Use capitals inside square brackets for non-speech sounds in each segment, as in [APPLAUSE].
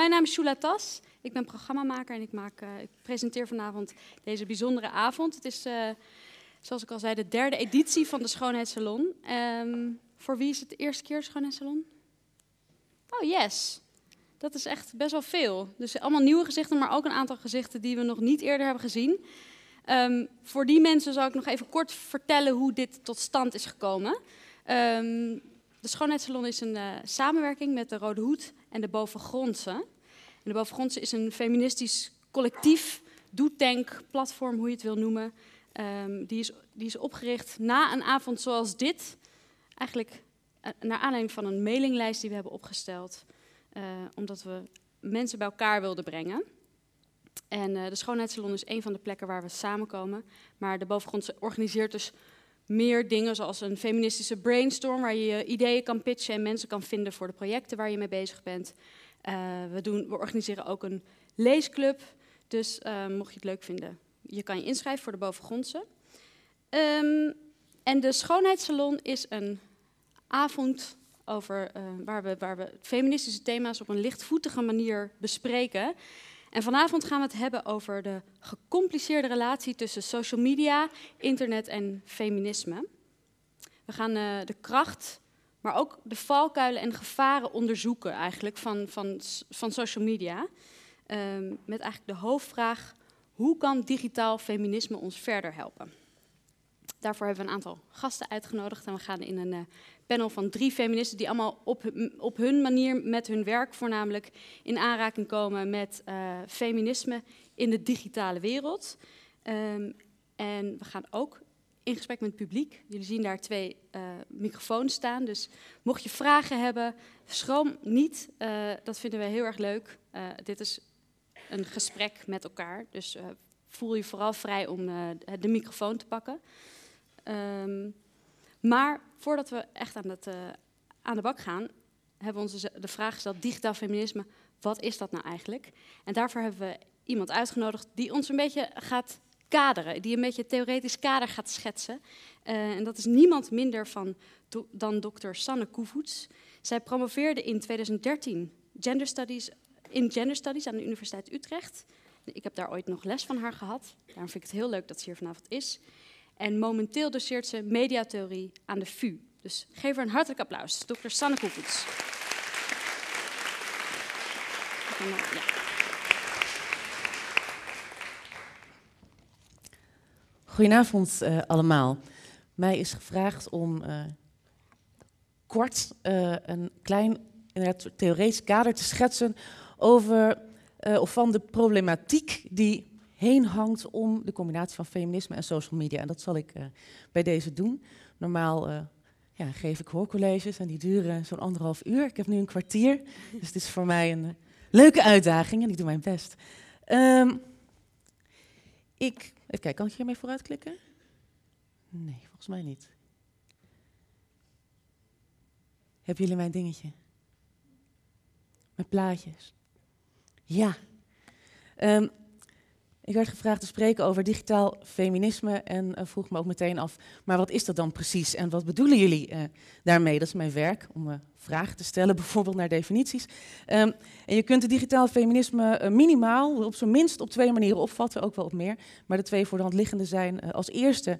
mijn naam is Shula Tas. Ik ben programmamaker en ik, maak, ik presenteer vanavond deze bijzondere avond. Het is, zoals ik al zei, de derde editie van de Schoonheidssalon. Um, voor wie is het de eerste keer Schoonheidssalon? Oh, yes. Dat is echt best wel veel. Dus allemaal nieuwe gezichten, maar ook een aantal gezichten die we nog niet eerder hebben gezien. Um, voor die mensen zal ik nog even kort vertellen hoe dit tot stand is gekomen. Um, de Schoonheidssalon is een uh, samenwerking met de Rode Hoed en de Bovengrondse. En de Bovengrondse is een feministisch collectief, doetank, platform, hoe je het wil noemen. Um, die, is, die is opgericht na een avond zoals dit. Eigenlijk uh, naar aanleiding van een mailinglijst die we hebben opgesteld. Uh, omdat we mensen bij elkaar wilden brengen. En uh, de Schoonheidssalon is een van de plekken waar we samenkomen. Maar de Bovengrondse organiseert dus meer dingen, zoals een feministische brainstorm, waar je ideeën kan pitchen en mensen kan vinden voor de projecten waar je mee bezig bent. Uh, we, doen, we organiseren ook een leesclub. Dus uh, mocht je het leuk vinden, je kan je inschrijven voor de Bovengrondse. Um, en de Schoonheidssalon is een avond over, uh, waar, we, waar we feministische thema's op een lichtvoetige manier bespreken. En vanavond gaan we het hebben over de gecompliceerde relatie tussen social media, internet en feminisme. We gaan de kracht, maar ook de valkuilen en gevaren onderzoeken eigenlijk van, van, van social media. Um, met eigenlijk de hoofdvraag, hoe kan digitaal feminisme ons verder helpen? Daarvoor hebben we een aantal gasten uitgenodigd en we gaan in een uh, panel van drie feministen die allemaal op, op hun manier met hun werk voornamelijk in aanraking komen met uh, feminisme in de digitale wereld. Um, en we gaan ook in gesprek met het publiek. Jullie zien daar twee uh, microfoons staan, dus mocht je vragen hebben, schroom niet. Uh, dat vinden we heel erg leuk. dit is een gesprek met elkaar, dus voel je vooral vrij om de microfoon te pakken. Um, maar voordat we echt aan, het, aan de bak gaan, hebben we ons de vraag gesteld: digitaal feminisme, wat is dat nou eigenlijk? En daarvoor hebben we iemand uitgenodigd die ons een beetje gaat kaderen, die een beetje theoretisch kader gaat schetsen. Uh, en dat is niemand minder van dan dokter Sanne Koevoets. Zij promoveerde in 2013 gender studies, in gender studies aan de Universiteit Utrecht. Ik heb daar ooit nog les van haar gehad. Daarom vind ik het heel leuk dat ze hier vanavond is. En momenteel doseert ze mediatheorie aan de VU. Dus geef haar een hartelijk applaus, dokter Sanne Koevoets. Goedenavond uh, allemaal. Mij is gevraagd om uh, kort uh, een klein theoretisch kader te schetsen over of van de problematiek die heen hangt om de combinatie van feminisme en social media. En dat zal ik bij deze doen. Normaal ja, geef ik hoorcolleges en die duren zo'n anderhalf uur. Ik heb nu een kwartier, dus het is voor mij een leuke uitdaging en ik doe mijn best. Um, ik, even kijken, kan ik hiermee vooruit klikken? Nee, volgens mij niet. Hebben jullie mijn dingetje? Mijn plaatjes? Ja. Um, ik werd gevraagd te spreken over digitaal feminisme en uh, vroeg me ook meteen af, maar wat is dat dan precies en wat bedoelen jullie uh, daarmee? Dat is mijn werk, om uh, vragen te stellen, [LAUGHS] bijvoorbeeld naar definities. Um, en je kunt het digitaal feminisme minimaal, op zijn minst op twee manieren opvatten, ook wel op meer. Maar de twee voor de hand liggende zijn als eerste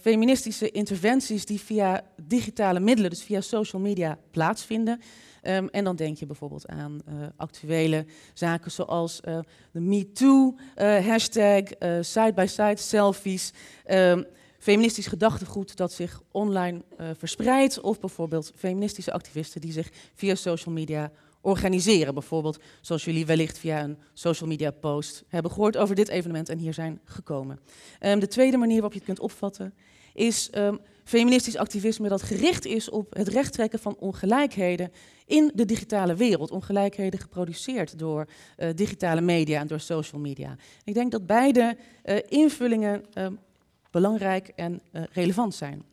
feministische interventies die via digitale middelen, dus via social media, plaatsvinden. Um, en dan denk je bijvoorbeeld aan actuele zaken zoals de MeToo, uh, hashtag, side-by-side selfies, um, feministisch gedachtegoed dat zich online verspreidt, of bijvoorbeeld feministische activisten die zich via social media organiseren. Bijvoorbeeld zoals jullie wellicht via een social media post hebben gehoord over dit evenement en hier zijn gekomen. Um, de tweede manier waarop je het kunt opvatten is um, feministisch activisme dat gericht is op het rechttrekken van ongelijkheden in de digitale wereld. Ongelijkheden geproduceerd door uh, digitale media en door social media. Ik denk dat beide uh, invullingen uh, belangrijk en relevant zijn.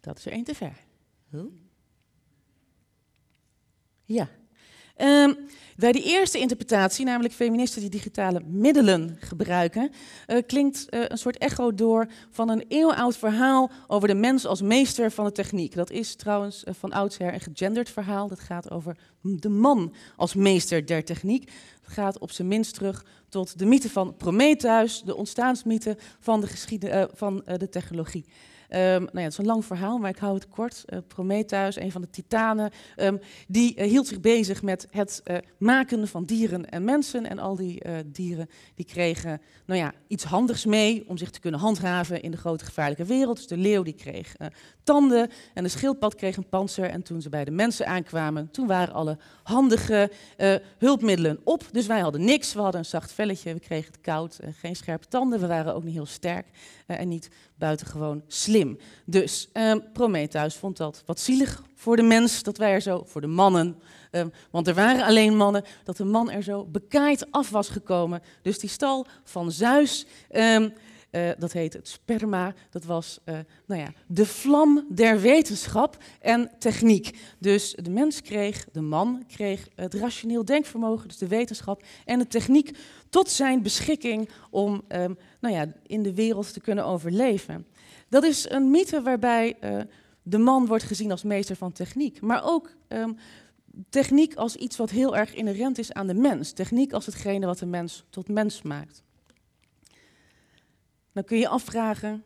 Dat is er één te ver. Huh? Ja. Um, bij die eerste interpretatie, namelijk feministen die digitale middelen gebruiken, uh, klinkt uh, een soort echo door van een eeuwenoud verhaal over de mens als meester van de techniek. Dat is trouwens uh, van oudsher een gegenderd verhaal. Dat gaat over de man als meester der techniek. Het gaat op zijn minst terug tot de mythe van Prometheus, de ontstaansmythe van de, van de technologie. Um, nou ja, het is een lang verhaal, maar ik hou het kort. Uh, Prometheus, een van de titanen, um, die uh, hield zich bezig met het uh, maken van dieren en mensen. En al die dieren die kregen nou ja, iets handigs mee om zich te kunnen handhaven in de grote gevaarlijke wereld. Dus de leeuw die kreeg tanden en de schildpad kreeg een panzer. En toen ze bij de mensen aankwamen, toen waren alle handige hulpmiddelen op. Dus wij hadden niks, we hadden een zacht velletje, we kregen het koud, geen scherpe tanden. We waren ook niet heel sterk en niet buitengewoon slim. Dus um, Prometheus vond dat wat zielig voor de mens, dat wij er zo, voor de mannen, um, want er waren alleen mannen, dat de man er zo bekaaid af was gekomen. Dus die stal van Zeus, um, uh, dat heet het sperma, dat was uh, nou ja, de vlam der wetenschap en techniek. Dus de mens kreeg, de man kreeg het rationeel denkvermogen, dus de wetenschap en de techniek tot zijn beschikking om nou ja, in de wereld te kunnen overleven. Dat is een mythe waarbij uh, de man wordt gezien als meester van techniek, maar ook um, techniek als iets wat heel erg inherent is aan de mens. Techniek als hetgene wat de mens tot mens maakt. Dan kun je afvragen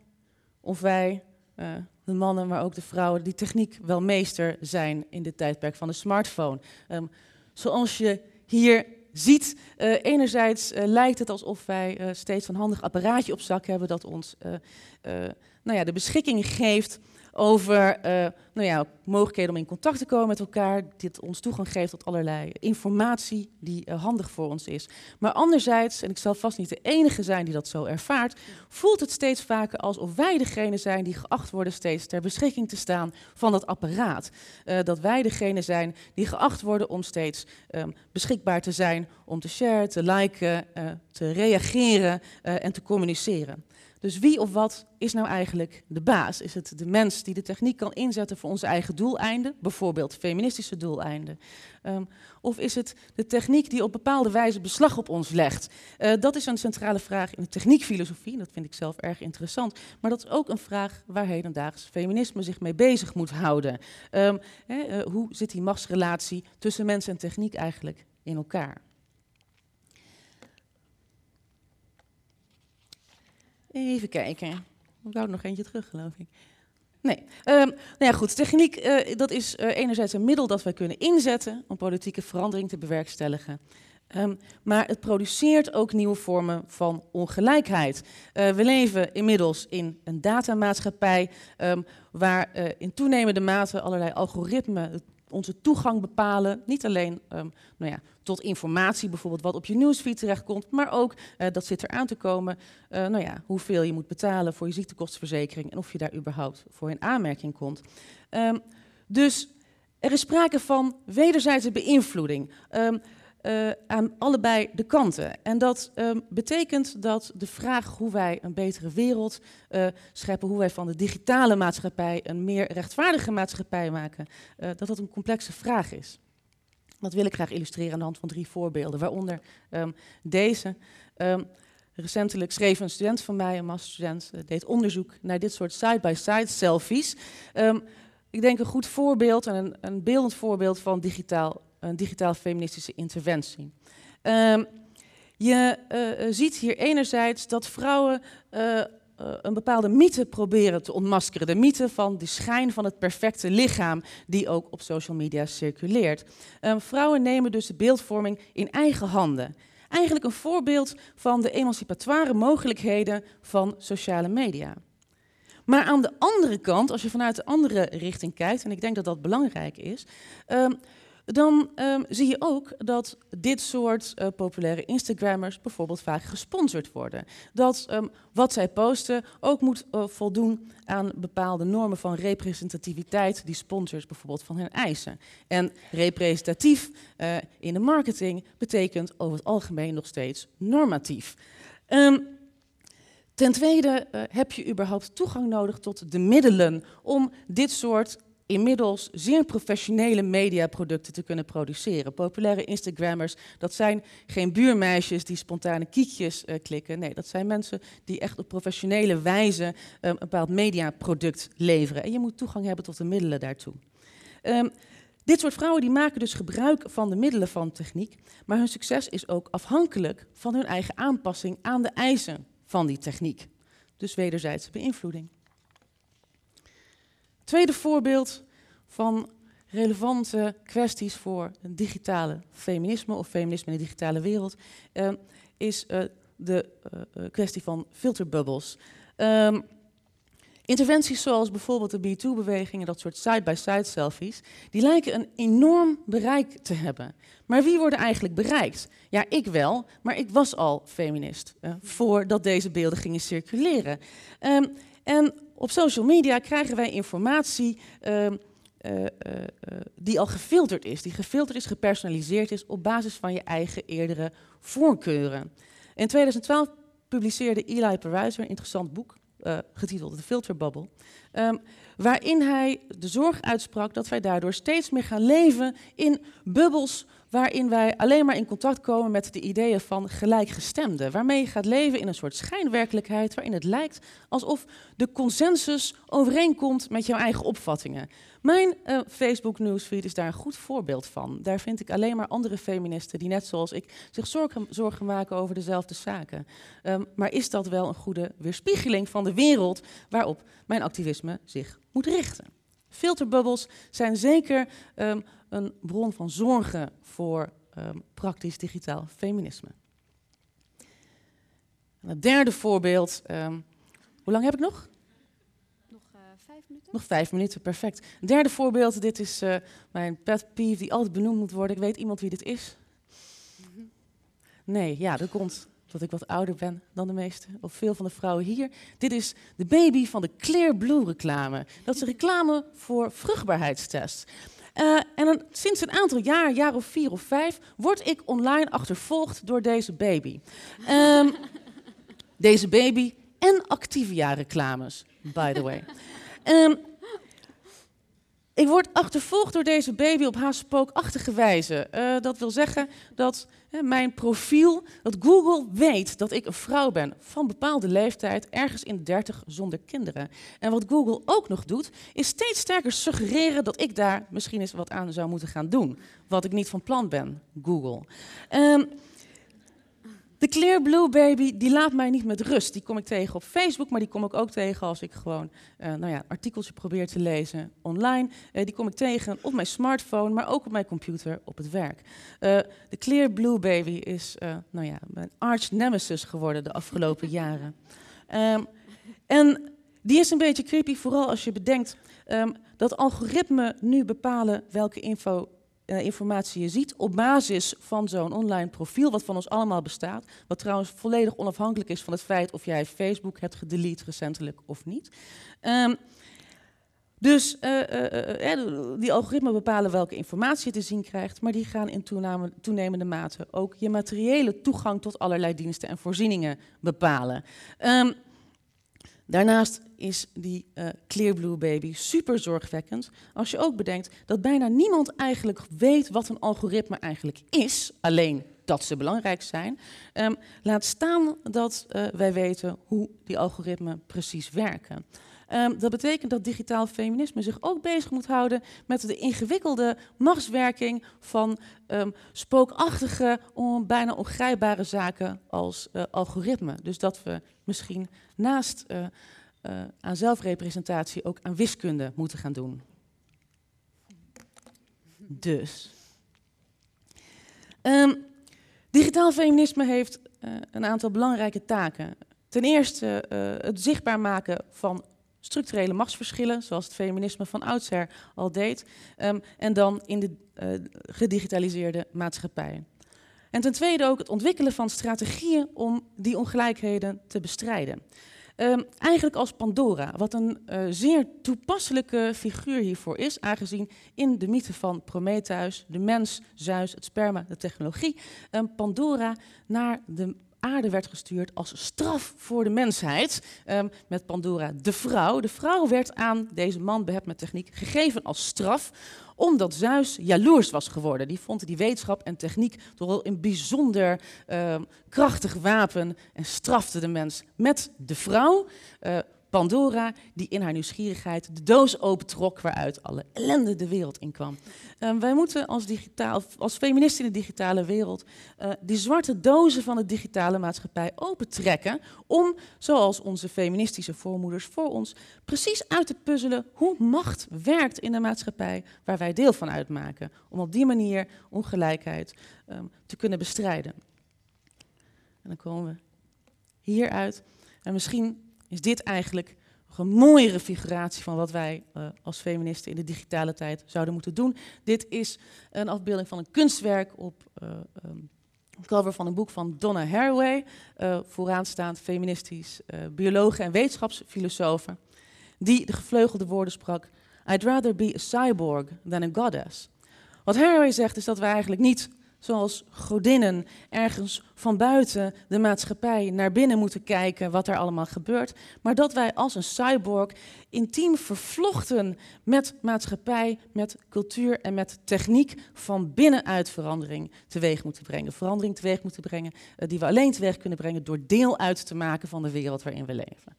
of wij, uh, de mannen, maar ook de vrouwen, die techniek wel meester zijn in dit tijdperk van de smartphone. Um, zoals je hier ziet. Uh, enerzijds uh, lijkt het alsof wij uh, steeds een handig apparaatje op zak hebben dat ons nou ja, de beschikking geeft over nou ja, mogelijkheden om in contact te komen met elkaar, dit ons toegang geeft tot allerlei informatie die uh, handig voor ons is. Maar anderzijds, en ik zal vast niet de enige zijn die dat zo ervaart, voelt het steeds vaker alsof wij degene zijn die geacht worden steeds ter beschikking te staan van dat apparaat. Uh, dat wij degene zijn die geacht worden om steeds um, beschikbaar te zijn om te sharen, te liken, uh, te reageren en te communiceren. Dus wie of wat is nou eigenlijk de baas? Is het de mens die de techniek kan inzetten voor onze eigen doeleinden, bijvoorbeeld feministische doeleinden? Um, of is het de techniek die op bepaalde wijze beslag op ons legt? Uh, dat is een centrale vraag in de techniekfilosofie, dat vind ik zelf erg interessant. Maar dat is ook een vraag waar hedendaags feminisme zich mee bezig moet houden. Um, uh, hoe zit die machtsrelatie tussen mens en techniek eigenlijk in elkaar? Even kijken. Ik hou er nog eentje terug, geloof ik. Nee. Um, nou ja, goed. Techniek, uh, dat is uh, enerzijds een middel dat wij kunnen inzetten om politieke verandering te bewerkstelligen. Um, maar het produceert ook nieuwe vormen van ongelijkheid. Uh, we leven inmiddels in een datamaatschappij um, waar in toenemende mate allerlei algoritmen onze toegang bepalen. Niet alleen um, nou ja, tot informatie, bijvoorbeeld wat op je nieuwsfeed terechtkomt, maar ook, uh, dat zit er aan te komen, uh, nou ja, hoeveel je moet betalen voor je ziektekostenverzekering en of je daar überhaupt voor in aanmerking komt. Um, dus er is sprake van wederzijdse beïnvloeding. Um, uh, aan allebei de kanten. En dat um, betekent dat de vraag hoe wij een betere wereld uh, scheppen, hoe wij van de digitale maatschappij een meer rechtvaardige maatschappij maken, uh, dat dat een complexe vraag is. Dat wil ik graag illustreren aan de hand van drie voorbeelden, waaronder um, deze. Um, recentelijk schreef een student van mij, een masterstudent, deed onderzoek naar dit soort side-by-side -side selfies. ik denk een goed voorbeeld en een beeldend voorbeeld van digitaal een digitaal feministische interventie. Um, je uh, ziet hier enerzijds dat vrouwen uh, een bepaalde mythe proberen te ontmaskeren. De mythe van de schijn van het perfecte lichaam, die ook op social media circuleert. Um, vrouwen nemen dus de beeldvorming in eigen handen. Eigenlijk een voorbeeld van de emancipatoire mogelijkheden van sociale media. Maar aan de andere kant, als je vanuit de andere richting kijkt, en ik denk dat dat belangrijk is, um, dan um, zie je ook dat dit soort uh, populaire Instagrammers bijvoorbeeld vaak gesponsord worden. Dat um, wat zij posten ook moet uh, voldoen aan bepaalde normen van representativiteit die sponsors bijvoorbeeld van hen eisen. En representatief uh, in de marketing betekent over het algemeen nog steeds normatief. Um, ten tweede heb je überhaupt toegang nodig tot de middelen om dit soort inmiddels zeer professionele mediaproducten te kunnen produceren. Populaire Instagrammers, dat zijn geen buurmeisjes die spontane kiekjes uh, klikken. Nee, dat zijn mensen die echt op professionele wijze um, een bepaald mediaproduct leveren. En je moet toegang hebben tot de middelen daartoe. Um, dit soort vrouwen die maken dus gebruik van de middelen van techniek, maar hun succes is ook afhankelijk van hun eigen aanpassing aan de eisen van die techniek. Dus wederzijdse beïnvloeding. Tweede voorbeeld van relevante kwesties voor het digitale feminisme of feminisme in de digitale wereld uh, is uh, de uh, kwestie van filterbubbels. Um, interventies zoals bijvoorbeeld de MeToo-beweging en dat soort side-by-side -side selfies, die lijken een enorm bereik te hebben. Maar wie worden eigenlijk bereikt? Ja, ik wel, maar ik was al feminist voordat deze beelden gingen circuleren. Um, en op social media krijgen wij informatie uh, uh, die al gefilterd is, die gefilterd is, gepersonaliseerd is op basis van je eigen eerdere voorkeuren. In 2012 publiceerde Eli Pariser een interessant boek, getiteld The Filter Bubble, um, waarin hij de zorg uitsprak dat wij daardoor steeds meer gaan leven in bubbels waarin wij alleen maar in contact komen met de ideeën van gelijkgestemden. Waarmee je gaat leven in een soort schijnwerkelijkheid waarin het lijkt alsof de consensus overeenkomt met jouw eigen opvattingen. Mijn uh, Facebook newsfeed is daar een goed voorbeeld van. Daar vind ik alleen maar andere feministen die net zoals ik zich zorgen, maken over dezelfde zaken. Um, maar is dat wel een goede weerspiegeling van de wereld waarop mijn activisme zich moet richten? Filterbubbels zijn zeker um, een bron van zorgen voor um, praktisch digitaal feminisme. En het derde voorbeeld. Um, hoe lang heb ik nog? Nog uh, vijf minuten. Nog vijf minuten, perfect. Derde voorbeeld, dit is uh, mijn pet peeve die altijd benoemd moet worden. Ik weet iemand wie dit is? Mm -hmm. Nee, ja, dat komt dat ik wat ouder ben dan de meeste, of veel van de vrouwen hier. Dit is de baby van de Clear Blue reclame. Dat is een reclame voor vruchtbaarheidstests. Uh, en sinds een aantal jaar, jaar of vier of vijf, word ik online achtervolgd door deze baby. Um, [LAUGHS] deze baby en Activia-reclames, by the way. Um, ik word achtervolgd door deze baby op haar spookachtige wijze. Uh, dat wil zeggen dat hè, mijn profiel, dat Google weet dat ik een vrouw ben van bepaalde leeftijd, ergens in de dertig zonder kinderen. En wat Google ook nog doet, is steeds sterker suggereren dat ik daar misschien eens wat aan zou moeten gaan doen. Wat ik niet van plan ben, Google. Um, de Clear Blue Baby, die laat mij niet met rust. Die kom ik tegen op Facebook, maar die kom ik ook tegen als ik gewoon uh, nou ja, een artikeltje probeer te lezen online. Uh, die kom ik tegen op mijn smartphone, maar ook op mijn computer op het werk. Uh, de Clear Blue Baby is nou ja, mijn arch nemesis geworden de afgelopen [LAUGHS] jaren. Um, en die is een beetje creepy, vooral als je bedenkt um, dat algoritmen nu bepalen welke info uh, informatie je ziet op basis van zo'n online profiel, wat van ons allemaal bestaat. Wat trouwens volledig onafhankelijk is van het feit of jij Facebook hebt gedelete recentelijk of niet. Um, dus uh, uh, die algoritmen bepalen welke informatie je te zien krijgt, maar die gaan in toenemende mate ook je materiële toegang tot allerlei diensten en voorzieningen bepalen. Um, Daarnaast is die uh, Clearblue Baby super zorgwekkend als je ook bedenkt dat bijna niemand eigenlijk weet wat een algoritme eigenlijk is, alleen dat ze belangrijk zijn. Um, laat staan dat uh, wij weten hoe die algoritmen precies werken. Um, dat betekent dat digitaal feminisme zich ook bezig moet houden met de ingewikkelde machtswerking van um, spookachtige, bijna ongrijpbare zaken als uh, algoritme. Dus dat we misschien naast uh, uh, aan zelfrepresentatie ook aan wiskunde moeten gaan doen. Dus. Um, digitaal feminisme heeft een aantal belangrijke taken. Ten eerste het zichtbaar maken van structurele machtsverschillen, zoals het feminisme van oudsher al deed, um, en dan in de uh, gedigitaliseerde maatschappij. En ten tweede ook het ontwikkelen van strategieën om die ongelijkheden te bestrijden. Um, eigenlijk als Pandora, wat een uh, zeer toepasselijke figuur hiervoor is, aangezien in de mythe van Prometheus, de mens, Zeus, het sperma, de technologie, um, Pandora naar de aarde werd gestuurd als straf voor de mensheid. Ehm, met Pandora, de vrouw. De vrouw werd aan deze man behept met techniek gegeven als straf omdat Zeus jaloers was geworden. Die vond die wetenschap en techniek toch wel een bijzonder ehm, krachtig wapen en strafte de mens met de vrouw. Uh, Pandora, die in haar nieuwsgierigheid de doos opentrok waaruit alle ellende de wereld in kwam. Uh, wij moeten als, digitaal, als feministen in de digitale wereld uh, die zwarte dozen van de digitale maatschappij opentrekken om, zoals onze feministische voormoeders voor ons, precies uit te puzzelen hoe macht werkt in de maatschappij waar wij deel van uitmaken. Om op die manier ongelijkheid um, te kunnen bestrijden. En dan komen we hieruit. En misschien is dit eigenlijk nog een mooiere figuratie van wat wij uh, als feministen in de digitale tijd zouden moeten doen. Dit is een afbeelding van een kunstwerk op uh, cover van een boek van Donna Haraway, uh, vooraanstaand feministisch biologe en wetenschapsfilosofe, die de gevleugelde woorden sprak: I'd rather be a cyborg than a goddess. Wat Haraway zegt is dat we eigenlijk niet zoals godinnen ergens van buiten de maatschappij naar binnen moeten kijken wat er allemaal gebeurt, maar dat wij als een cyborg intiem vervlochten met maatschappij, met cultuur en met techniek van binnenuit verandering teweeg moeten brengen. Verandering teweeg moeten brengen uh, die we alleen teweeg kunnen brengen door deel uit te maken van de wereld waarin we leven.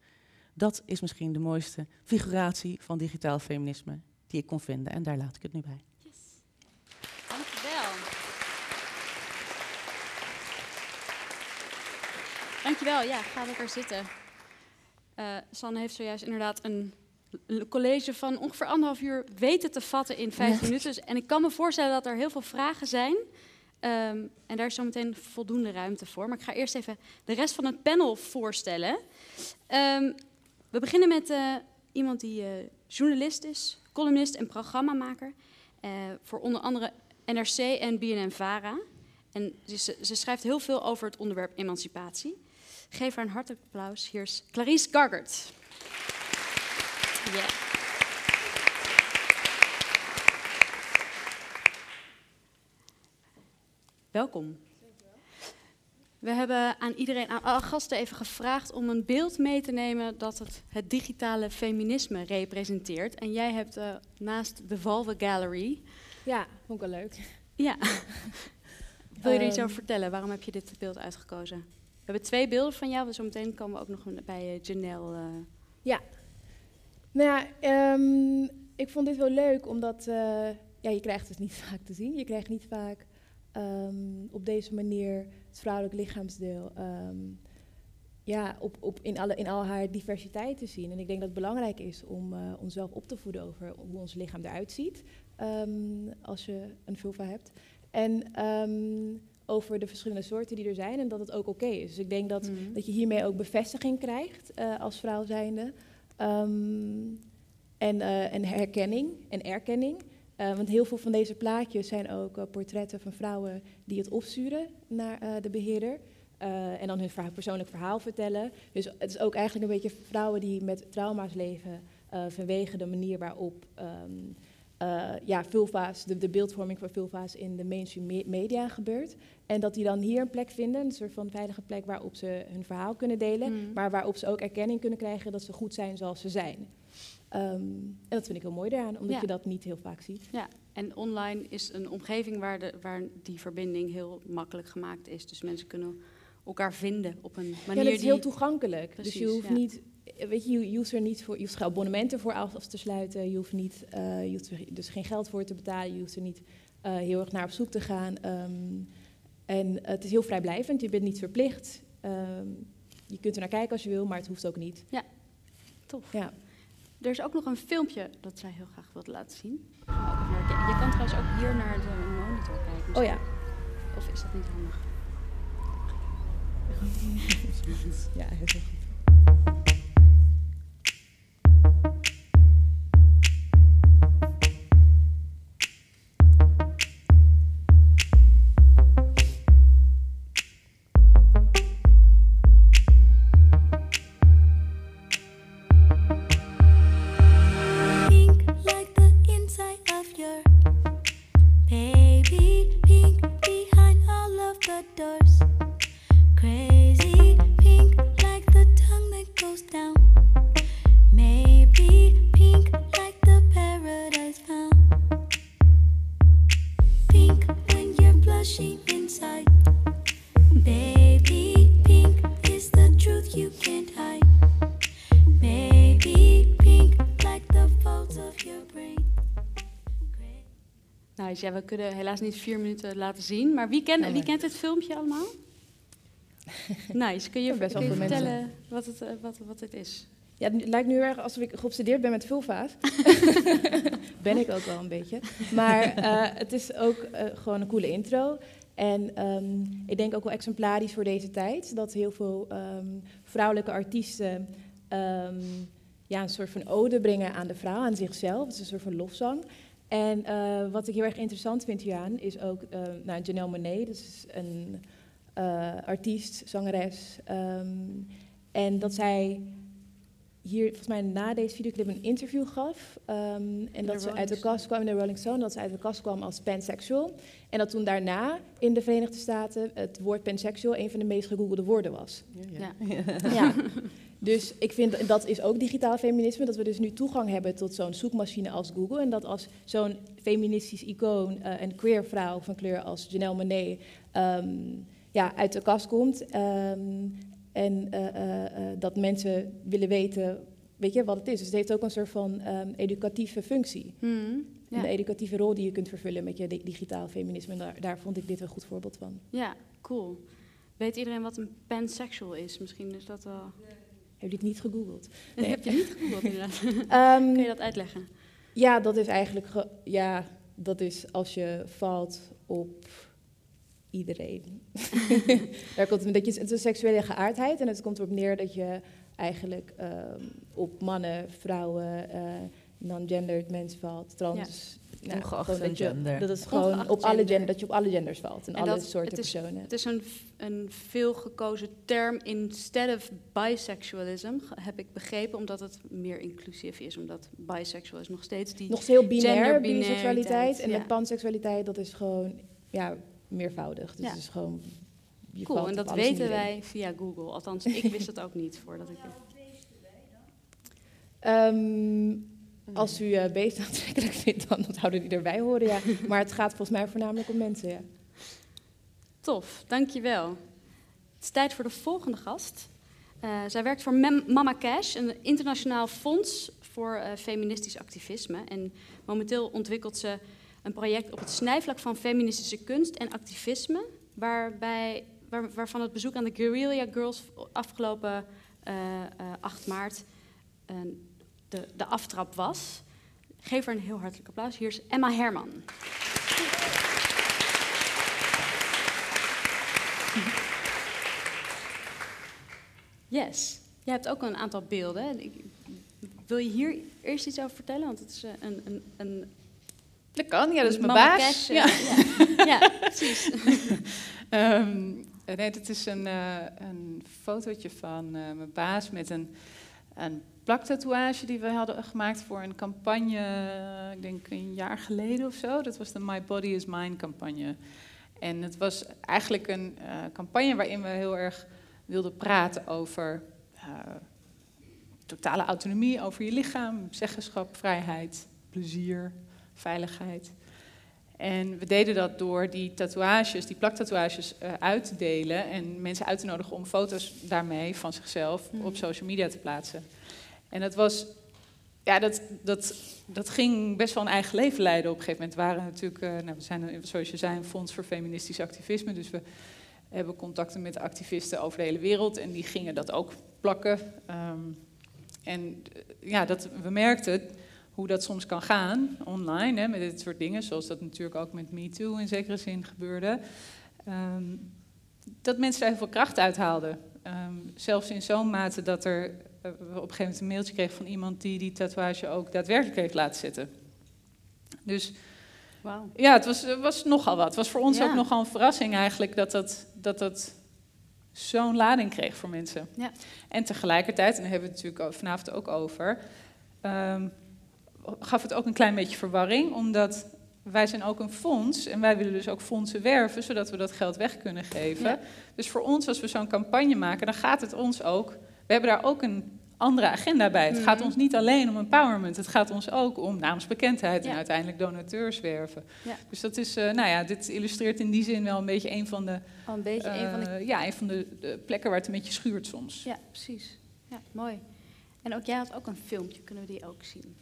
Dat is misschien de mooiste figuratie van digitaal feminisme die ik kon vinden en daar laat ik het nu bij. Dankjewel. Ja, ga lekker zitten. Uh, Sanne heeft zojuist inderdaad een college van ongeveer anderhalf uur weten te vatten in vijf minuten. En ik kan me voorstellen dat er heel veel vragen zijn. Um, en daar is zometeen voldoende ruimte voor. Maar ik ga eerst even de rest van het panel voorstellen. Um, we beginnen met uh, iemand die uh, journalist is, columnist en programmamaker. Uh, voor onder andere NRC en BNN-VARA. En ze, ze schrijft heel veel over het onderwerp emancipatie. Geef haar een hartelijk applaus. Hier is Clarice Gargert. Yeah. Welkom. We hebben aan iedereen, aan alle gasten even gevraagd om een beeld mee te nemen dat het, het digitale feminisme representeert. En jij hebt uh, naast de Valve Gallery. Ja, vond ik wel leuk. Ja. [LAUGHS] Wil je er iets over vertellen? Waarom heb je dit beeld uitgekozen? We hebben twee beelden van jou, dus zometeen komen we ook nog bij uh, Janelle. Uh... Ja. Nou ja, um, ik vond dit wel leuk, omdat uh, ja, je krijgt het niet [LAUGHS] vaak te zien. Je krijgt niet vaak um, op deze manier het vrouwelijk lichaamsdeel um, ja, op, op in, alle, in al haar diversiteit te zien. En ik denk dat het belangrijk is om onszelf op te voeden over hoe ons lichaam eruit ziet als je een vulva hebt. En over de verschillende soorten die er zijn en dat het ook oké okay is. Dus ik denk dat, mm. dat je hiermee ook bevestiging krijgt uh, als vrouw zijnde. Um, en, uh, en herkenning en erkenning. Uh, want heel veel van deze plaatjes zijn ook portretten van vrouwen die het opsturen naar de beheerder. en dan hun verhaal, persoonlijk verhaal vertellen. Dus het is ook eigenlijk een beetje vrouwen die met trauma's leven vanwege de manier waarop um, uh, ja, vulva's, de, de, beeldvorming van vulva's in de mainstream me media gebeurt. En dat die dan hier een plek vinden, een soort van veilige plek waarop ze hun verhaal kunnen delen, mm. maar waarop ze ook erkenning kunnen krijgen dat ze goed zijn zoals ze zijn. Um, en dat vind ik heel mooi daaraan, omdat ja. je dat niet heel vaak ziet. Ja, en online is een omgeving waar, de, waar die verbinding heel makkelijk gemaakt is. Dus mensen kunnen elkaar vinden op een manier Ja, dat is die... heel toegankelijk. Precies, dus je hoeft ja. niet weet je, je, hoeft er niet voor, je hoeft geen abonnementen voor af te sluiten, je hoeft, niet, uh, je hoeft er dus geen geld voor te betalen, je hoeft er niet uh, heel erg naar op zoek te gaan. Um, en het is heel vrijblijvend, je bent niet verplicht. Um, je kunt er naar kijken als je wil, maar het hoeft ook niet. Ja, tof. Ja. Er is ook nog een filmpje dat zij heel graag wilde laten zien. Je kan trouwens ook hier naar de monitor kijken. Oh ja. Of is dat niet handig? ja, heel goed. thank you we kunnen helaas niet vier minuten laten zien. Maar wie, ken, wie kent dit filmpje allemaal? [LAUGHS] Nice, kun je, best wel kun je vertellen wat het, eh, wat, wat het is? Ja, het lijkt nu heel erg alsof ik geobsedeerd ben met vulva's. [LAUGHS] ben ik ook wel een beetje. Maar eh, het is ook eh, gewoon een coole intro. En ehm, ik denk ook wel exemplarisch voor deze tijd. Dat heel veel ehm, vrouwelijke artiesten ehm, ja, een soort van ode brengen aan de vrouw, aan zichzelf. Het is een soort van lofzang. En eh, wat ik heel erg interessant vind hieraan is ook uh, nou, Janelle Monáe. Dat is een uh, artiest, zangeres. Um, en dat zij hier volgens mij na deze videoclip een interview gaf. Um, en dat ze uit de kast kwam in de Rolling Stone, dat ze uit de kast kwam als pansexual. En dat toen daarna in de Verenigde Staten het woord pansexual een van de meest gegoogelde woorden was. Ja. ja. ja. [LAUGHS] [LAUGHS] Dus ik vind dat is ook digitaal feminisme, dat we dus nu toegang hebben tot zo'n zoekmachine als Google. En dat als zo'n feministisch icoon, uh, een queer vrouw van kleur als Janelle Monáe, um, ja, uit de kast komt. Um, en uh, uh, dat mensen willen weten, weet je, wat het is. Dus het heeft ook een soort van um, educatieve functie. Mm, ja. De educatieve rol die je kunt vervullen met je digitaal feminisme. En daar, daar vond ik dit een goed voorbeeld van. Ja, cool. Weet iedereen wat een pansexual is? Misschien is dat wel... Heb je het niet gegoogeld? Nee. Heb je niet gegoogeld inderdaad? um, [LAUGHS] Kun je dat uitleggen? Ja, dat is eigenlijk... ja, dat is als je valt op iedereen. [LAUGHS] Daar komt een beetje, het is een seksuele geaardheid en het komt erop neer dat je eigenlijk um, op mannen, vrouwen, uh, non-gendered mensen valt, trans. Ja. Ongeacht dat, je, gender. dat is gewoon op alle gender, dat je op alle genders valt en, en alle dat, soorten het is, personen. Het is een, een veel gekozen term instead of bisexualism, heb ik begrepen, omdat het meer inclusief is, omdat bisexual is nog steeds die nog heel binair, biseksualiteit en ja. met panseksualiteit dat is gewoon ja meervoudig. Dus ja. het is gewoon. Je cool, en dat weten wij via Google. Althans, ik wist het ook niet voordat ik. Um, [LAUGHS] als u uh, beest aantrekkelijk [LAUGHS] vindt, dan zouden die erbij horen, ja. [LAUGHS] Maar het gaat volgens mij voornamelijk om mensen, ja. Tof, dankjewel. Het is tijd voor de volgende gast. Uh, zij werkt voor Mem Mama Cash, een internationaal fonds voor uh, feministisch activisme. En momenteel ontwikkelt ze een project op het snijvlak van feministische kunst en activisme, waarbij, waar, waarvan het bezoek aan de Guerrilla Girls afgelopen uh, uh, 8 maart de, de aftrap was. Geef haar een heel hartelijk applaus. Hier is Emma Herman. Yes, je hebt ook een aantal beelden. Ik, wil je hier eerst iets over vertellen? Want het is eh, een, een, een dat kan, ja, dat is mijn baas. Cash, ja. Ja. ja, precies. um, [LAUGHS] nee, dit is een, uh, een fotootje van uh, mijn baas met een, een plaktatoeage die we hadden gemaakt voor een campagne, ik denk een jaar geleden of zo. Dat was de My Body is Mine campagne. En het was eigenlijk een uh, campagne waarin we heel erg wilden praten over totale autonomie, over je lichaam, zeggenschap, vrijheid, plezier, veiligheid. En we deden dat door die tatoeages, die plaktatoeages uh, uit te delen en mensen uit te nodigen om foto's daarmee van zichzelf mm. op social media te plaatsen. En dat was, ja, dat, dat, dat ging best wel een eigen leven leiden. Op een gegeven moment waren natuurlijk, uh, nou, we zijn zoals je zei een fonds voor feministisch activisme, dus we hebben contacten met activisten over de hele wereld en die gingen dat ook plakken. Um, en ja, dat, we merkten hoe dat soms kan gaan online, hè, met dit soort dingen, zoals dat natuurlijk ook met MeToo in zekere zin gebeurde. Um, dat mensen daar heel veel kracht uit haalden. Um, zelfs in zo'n mate dat er uh, we op een gegeven moment een mailtje kregen van iemand die die tatoeage ook daadwerkelijk heeft laten zetten. Dus wow. ja, het was, was nogal wat. Het was voor ons Ja. ook nogal een verrassing eigenlijk dat dat, dat, dat zo'n lading kreeg voor mensen. Ja. En tegelijkertijd, en daar hebben we het natuurlijk vanavond ook over, um, gaf het ook een klein beetje verwarring, omdat wij zijn ook een fonds en wij willen dus ook fondsen werven, zodat we dat geld weg kunnen geven. Ja. Dus voor ons, als we zo'n campagne maken, dan gaat het ons ook. We hebben daar ook een andere agenda bij. Het gaat Mhm. ons niet alleen om empowerment, het gaat ons ook om naamsbekendheid en Ja. uiteindelijk donateurs werven. Ja. Dus dat is, eh, nou ja, dit illustreert in die zin wel een beetje een van de, Al een beetje een van de... eh, ja, een van de, de plekken waar het een beetje schuurt soms. Ja, precies. Ja, mooi. En ook jij had ook een filmpje, kunnen we die ook zien?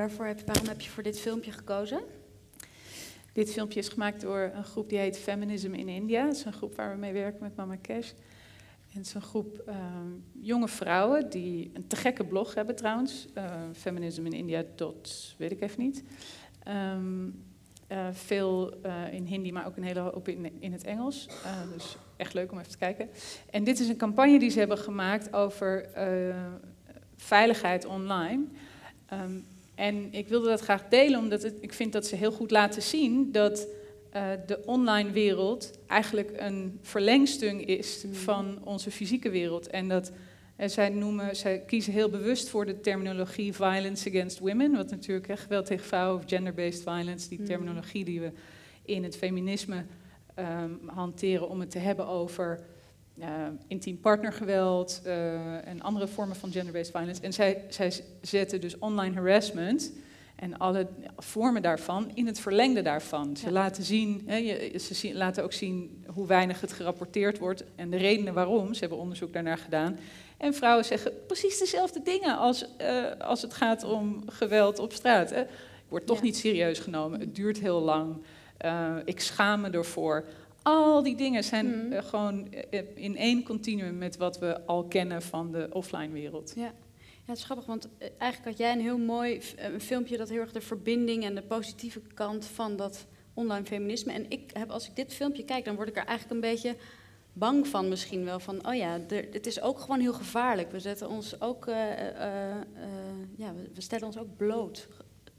Heb, waarom heb je voor dit filmpje gekozen? Dit filmpje is gemaakt door een groep die heet Feminism in India. Dat is een groep waar we mee werken met Mama Cash. En het is een groep ehm, jonge vrouwen die een te gekke blog hebben trouwens. Uh, Feminism in India. Dot, weet ik even niet. Ehm, eh, veel eh, in Hindi, maar ook een hele hoop in, in het Engels. Eh, dus echt leuk om even te kijken. En dit is een campagne die ze hebben gemaakt over veiligheid online. Ehm, en ik wilde dat graag delen, omdat het, ik vind dat ze heel goed laten zien dat uh, de online wereld eigenlijk een verlengstuk is Mm. van onze fysieke wereld. En dat uh, zij noemen, zij kiezen heel bewust voor de terminologie violence against women, wat natuurlijk echt geweld tegen vrouwen of gender-based violence, die Mm. terminologie die we in het feminisme um, hanteren om het te hebben over intiem partnergeweld uh, en andere vormen van gender-based violence. En zij, zij zetten dus online harassment en alle vormen daarvan in het verlengde daarvan. Ze Ja. laten zien, hè, je, ze zien, laten ook zien hoe weinig het gerapporteerd wordt en de redenen waarom. Ze hebben onderzoek daarnaar gedaan. En vrouwen zeggen precies dezelfde dingen als, uh, als het gaat om geweld op straat. Hè. Ik word toch Ja. niet serieus genomen, het duurt heel lang, uh, ik schaam me ervoor. Al die dingen zijn Mhm. uh, gewoon uh, in één continuum met wat we al kennen van de offline wereld. Ja. Ja, het is grappig, want eh, eigenlijk had jij een heel mooi eh, een filmpje dat heel erg de verbinding en de positieve kant van dat online feminisme. En ik heb, als ik dit filmpje kijk, dan word ik er eigenlijk een beetje bang van misschien wel. Van, oh ja, er, het is ook gewoon heel gevaarlijk. We zetten ons ook, eh, eh, eh, ja, we, we stellen ons ook bloot.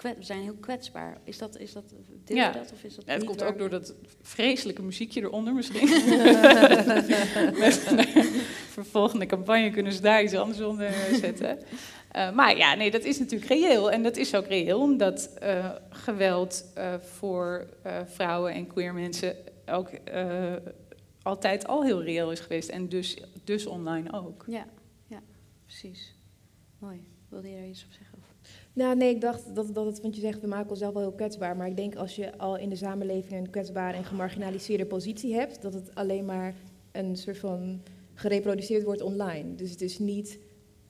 Kwet- we zijn heel kwetsbaar. Is dat, is dat, deel Ja. dat of is dat Ja, het niet komt waar- ook door dat vreselijke muziekje eronder misschien. [LAUGHS] Met de vervolgende campagne kunnen ze daar iets anders onder zetten. Uh, maar ja, nee, dat is natuurlijk reëel. En dat is ook reëel omdat uh, geweld uh, voor vrouwen en queer mensen ook altijd al heel reëel is geweest. En dus, dus online ook. Ja, ja, precies. Mooi. Wilde je daar iets op zeggen? Nou, nee, ik dacht dat, dat het, want je zegt we maken onszelf wel heel kwetsbaar. Maar ik denk als je al in de samenleving een kwetsbare en gemarginaliseerde positie hebt, dat het alleen maar een soort van gereproduceerd wordt online. Dus het is niet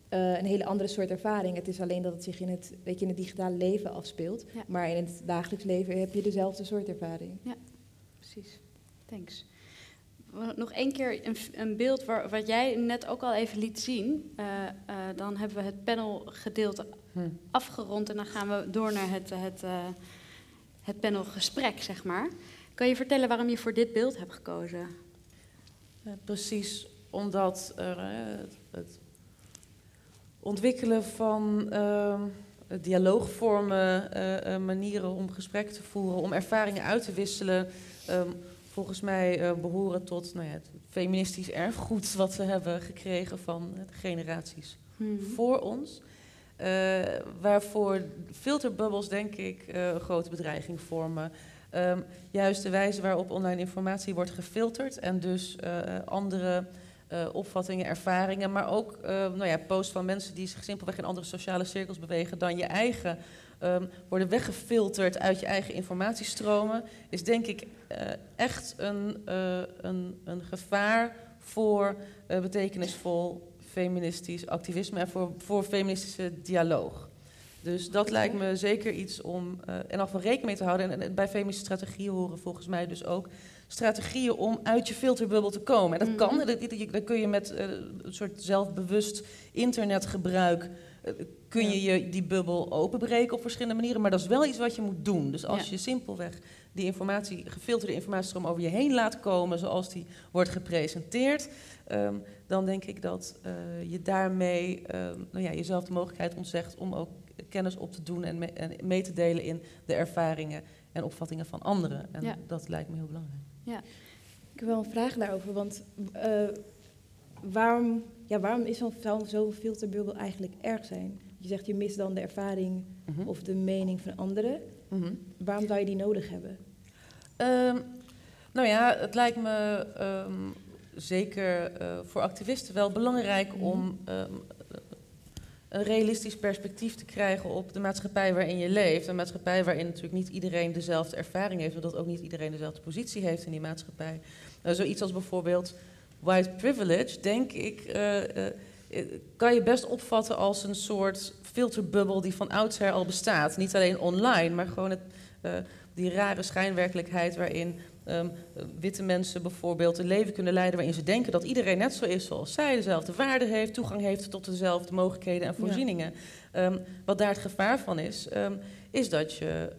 eh, een hele andere soort ervaring. Het is alleen dat het zich in het, weet je, in het digitale leven afspeelt. Ja. Maar in het dagelijks leven heb je dezelfde soort ervaring. Precies. Thanks. Nog één keer een, een beeld waar, wat jij net ook al even liet zien. Eh, eh, dan hebben we het panelgedeelte Hm. afgerond en dan gaan we door naar het, het, eh, het panelgesprek, zeg maar. Kan je vertellen waarom je voor dit beeld hebt gekozen? Eh, precies omdat er, eh, het, het ontwikkelen van ehm, dialoogvormen, eh, eh, manieren om gesprekken te voeren, om ervaringen uit te wisselen, ehm, volgens mij eh, behoren tot nou ja, het feministisch erfgoed wat we hebben gekregen van de generaties Mhm. voor ons. Eh, waarvoor filterbubbels, denk ik, eh, een grote bedreiging vormen. Ehm, juist de wijze waarop online informatie wordt gefilterd en dus eh, andere opvattingen, ervaringen, maar ook nou ja, posts van mensen die zich simpelweg in andere sociale cirkels bewegen dan je eigen, ehm, worden weggefilterd uit je eigen informatiestromen, is denk ik echt een, een, een gevaar voor betekenisvol feministisch activisme en voor, voor feministische dialoog. Dus dat lijkt me zeker iets om eh en af van rekening mee te houden. En, en bij feministische strategieën horen volgens mij dus ook strategieën om uit je filterbubbel te komen. En dat kan, Mhm. dat, dat, dat kun je met eh, een soort zelfbewust internetgebruik. Eh, kun je, je die bubbel openbreken op verschillende manieren, maar dat is wel iets wat je moet doen. Dus als Ja. je simpelweg die informatie, gefilterde informatiestroom over je heen laat komen, zoals die wordt gepresenteerd, ehm, dan denk ik dat eh, je daarmee ehm, nou ja, jezelf de mogelijkheid ontzegt om ook kennis op te doen en, me- en mee te delen in de ervaringen en opvattingen van anderen. En Ja. dat lijkt me heel belangrijk. Ik heb wel een vraag daarover, want eh, waarom, ja, waarom is zo'n zo'n filterbubbel eigenlijk erg zijn? Je zegt je mist dan de ervaring Mhm. of de mening van anderen. Mhm. Waarom zou je die nodig hebben? Ehm, nou ja, het lijkt me ehm, zeker eh, voor activisten wel belangrijk Mhm. om ehm, een realistisch perspectief te krijgen op de maatschappij waarin je leeft. Een maatschappij waarin natuurlijk niet iedereen dezelfde ervaring heeft, omdat ook niet iedereen dezelfde positie heeft in die maatschappij. Eh, zoiets als bijvoorbeeld white privilege, denk ik, eh, eh, eh, kan je best opvatten als een soort filterbubbel die van oudsher al bestaat. Niet alleen online, maar gewoon het, die rare schijnwerkelijkheid waarin ehm, eh, witte mensen bijvoorbeeld een leven kunnen leiden waarin ze denken dat iedereen net zo is zoals zij, dezelfde waarde heeft, toegang heeft tot dezelfde mogelijkheden en Ja. voorzieningen. Ehm, wat daar het gevaar van is, ehm, is dat je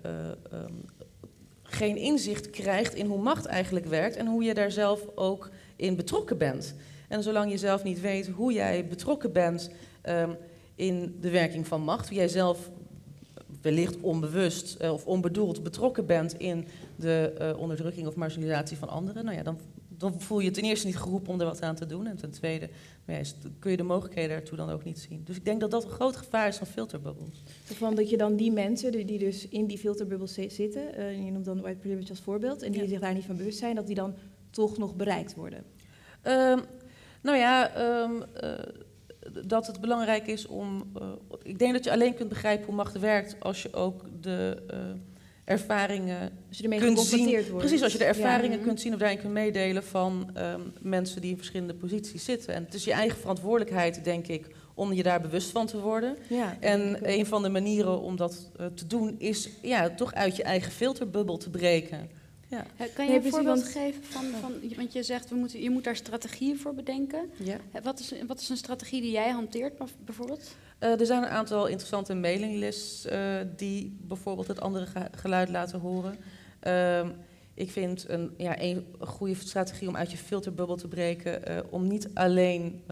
geen inzicht krijgt in hoe macht eigenlijk werkt en hoe je daar zelf ook in betrokken bent. En zolang je zelf niet weet hoe jij betrokken bent ehm, in de werking van macht, hoe jij zelf wellicht onbewust eh, of onbedoeld betrokken bent in de eh, onderdrukking of marginalisatie van anderen, nou ja, dan, dan voel je ten eerste niet geroepen om er wat aan te doen. En ten tweede nou ja, kun je de mogelijkheden daartoe dan ook niet zien. Dus ik denk dat dat een groot gevaar is van filterbubbels. Van dat je dan die mensen die, die dus in die filterbubbel zi- zitten, eh, je noemt dan white privilege als voorbeeld, en die Ja. zich daar niet van bewust zijn, dat die dan toch nog bereikt worden. Ehm, nou ja, ehm, eh, dat het belangrijk is om. eh, ik denk dat je alleen kunt begrijpen hoe macht werkt als je ook de eh, ervaringen. Als je ermee Kunt geconfronteerd wordt. Precies, als je de ervaringen Ja. kunt zien of daarin kunt meedelen van ehm, mensen die in verschillende posities zitten. En het is je eigen verantwoordelijkheid, denk ik, om je daar bewust van te worden. Ja, En een van de manieren om dat te doen is ja, toch uit je eigen filterbubbel te breken. Ja. Eh, Kan je een voorbeeld geven van, van, want je zegt we moeten, je moet daar strategieën voor bedenken. Ja. Eh, Wat is, wat is een strategie die jij hanteert bijv- bijvoorbeeld? Eh, er zijn een aantal interessante mailinglists eh, die bijvoorbeeld het andere ge- geluid laten horen. Ehm, ik vind een, ja, een goede strategie om uit je filterbubbel te breken, om niet alleen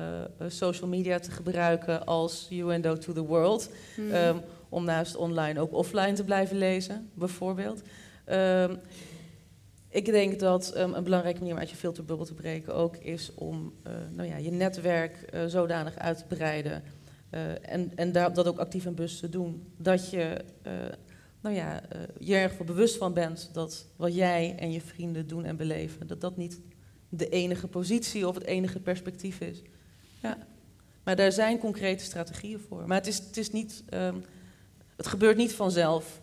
social media te gebruiken als you window to the world, Hmm. Ehm, om naast online ook offline te blijven lezen, bijvoorbeeld. Ehm, ik denk dat ehm, een belangrijke manier om uit je filterbubbel te breken ook is om eh, nou ja, je netwerk eh, zodanig uit te breiden. eh, en en daar, dat ook actief en bewust te doen. Dat je nou ja, je er erg bewust van bent dat wat jij en je vrienden doen en beleven, dat dat niet de enige positie of het enige perspectief is. Ja. Maar daar zijn concrete strategieën voor. Maar het is, het is niet ehm, Het gebeurt niet vanzelf.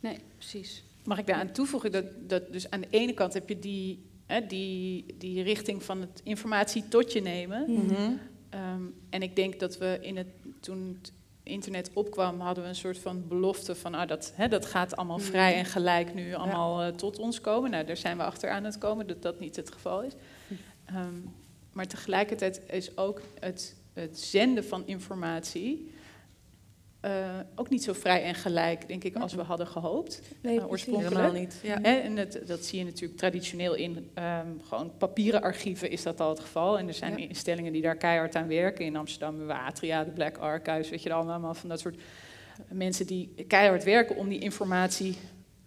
Nee, precies. Mag ik daaraan toevoegen dat, dat dus aan de ene kant heb je die, hè, die, die richting van het informatie tot je nemen. Mhm. Ehm, en ik denk dat we in het, toen het internet opkwam, hadden we een soort van belofte van ah, dat, hè, dat gaat allemaal Mm. vrij en gelijk nu allemaal eh, tot ons komen. Nou, daar zijn we achter aan het komen dat dat niet het geval is. Ehm, maar tegelijkertijd is ook het, het zenden van informatie eh, ook niet zo vrij en gelijk, denk ik, als we hadden gehoopt. Nee, Eh, oorspronkelijk. Helemaal niet. Ja. Hè, en het, dat zie je natuurlijk traditioneel in ehm, gewoon papieren archieven is dat al het geval. En er zijn Ja. instellingen die daar keihard aan werken. In Amsterdam hebben we Atria, de Black Archives, weet je wel, allemaal van dat soort mensen die keihard werken om die informatie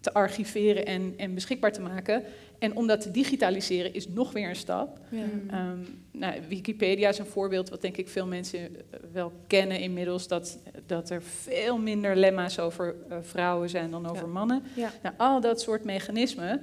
te archiveren en, en beschikbaar te maken. En om dat te digitaliseren is nog weer een stap. Ja. Mm. Ehm, nou, Wikipedia is een voorbeeld wat denk ik veel mensen eh, wel kennen inmiddels. Dat, dat er veel minder lemma's over eh, vrouwen zijn dan over Ja. mannen. Ja. Nou, al dat soort mechanismen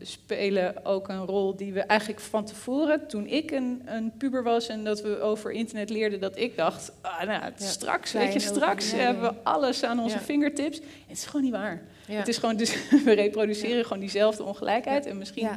spelen ook een rol die we eigenlijk van tevoren, toen ik een, een puber was en dat we over internet leerden, dat ik dacht, ah, nou, Ja, straks, weet je, straks hebben we alles aan onze Ja. fingertips. Het is gewoon niet waar. Het is gewoon, dus [LAUGHS] we reproduceren gewoon diezelfde ongelijkheid en misschien.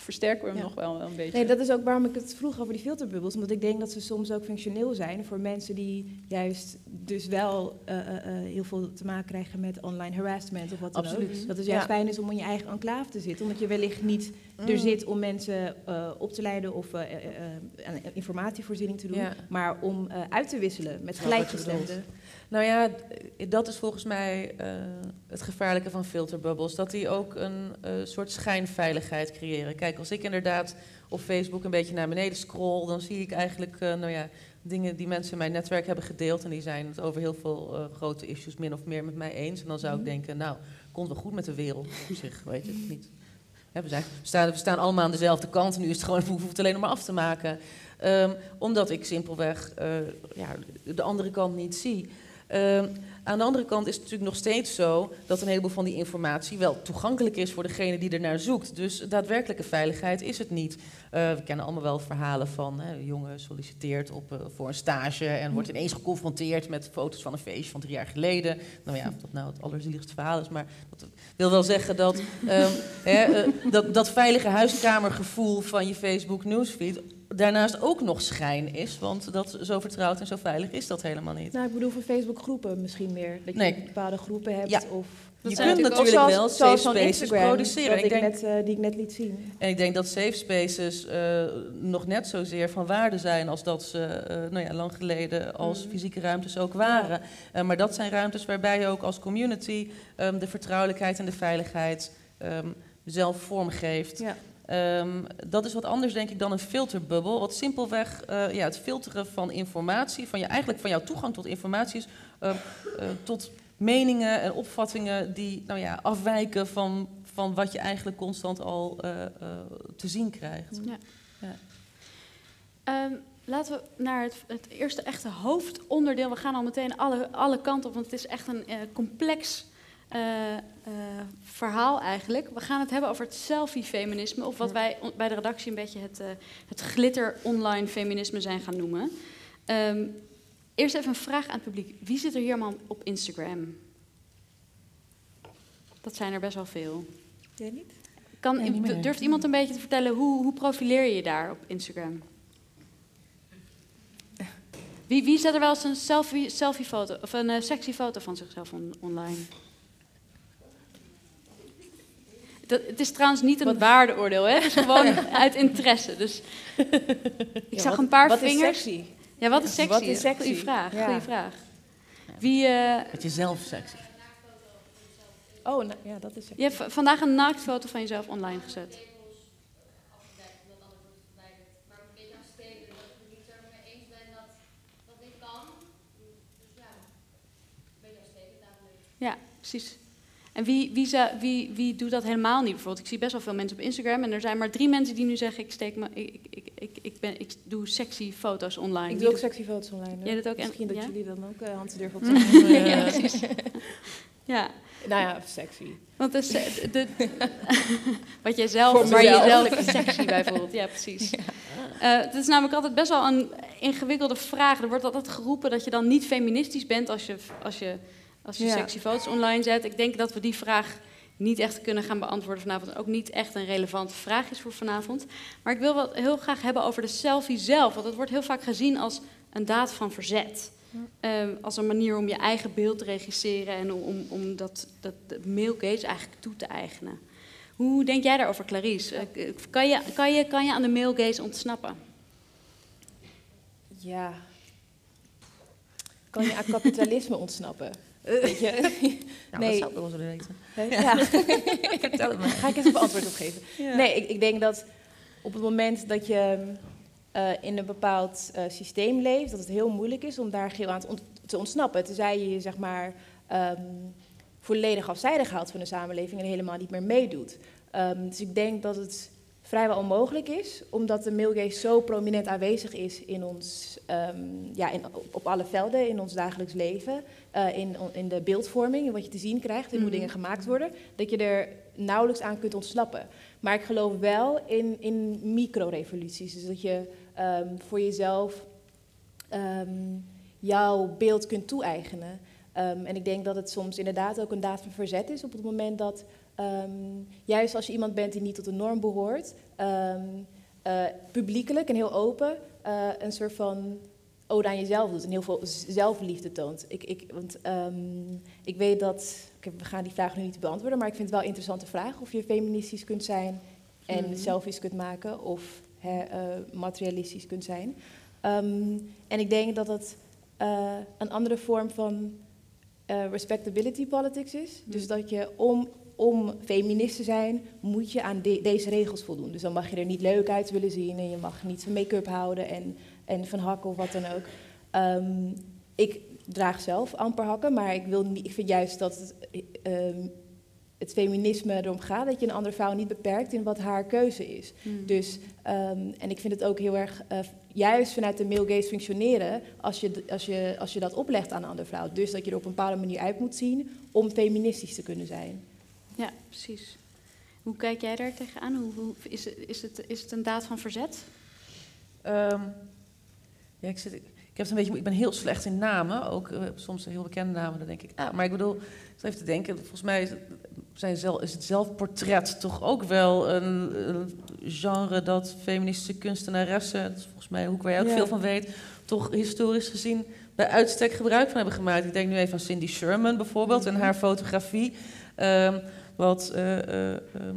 Versterken we hem Ja. nog wel een beetje. Nee, dat is ook waarom ik het vroeg over die filterbubbels. Omdat ik denk dat ze soms ook functioneel zijn voor mensen die juist dus wel eh, eh, eh, heel veel te maken krijgen met online harassment of wat dan ook. Absoluut. Dat het juist Ja. fijn is om in je eigen enclave te zitten. Omdat je wellicht niet er Mm. zit om mensen eh, op te leiden of eh, eh, eh, aan informatievoorziening te doen. Ja. Maar om eh, uit te wisselen met gelijkgestemden. Nou ja, dat is volgens mij eh, het gevaarlijke van filterbubbels. Dat die ook een eh, soort schijnveiligheid creëren. Kijk, als ik inderdaad op Facebook een beetje naar beneden scroll, dan zie ik eigenlijk eh, nou ja, dingen die mensen in mijn netwerk hebben gedeeld. En die zijn het over heel veel grote issues min of meer met mij eens. En dan zou ik Mhm. denken, nou, komt wel goed met de wereld op zich, weet je het niet. We, zijn, we, staan, we staan allemaal aan dezelfde kant. En nu is het gewoon, [LAUGHS] we hoeven het alleen nog maar af te maken. Ehm, omdat ik simpelweg ja, de andere kant niet zie. Ehm, aan de andere kant is het natuurlijk nog steeds zo dat een heleboel van die informatie wel toegankelijk is voor degene die er naar zoekt. Dus daadwerkelijke veiligheid is het niet. Eh, we kennen allemaal wel verhalen van hè, een jongen solliciteert op, eh, voor een stage en wordt ineens geconfronteerd met foto's van een feestje van drie jaar geleden. Nou ja, of dat nou het allerzieligste verhaal is, maar dat wil wel zeggen dat ehm, [LAUGHS] hè, eh, dat, dat veilige huiskamergevoel van je Facebook newsfeed daarnaast ook nog schijn is, want dat zo vertrouwd en zo veilig is dat helemaal niet. Nou, ik bedoel voor Facebook groepen misschien meer. Dat je Nee. bepaalde groepen hebt. Ja. Of, Dat je kunt natuurlijk Of wel zoals, safe zoals spaces Instagram, produceren. Ik ik denk, net, eh, die ik net liet zien. en ik denk dat safe spaces eh, nog net zozeer van waarde zijn als dat ze eh, nou ja, lang geleden als Mhm. fysieke ruimtes ook waren. Eh, maar dat zijn ruimtes waarbij je ook als community ehm, de vertrouwelijkheid en de veiligheid ehm, zelf vormgeeft. Ja. Ehm, dat is wat anders, denk ik, dan een filterbubbel. Wat simpelweg eh, ja, het filteren van informatie, van je, eigenlijk van jouw toegang tot informatie is, ehm, eh, tot meningen en opvattingen die nou ja, afwijken van, van wat je eigenlijk constant al eh, te zien krijgt. Ehm, laten we naar het, het eerste echte hoofdonderdeel. We gaan al meteen alle, alle kanten op, want het is echt een complex eh, eh, verhaal eigenlijk. We gaan het hebben over het selfie-feminisme, of wat wij bij de redactie een beetje het, eh, het glitter-online feminisme zijn gaan noemen. Ehm, eerst even een vraag aan het publiek. Wie zit er hier allemaal op Instagram? Dat zijn er best wel veel. Jij niet? Kan, Nee, niet meer. durft iemand een beetje te vertellen hoe, hoe profileer je je daar op Instagram? [LAUGHS] Wie, wie zet er wel eens een selfie, selfie foto of een sexy foto van zichzelf on- online? Dat, het is trouwens niet een waardeoordeel, hè? Het is gewoon [LAUGHS] [LAUGHS] uit interesse. Dus ik zag een paar wat vingers. Is sexy? Ja, wat is sexy? Wat is sexy? Goeie vraag. Ja. Goeie vraag. Wie, eh, Dat je zelf sexy. Oh, nou, ja, dat is sexy. je hebt vandaag een naaktfoto van jezelf online gezet. Maar een beetje aan steken dat ik het niet zo mee eens ben dat dat niet kan. Dus ja, een beetje aan steken dadelijk. Ja, precies. En wie, wie, wie, wie doet dat helemaal niet? Bijvoorbeeld, ik zie best wel veel mensen op Instagram en er zijn maar drie mensen die nu zeggen: ik steek me, ik, ik, ik, ben, ik doe sexy foto's online. Ik doe ook sexy foto's online. Jij doet ook en- Misschien dat ja? jullie dan ook uh, Hans durven op [LAUGHS] te ja, precies. [LAUGHS] Ja, Nou ja, sexy. want eh, de, de- [LAUGHS] wat jij zelf, waar je jezelf sexy bij voelt. Ja, precies. Eh, het is namelijk altijd best wel een ingewikkelde vraag. Er wordt altijd geroepen dat je dan niet feministisch bent als je, als je als je Ja. sexy foto's online zet. Ik denk dat we die vraag niet echt kunnen gaan beantwoorden vanavond. Ook niet echt een relevante vraag is voor vanavond. Maar ik wil wel heel graag hebben over de selfie zelf. Want dat wordt heel vaak gezien als een daad van verzet. Ehm, als een manier om je eigen beeld te regisseren en om, om, om dat, dat gaze eigenlijk toe te eigenen. Hoe denk jij daarover, Clarice? Eh, Kan je, kan, je, kan je aan de male gaze ontsnappen? Ja. Kan je aan kapitalisme ontsnappen? Weet je? [LAUGHS] Nou, Nee. dat zou ik wel eens willen weten. Ja. Vertel [LAUGHS] het me. Ga ik eens een antwoord op geven. Nee, ik, ik denk dat op het moment dat je eh, in een bepaald eh, systeem leeft, dat het heel moeilijk is om daar geheel aan te, ont- te ontsnappen. Tenzij je je zeg maar ehm, volledig afzijdig houdt van de samenleving en helemaal niet meer meedoet. Ehm, dus ik denk dat het vrijwel onmogelijk is, omdat de male gaze zo prominent aanwezig is in ons, ehm, ja, in, op, alle velden in ons dagelijks leven, eh, in, in de beeldvorming, in wat je te zien krijgt, in hoe Mhm. dingen gemaakt worden, dat je er nauwelijks aan kunt ontsnappen. Maar ik geloof wel in, in micro-revoluties, dus dat je ehm, voor jezelf ehm, jouw beeld kunt toe-eigenen. En ik denk dat het soms inderdaad ook een daad van verzet is op het moment dat, ehm, juist als je iemand bent die niet tot de norm behoort, ehm, eh, publiekelijk en heel open eh, een soort van ode aan jezelf doet en heel veel zelfliefde toont. Ik, ik, want ehm, ik weet dat, we gaan die vraag nu niet beantwoorden, maar ik vind het wel een interessante vraag of je feministisch kunt zijn en Mhm. selfies kunt maken of eh, materialistisch kunt zijn. En ik denk dat eh, een andere vorm van respectability politics is. Dus dat je om, om feminist te zijn, moet je aan de- deze regels voldoen. Dus dan mag je er niet leuk uit willen zien en je mag niet van make-up houden en, en van hakken of wat dan ook. Ehm, ik draag zelf amper hakken, maar ik, wil niet, ik vind juist dat het, ehm, het feminisme erom gaat dat je een andere vrouw niet beperkt in wat haar keuze is. Hmm. Dus, ehm, en ik vind het ook heel erg, eh, juist vanuit de male gaze functioneren, als je, als, je, als je dat oplegt aan een andere vrouw. Dus dat je er op een bepaalde manier uit moet zien om feministisch te kunnen zijn. Ja, precies. Hoe kijk jij daar tegenaan? Hoe, hoe, is, het, is, het, is het een daad van verzet? Ehm, ja, ik, zit, ik heb het een beetje, ik ben heel slecht in namen, ook eh, soms heel bekende namen. Dan denk ik, ah, maar ik bedoel, even te denken. Volgens mij is het, zijn zelf, is het zelfportret toch ook wel een, een genre dat feministische kunstenaressen, dat is volgens mij een hoek waar jij ook Ja. veel van weet, toch historisch gezien bij uitstek gebruik van hebben gemaakt. Ik denk nu even aan Cindy Sherman bijvoorbeeld en haar fotografie, ehm, wat eh, eh, ehm,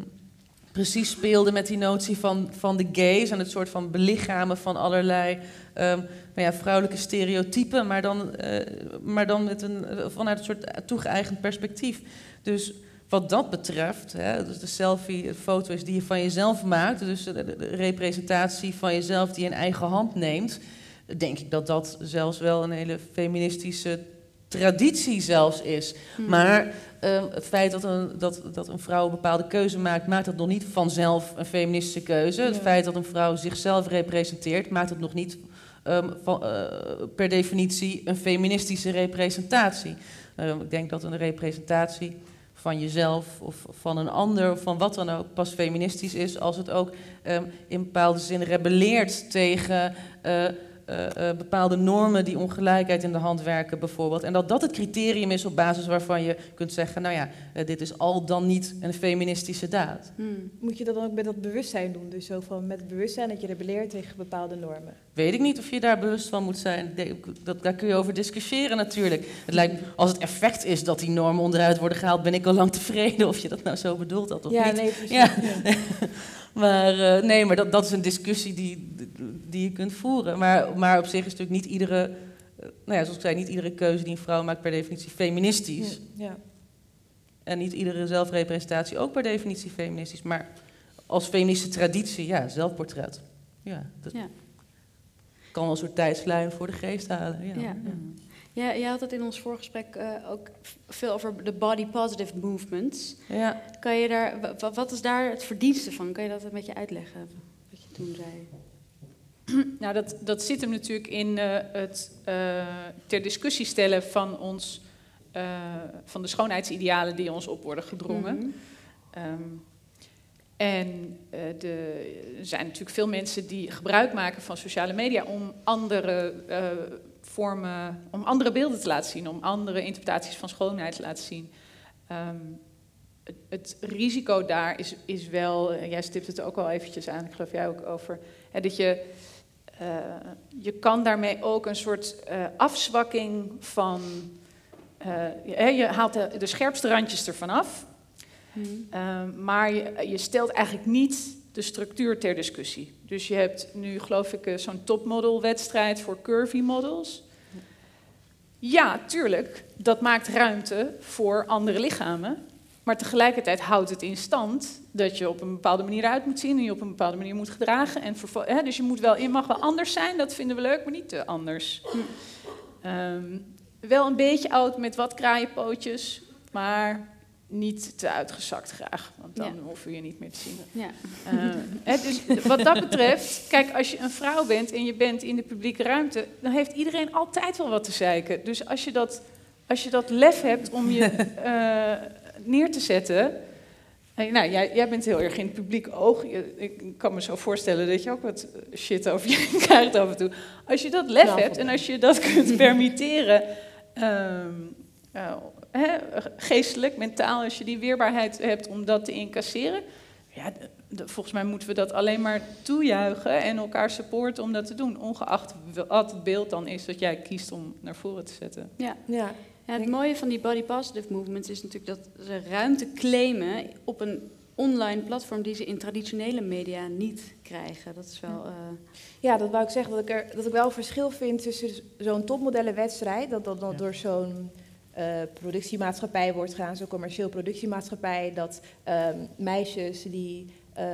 precies speelde met die notie van, van de gaze en het soort van belichamen van allerlei ehm, nou ja, vrouwelijke stereotypen, maar dan, eh, maar dan met een, vanuit een soort toegeëigend perspectief. Dus wat dat betreft, hè, dus de selfie, de foto is die je van jezelf maakt, dus de- de representatie van jezelf die je in eigen hand neemt, denk ik dat dat zelfs wel een hele feministische traditie zelfs is. Hmm. Maar ehm, het feit dat een, dat, dat een vrouw een bepaalde keuze maakt, maakt dat nog niet vanzelf een feministische keuze. Het feit dat een vrouw zichzelf representeert, maakt het nog niet ehm, van, eh, per definitie een feministische representatie. Ehm, ik denk dat een representatie van jezelf of van een ander of van wat dan ook pas feministisch is als het ook ehm, in bepaalde zin rebelleert tegen eh, bepaalde normen die ongelijkheid in de hand werken bijvoorbeeld. En dat dat het criterium is op basis waarvan je kunt zeggen, nou ja, eh, dit is al dan niet een feministische daad. Hmm. Moet je dat dan ook met dat bewustzijn doen? Dus zo van met het bewustzijn dat je rebelleert tegen bepaalde normen. Weet ik niet of je daar bewust van moet zijn. Dat, daar kun je over discussiëren natuurlijk. Het lijkt, als het effect is dat die normen onderuit worden gehaald, ben ik al lang tevreden of je dat nou zo bedoeld had of ja, niet. nee, precies. Ja. [LAUGHS] Maar eh, nee, maar dat, dat is een discussie die, die je kunt voeren. Maar, maar op zich is natuurlijk niet iedere, eh, nou ja, zoals ik zei, niet iedere keuze die een vrouw maakt per definitie feministisch. Ja. En niet iedere zelfrepresentatie ook per definitie feministisch. Maar als feministische traditie, ja, zelfportret. Ja, dat Ja. kan wel een soort tijdslijn voor de geest halen. Ja. Ja. Ja, jij had het in ons voorgesprek eh, ook veel over de body positive movements. Ja. Kan je daar, wa- wa- wat is daar het verdienste van? Kan je dat een beetje uitleggen? Wat je toen zei. [CLEARS THROAT] Nou, dat, dat zit hem natuurlijk in eh, het eh, ter discussie stellen van ons, van de schoonheidsidealen die ons op worden gedrongen. Mhm. Ehm, en de, er zijn natuurlijk veel mensen die gebruik maken van sociale media om andere vormen, om andere beelden te laten zien, om andere interpretaties van schoonheid te laten zien. Ehm, het, het risico daar is, is wel, eh, jij stipt het ook al eventjes aan, ik geloof jij ook over, hè, dat je, eh, je kan daarmee ook een soort eh, afzwakking van, je, je haalt de, de scherpste randjes ervan af, Ehm, maar je, je stelt eigenlijk niet de structuur ter discussie. Dus je hebt nu, geloof ik, eh, zo'n topmodel-wedstrijd voor curvy models. Ja, tuurlijk, dat maakt ruimte voor andere lichamen. Maar tegelijkertijd houdt het in stand dat je op een bepaalde manier uit moet zien en je op een bepaalde manier moet gedragen. En hè, dus je, moet wel, je mag wel anders zijn, dat vinden we leuk, maar niet te anders. Ehm, wel een beetje oud met wat kraaienpootjes, maar niet te uitgezakt graag. Want dan Ja. hoeven we je niet meer te zien. Ja. Eh, dus wat dat betreft, kijk, als je een vrouw bent en je bent in de publieke ruimte, dan heeft iedereen altijd wel wat te zeiken. Dus als je dat, als je dat lef hebt om je [LAUGHS] eh, neer te zetten. eh, nou, jij, jij bent heel erg in het publiek oog. Je- ik kan me zo voorstellen dat je ook wat shit over je [LAUGHS] krijgt af en toe. Als je dat lef Nou, hebt en als je dat kunt [LAUGHS] permitteren, ehm, eh, hè, geestelijk, mentaal, als je die weerbaarheid hebt om dat te incasseren, ja, volgens mij moeten we dat alleen maar toejuichen en elkaar supporten om dat te doen. Ongeacht wat het beeld dan is dat jij kiest om naar voren te zetten. Ja. Ja, Ja, het mooie van die body positive movements is natuurlijk dat ze ruimte claimen op een online platform die ze in traditionele media niet krijgen. Dat is wel. eh, ja, dat wou ik zeggen. Dat ik, er, dat ik wel een verschil vind tussen zo'n topmodellenwedstrijd, dat dat Ja. door zo'n eh, productiemaatschappij wordt gedaan, zo'n commercieel productiemaatschappij, dat ehm, meisjes die eh,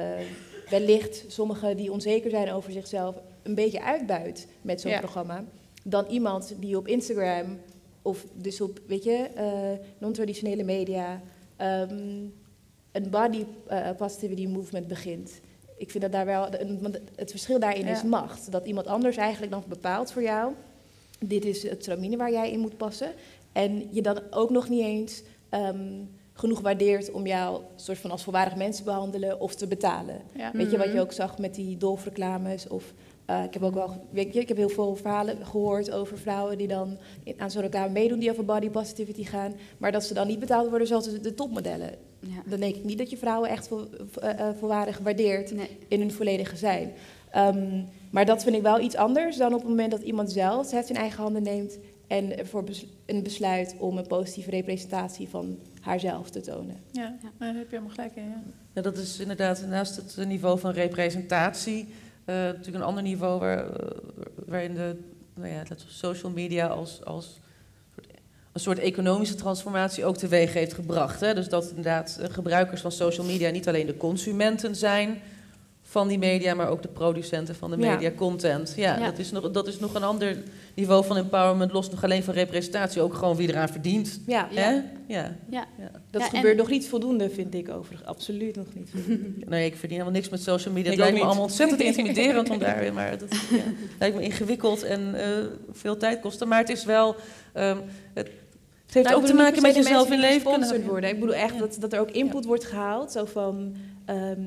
wellicht, sommigen die onzeker zijn over zichzelf, een beetje uitbuit met zo'n Ja. programma, dan iemand die op Instagram of dus op, weet je, eh, non-traditionele media ehm, een body eh, positivity movement begint. Ik vind dat daar wel, het verschil daarin Ja. is macht. Dat iemand anders eigenlijk dan bepaalt voor jou, dit is het stramine waar jij in moet passen. En je dan ook nog niet eens ehm, genoeg waardeert om jou soort van als volwaardig mens te behandelen of te betalen. Ja. Weet je wat je Mhm. ook zag met die dolfreclames? Of eh, ik heb ook wel, weet je, ik heb heel veel verhalen gehoord over vrouwen die dan in- aan zo'n reclame meedoen die over body positivity gaan, maar dat ze dan niet betaald worden zoals de, de topmodellen. ja. Dan denk ik niet dat je vrouwen echt vol, eh, eh, volwaardig waardeert Nee. in hun volledige zijn. Ehm, maar dat vind ik wel iets anders dan op het moment dat iemand zelf het in eigen handen neemt en bes- een besluit om een positieve representatie van haarzelf te tonen. Ja, Ja. daar heb je helemaal gelijk in. Ja. Ja, dat is inderdaad naast het niveau van representatie eh, natuurlijk een ander niveau waar, eh, waarin de nou ja, we social media als, als een soort economische transformatie ook teweeg heeft gebracht. Hè? Dus dat inderdaad gebruikers van social media niet alleen de consumenten zijn van die media, maar ook de producenten van de Ja. media content. Ja, Ja. Dat, is nog, dat is nog een ander niveau van empowerment, los nog alleen van representatie, ook gewoon wie eraan verdient. Ja, Ja. Hè? Ja. Ja. dat Ja, gebeurt en- nog niet voldoende, vind ik overigens. Absoluut nog niet voldoende. [LAUGHS] Nee, ik verdien helemaal niks met social media. Het lijkt me niet. allemaal ontzettend [LAUGHS] intimiderend om daar... Maar dat ja, lijkt me ingewikkeld en eh, veel tijd kosten. Maar het is wel... ehm, het, het heeft Nou, ook te maken met jezelf in leven kunnen worden. Ik bedoel echt Ja. dat, dat er ook input wordt gehaald. Zo van, ehm,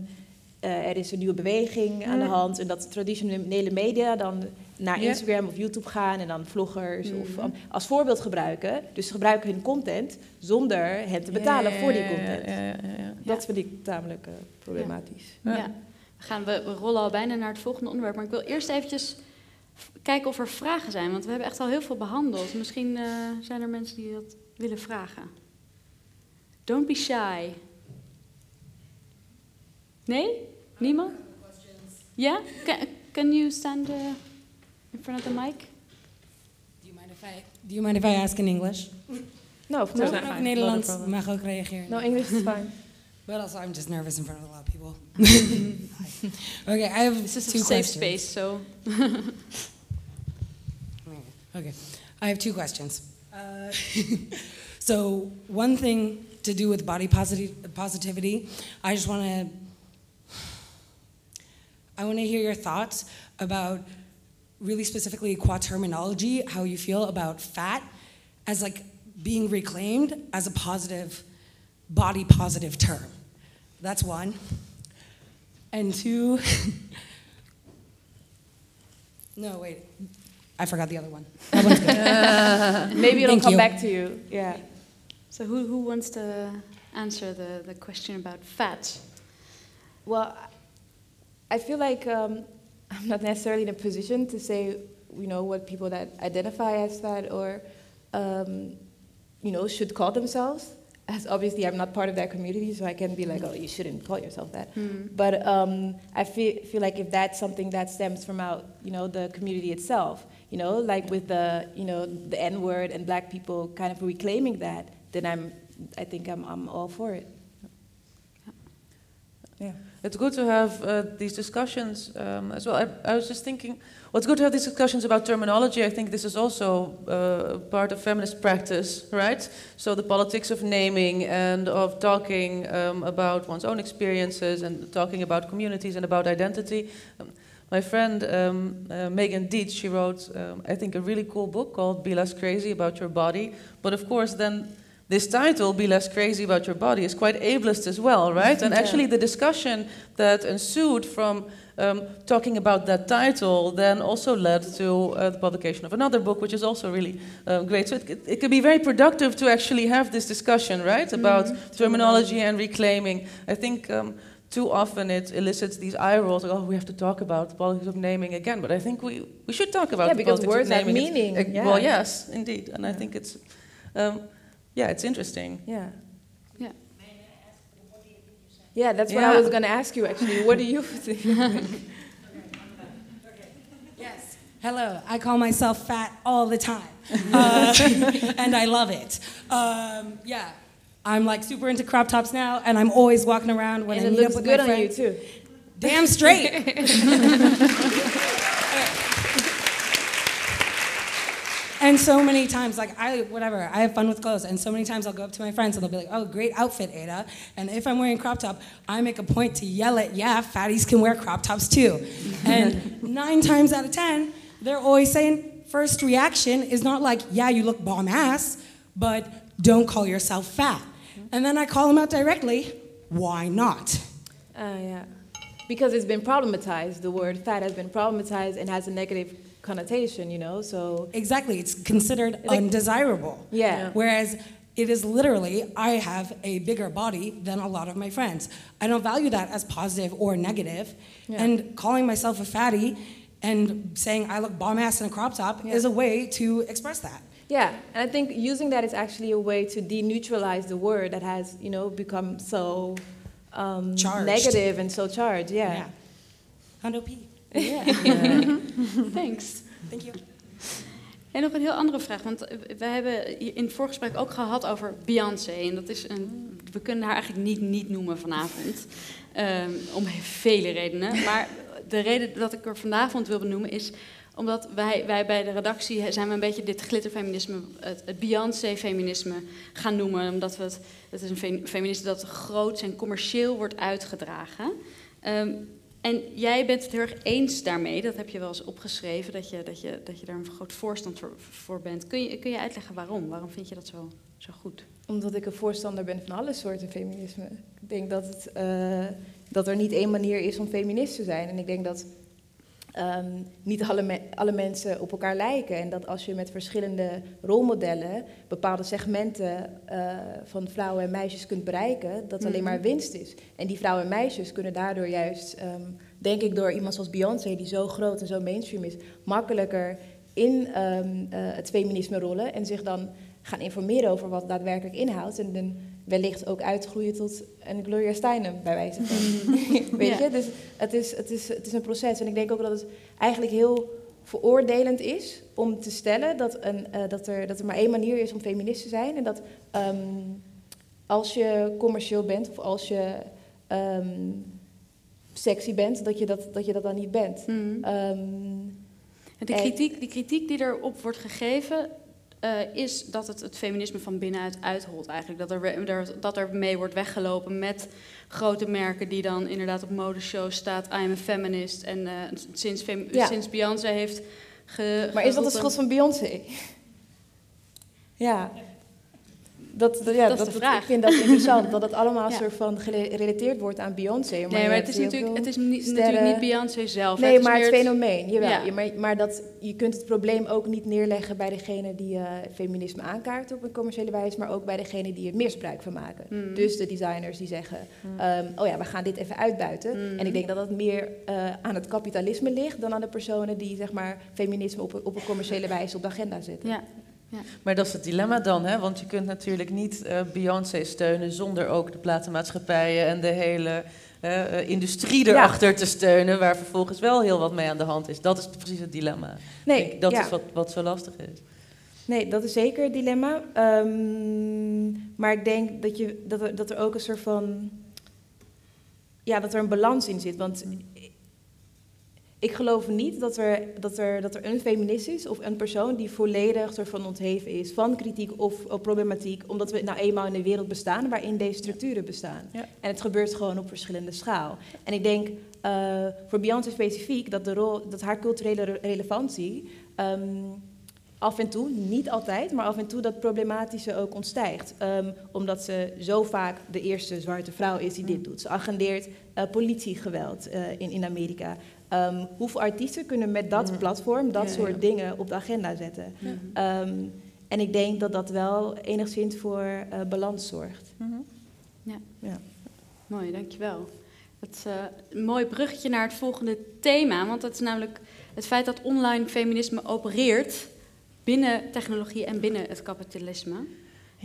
eh, er is een nieuwe beweging aan de hand. En dat traditionele media dan naar Ja. Instagram of YouTube gaan en dan vloggers of Mhm. um, als voorbeeld gebruiken. Dus ze gebruiken hun content zonder hen te betalen Ja, voor die content. ja, ja, ja. Dat vind ik tamelijk eh, problematisch. Ja. Ja. We, gaan, we, we rollen al bijna naar het volgende onderwerp. Maar ik wil eerst eventjes kijken of er vragen zijn. Want we hebben echt al heel veel behandeld. Misschien eh, zijn er mensen die dat willen vragen. Don't be shy. Nee? Niemand? Ja? Can, can you stand uh, in front of the mic? Do you mind if I, do you mind if I ask in English? Nou, No. Ik no, kan ook. Nederlands, Not a problem. mag ook reageren. no English is fine. [LAUGHS] But also, I'm just nervous in front of a lot of people. [LAUGHS] okay, I have This is two a safe questions. space, so... [LAUGHS] Okay, I have two questions. Uh, so, one thing to do with body posit- positivity, I just want to. I want to hear your thoughts about really specifically qua terminology, how you feel about fat as like being reclaimed as a positive, body positive term. That's one. And two, [LAUGHS] no, wait. I forgot the other one. That one's good. [LAUGHS] Maybe it'll Thank come you. back to you. Yeah. So who, who wants to answer the, the question about fat? Well, I feel like um, [LAUGHS] I'm not necessarily in a position to say, you know, what people that identify as that or, um, you know, should call themselves. As obviously I'm not part of that community, so I can be like, oh, you shouldn't call yourself that. But um, I feel, feel like if that's something that stems from out, you know, the community itself, you know, like with the, you know, the N word and black people kind of reclaiming that, then I'm, I think I'm, I'm all for it. Yeah. It's good to have uh, these discussions um, as well. I, I was just thinking, well, it's good to have these discussions about terminology. I think this is also uh, part of feminist practice, right? So the politics of naming and of talking um, about one's own experiences and talking about communities and about identity. Um, my friend um, uh, Megan Dietz, she wrote, um, I think, a really cool book called Be Less Crazy About Your Body. But of course, then this title, Be Less Crazy About Your Body, is quite ableist as well, right? And [LAUGHS] actually, the discussion that ensued from um, talking about that title then also led to uh, the publication of another book, which is also really uh, great. So it, it, it can be very productive to actually have this discussion, right, about terminology and reclaiming. I think. Um, too often it elicits these eye rolls, like, oh, we have to talk about the politics of naming again. But I think we, we should talk about Yeah, the because politics words of have naming. It's- meaning, uh, Well, yes, indeed. And I think it's, um, yeah, it's interesting. Yeah. Yeah. Yeah, that's what Yeah. I was going to ask you actually. What do you [LAUGHS] think? [LAUGHS] Yes. Hello. I call myself fat all the time, uh, [LAUGHS] and I love it. Um, yeah. I'm like super into crop tops now, and I'm always walking around when and I it meet looks up with good my on you friends. too. Damn straight. And so many times, like I, whatever, I have fun with clothes, and so many times I'll go up to my friends and they'll be like, "Oh, great outfit, Ada." And if I'm wearing crop top, I make a point to yell at, "Yeah, fatties can wear crop tops too." [LAUGHS] and nine times out of ten, they're always saying, first reaction is not like, "Yeah, you look bomb ass," but "Don't call yourself fat." And then I call them out directly. Why not? Uh, yeah. Because it's been problematized. The word fat has been problematized and has a negative connotation, you know? So, Exactly, it's considered Like- undesirable. Yeah. Whereas it is literally, I have a bigger body than a lot of my friends. I don't value that as positive or negative. Yeah. And calling myself a fatty and saying I look bomb ass in a crop top Yeah. is a way to express that. yeah. And I think using that is actually a way to deneutralize the word that has, you know, become so um, Charged. negative and so charged. Yeah. Hundo P. [LAUGHS] Thanks. Thank you. En nog een heel andere vraag, want we hebben hier in het voorgesprek ook gehad over Beyoncé. En dat is een, we kunnen haar eigenlijk niet niet noemen vanavond, ehm, om vele redenen. Maar de reden dat ik er vanavond wil benoemen is omdat wij, wij bij de redactie zijn we een beetje dit glitterfeminisme, het, het Beyoncé-feminisme gaan noemen. Omdat we het, het is een fe- feminisme dat groot en commercieel wordt uitgedragen. Ehm, en jij bent het heel erg eens daarmee, dat heb je wel eens opgeschreven, dat je, dat je, dat je daar een groot voorstand voor, bent. Kun je, kun je uitleggen waarom? Waarom vind je dat zo, zo goed? Omdat ik een voorstander ben van alle soorten feminisme. Ik denk dat, het, eh, dat er niet één manier is om feminist te zijn. En ik denk dat ehm, niet alle, me- alle mensen op elkaar lijken. En dat als je met verschillende rolmodellen bepaalde segmenten eh, van vrouwen en meisjes kunt bereiken, dat alleen maar winst is. En die vrouwen en meisjes kunnen daardoor juist, ehm, denk ik, door iemand zoals Beyoncé, die zo groot en zo mainstream is, makkelijker in ehm, eh, het feminisme rollen en zich dan gaan informeren over wat daadwerkelijk inhoudt. En dan wellicht ook uitgroeien tot een Gloria Steinem, bij wijze van. [LAUGHS] Weet Ja. je? Dus het is, het, is, het is een proces. En ik denk ook dat het eigenlijk heel veroordelend is om te stellen dat, een, eh, dat, er, dat er maar één manier is om feminist te zijn. En dat ehm, als je commercieel bent of als je ehm, sexy bent, dat je dat, dat je dat dan niet bent. Mhm. Ehm, En de kritiek, die kritiek die erop wordt gegeven, eh, is dat het het feminisme van binnenuit uitholt eigenlijk. Dat er, er, dat er mee wordt weggelopen met grote merken die dan inderdaad op modeshows staat, I am a feminist. En eh, sinds, fem- Ja. sinds Beyoncé heeft ge, maar is dat de geroepen- schuld van Beyoncé? ja. Dat, dat- ja, Dat is de dat- vraag. ik vind dat interessant, dat het allemaal [LAUGHS] Ja. soort van gere- gerelateerd wordt aan Beyoncé. nee, maar het is natuurlijk, het is niet, natuurlijk niet Beyoncé zelf. Nee, maar het meer fenomeen, jawel. Ja. Je- maar, maar dat, je kunt het probleem ook niet neerleggen bij degene die eh, feminisme aankaart op een commerciële wijze, maar ook bij degene die er misbruik van maken. Mm. Dus de designers die zeggen, ehm, oh ja, we gaan dit even uitbuiten. Mm. En ik denk dat dat meer eh, aan het kapitalisme ligt dan aan de personen die zeg maar, feminisme op, een- op een commerciële wijze op de agenda zetten. Ja, Maar dat is het dilemma dan, hè? want je kunt natuurlijk niet eh, Beyoncé steunen zonder ook de platenmaatschappijen en de hele eh, industrie erachter te steunen, waar vervolgens wel heel wat mee aan de hand is. Dat is precies het dilemma. Nee, denk, dat ja. is wat, wat zo lastig is. Nee, dat is zeker het dilemma. Ehm, maar ik denk dat, je, dat, er, dat er ook een soort van. Ja, dat er een balans in zit. Want ik geloof niet dat er, dat, er, dat er een feminist is of een persoon die volledig soort van ontheven is van kritiek of, of problematiek, omdat we nou eenmaal in een wereld bestaan waarin deze structuren bestaan. Ja. En het gebeurt gewoon op verschillende schaal. En ik denk eh, voor Beyoncé specifiek dat, de rol, dat haar culturele re- relevantie ehm, af en toe, niet altijd, maar af en toe dat problematische ook ontstijgt. Ehm, omdat ze zo vaak de eerste zwarte vrouw is die dit doet. Ze agendeert eh, politiegeweld eh, in, in Amerika. Ehm, hoeveel artiesten kunnen met dat Mhm. platform dat Ja, soort ja. dingen op de agenda zetten? Ja. Ehm, en ik denk dat dat wel enigszins voor eh, balans zorgt. mooi, dankjewel. Het is eh, een mooi bruggetje naar het volgende thema, want dat is namelijk het feit dat online feminisme opereert binnen technologie en binnen het kapitalisme.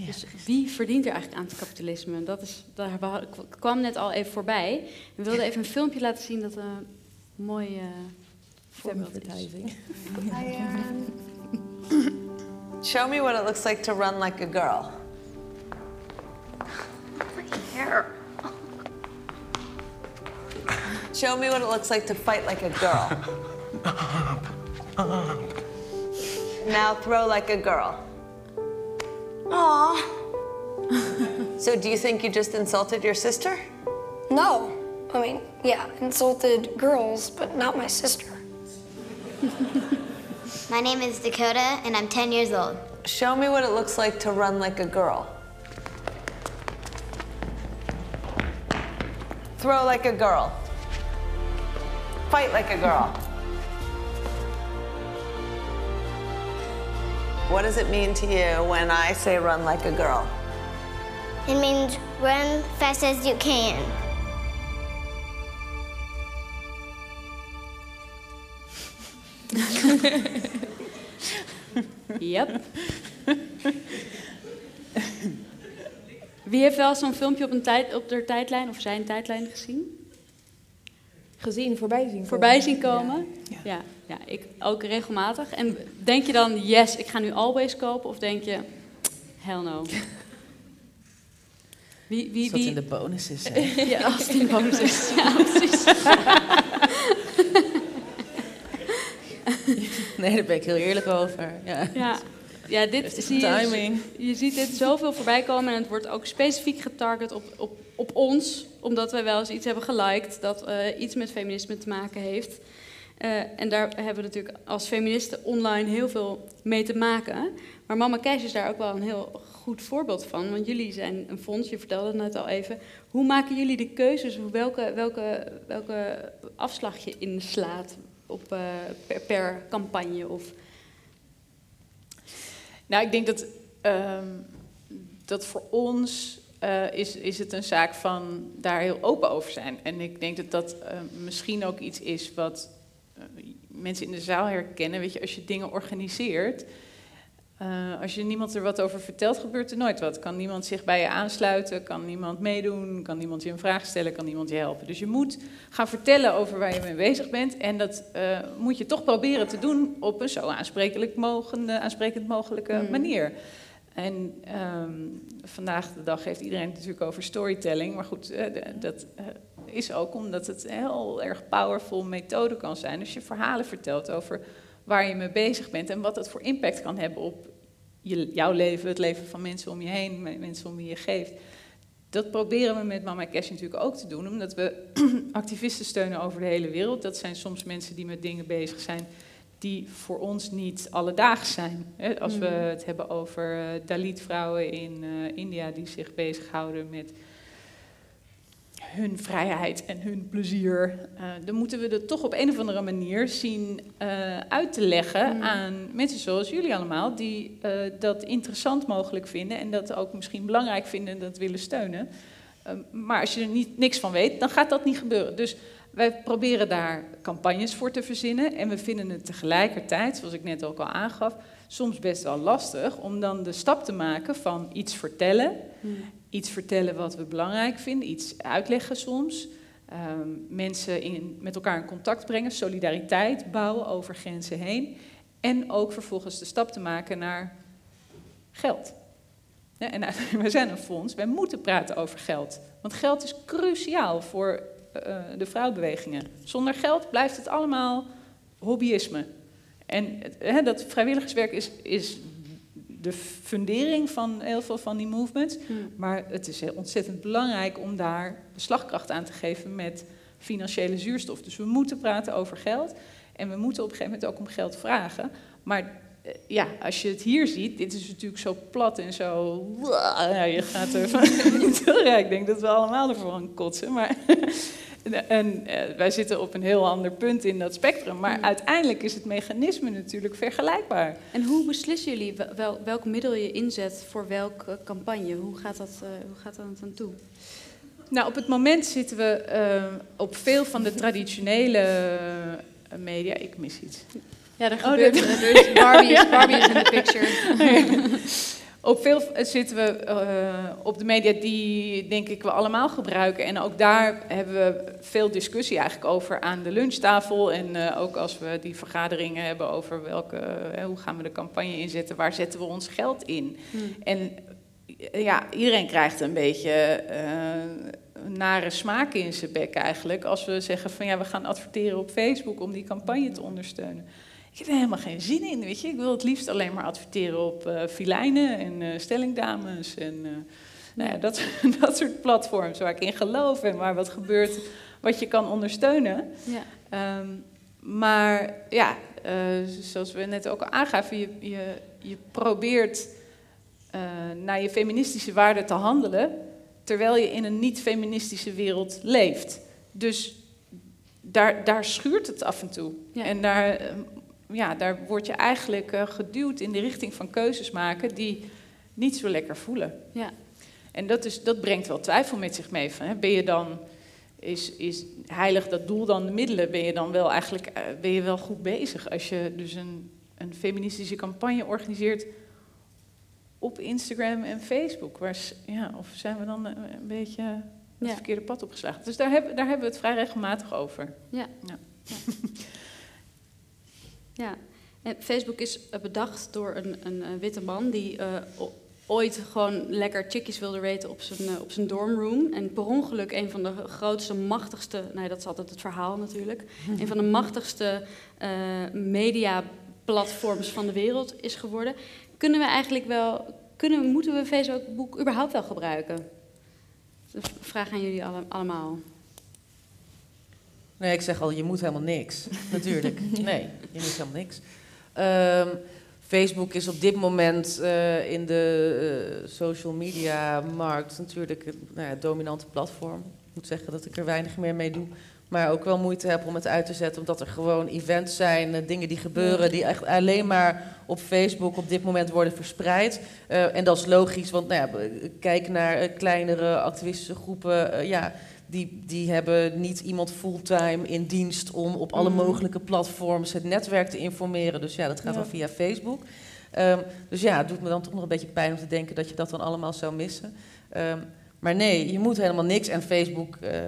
Dus wie verdient er eigenlijk aan het kapitalisme? Dat is, daar kwam net al even voorbij. We wilden even een filmpje laten zien dat een mooi eh, voorbeeld is. Advertising. Um, [LAUGHS] Show me what it looks like to run like a girl. My hair. Show me what it looks like to fight like a girl. now throw like a girl. Aw, So do you think you just insulted your sister? no. I mean, yeah, insulted girls, but not my sister. [LAUGHS] My name is Dakota, and I'm 10 years old. Show me what it looks like to run like a girl. Throw like a girl. Fight like a girl. What does it mean to you when I say run like a girl? It means run fast as you can. [LAUGHS] Yep. Wie heeft wel zo'n filmpje op, een tijd, op de tijdlijn of zijn tijdlijn gezien? Gezien, voorbij zien komen. Voorbij zien komen? Ja. Ja, ik ook regelmatig. En denk je dan, yes, ik ga nu Always kopen? Of denk je, hell no? Wie, wie, dat wie, in de bonus is. hè. [LAUGHS] Ja, als het [LAUGHS] in bonus is. Ja, precies. [LAUGHS] Nee, daar ben ik heel eerlijk over. Ja. Ja, ja dit zie je, timing. je ziet dit zoveel voorbij komen en het wordt ook specifiek getarget op, op, op ons, omdat wij wel eens iets hebben geliked dat eh, iets met feminisme te maken heeft. Eh, en daar hebben we natuurlijk als feministen online heel veel mee te maken. Maar Mama Cash is daar ook wel een heel goed voorbeeld van. Want jullie zijn een fonds, je vertelde het net al even. Hoe maken jullie de keuzes hoe welke, welke, welke afslag je inslaat op, eh, per, campagne? Of, Nou, ik denk dat, ehm, dat voor ons eh, is, is het een zaak van daar heel open over zijn. En ik denk dat dat eh, misschien ook iets is wat mensen in de zaal herkennen. Weet je, als je dingen organiseert, eh, als je niemand er wat over vertelt, gebeurt er nooit wat. Kan niemand zich bij je aansluiten, kan niemand meedoen, kan niemand je een vraag stellen, kan niemand je helpen. Dus je moet gaan vertellen over waar je mee bezig bent. En dat eh, moet je toch proberen te doen op een zo aansprekelijk mogende, aansprekend mogelijke Mm. manier. En ehm, vandaag de dag heeft iedereen het natuurlijk over storytelling. Maar goed, eh, dat is ook omdat het een heel erg powerful methode kan zijn. Als je verhalen vertelt over waar je mee bezig bent en wat dat voor impact kan hebben op je, jouw leven, het leven van mensen om je heen, me- mensen om wie je geeft. Dat proberen we met Mama Cash natuurlijk ook te doen, omdat we [CLEARS THROAT] activisten steunen over de hele wereld. Dat zijn soms mensen die met dingen bezig zijn die voor ons niet alledaags zijn. Als we Mhm. het hebben over eh, Dalit-vrouwen in eh, India die zich bezighouden met hun vrijheid en hun plezier, eh, dan moeten we dat toch op een of andere manier zien eh, uit te leggen Mhm. aan mensen zoals jullie allemaal, die eh, dat interessant mogelijk vinden en dat ook misschien belangrijk vinden en dat willen steunen. Maar als je er niet, niks van weet, dan gaat dat niet gebeuren. Dus wij proberen daar campagnes voor te verzinnen en we vinden het tegelijkertijd, zoals ik net ook al aangaf, soms best wel lastig om dan de stap te maken van iets vertellen iets vertellen wat we belangrijk vinden, iets uitleggen soms. Ehm, mensen in, met elkaar in contact brengen, solidariteit bouwen over grenzen heen. En ook vervolgens de stap te maken naar geld. Ja, en [LAUGHS] wij zijn een fonds, wij moeten praten over geld. Want geld is cruciaal voor eh, de vrouwbewegingen. Zonder geld blijft het allemaal hobbyisme. En dat vrijwilligerswerk is, is de fundering van heel veel van die movements. Maar het is heel ontzettend belangrijk om daar slagkracht aan te geven met financiële zuurstof. Dus we moeten praten over geld. En we moeten op een gegeven moment ook om geld vragen. Maar eh, ja, als je het hier ziet, dit is natuurlijk zo plat en zo. [LAUGHS] Ja, je gaat er van. [LAUGHS] ik denk dat we allemaal ervoor gaan kotsen. Maar en, eh, wij zitten op een heel ander punt in dat spectrum. Maar uiteindelijk is het mechanisme natuurlijk vergelijkbaar. En hoe beslissen jullie wel- wel, welk middel je inzet voor welke campagne? Hoe gaat dat, eh, hoe gaat dat aan toe? Nou, op het moment zitten we eh, op veel van de traditionele media. Ik mis iets. Ja, er Oh, gebeurt dit- er is Barbie, is, [LAUGHS] Barbie is in de picture. [LAUGHS] [LAUGHS] Op veel v- zitten we eh, op de media die denk ik we allemaal gebruiken. En ook daar hebben we veel discussie eigenlijk over aan de lunchtafel. En eh, ook als we die vergaderingen hebben over welke, eh, hoe gaan we de campagne inzetten, waar zetten we ons geld in. En eh, ja, iedereen krijgt een beetje eh, nare smaak in zijn bek eigenlijk. Als we zeggen van ja, we gaan adverteren op Facebook om die campagne te ondersteunen. Ik heb er helemaal geen zin in, weet je. Ik wil het liefst alleen maar adverteren op eh filijnen en eh, stellingdames en eh, nou ja, dat, [LAUGHS] dat soort platforms waar ik in geloof en waar wat gebeurt wat je kan ondersteunen. Ja. Ehm, maar ja, zoals we net ook al aangaven, je, je, je probeert naar je feministische waarden te handelen, terwijl je in een niet-feministische wereld leeft. Dus daar, daar schuurt het af en toe. Ja. En daar, eh, ja, daar word je eigenlijk eh, geduwd in de richting van keuzes maken die niet zo lekker voelen. Ja. En dat, is, dat brengt wel twijfel met zich mee. Van, hè, ben je dan, is, is heilig dat doel dan de middelen? Ben je dan wel eigenlijk eh, ben je wel goed bezig als je dus een, een feministische campagne organiseert op Instagram en Facebook? Waar, ja, of zijn we dan eh, een beetje het Ja. verkeerde pad opgeslagen? Dus daar hebben, daar hebben we het vrij regelmatig over. Ja. Ja. Ja, en Facebook is eh, bedacht door een, een, witte man die eh, ooit gewoon lekker chickies wilde raten op zijn, eh, op zijn dormroom. En per ongeluk een van de grootste, machtigste, nee dat is altijd het verhaal natuurlijk, [LAUGHS] een van de machtigste eh mediaplatforms van de wereld is geworden. Kunnen we eigenlijk wel, kunnen, we- moeten we Facebook überhaupt wel gebruiken? Vraag aan jullie alle- allemaal. Nee, ik zeg al, je moet helemaal niks. [LAUGHS] Natuurlijk. Nee, je moet helemaal niks. Ehm, Facebook is op dit moment eh, in de eh, social media markt natuurlijk het nou ja, dominante platform. Ik moet zeggen dat ik er weinig meer mee doe. Maar ook wel moeite heb om het uit te zetten, omdat er gewoon events zijn, eh, dingen die gebeuren, die echt alleen maar op Facebook op dit moment worden verspreid. En dat is logisch, want nou ja, kijk naar kleinere activistische groepen. ja, die, die hebben niet iemand fulltime in dienst om op alle Mhm. mogelijke platforms het netwerk te informeren. Dus ja, dat gaat Ja. dan via Facebook. Ehm, dus ja, het doet me dan toch nog een beetje pijn om te denken dat je dat dan allemaal zou missen. Ehm, maar nee, je moet helemaal niks. En Facebook eh,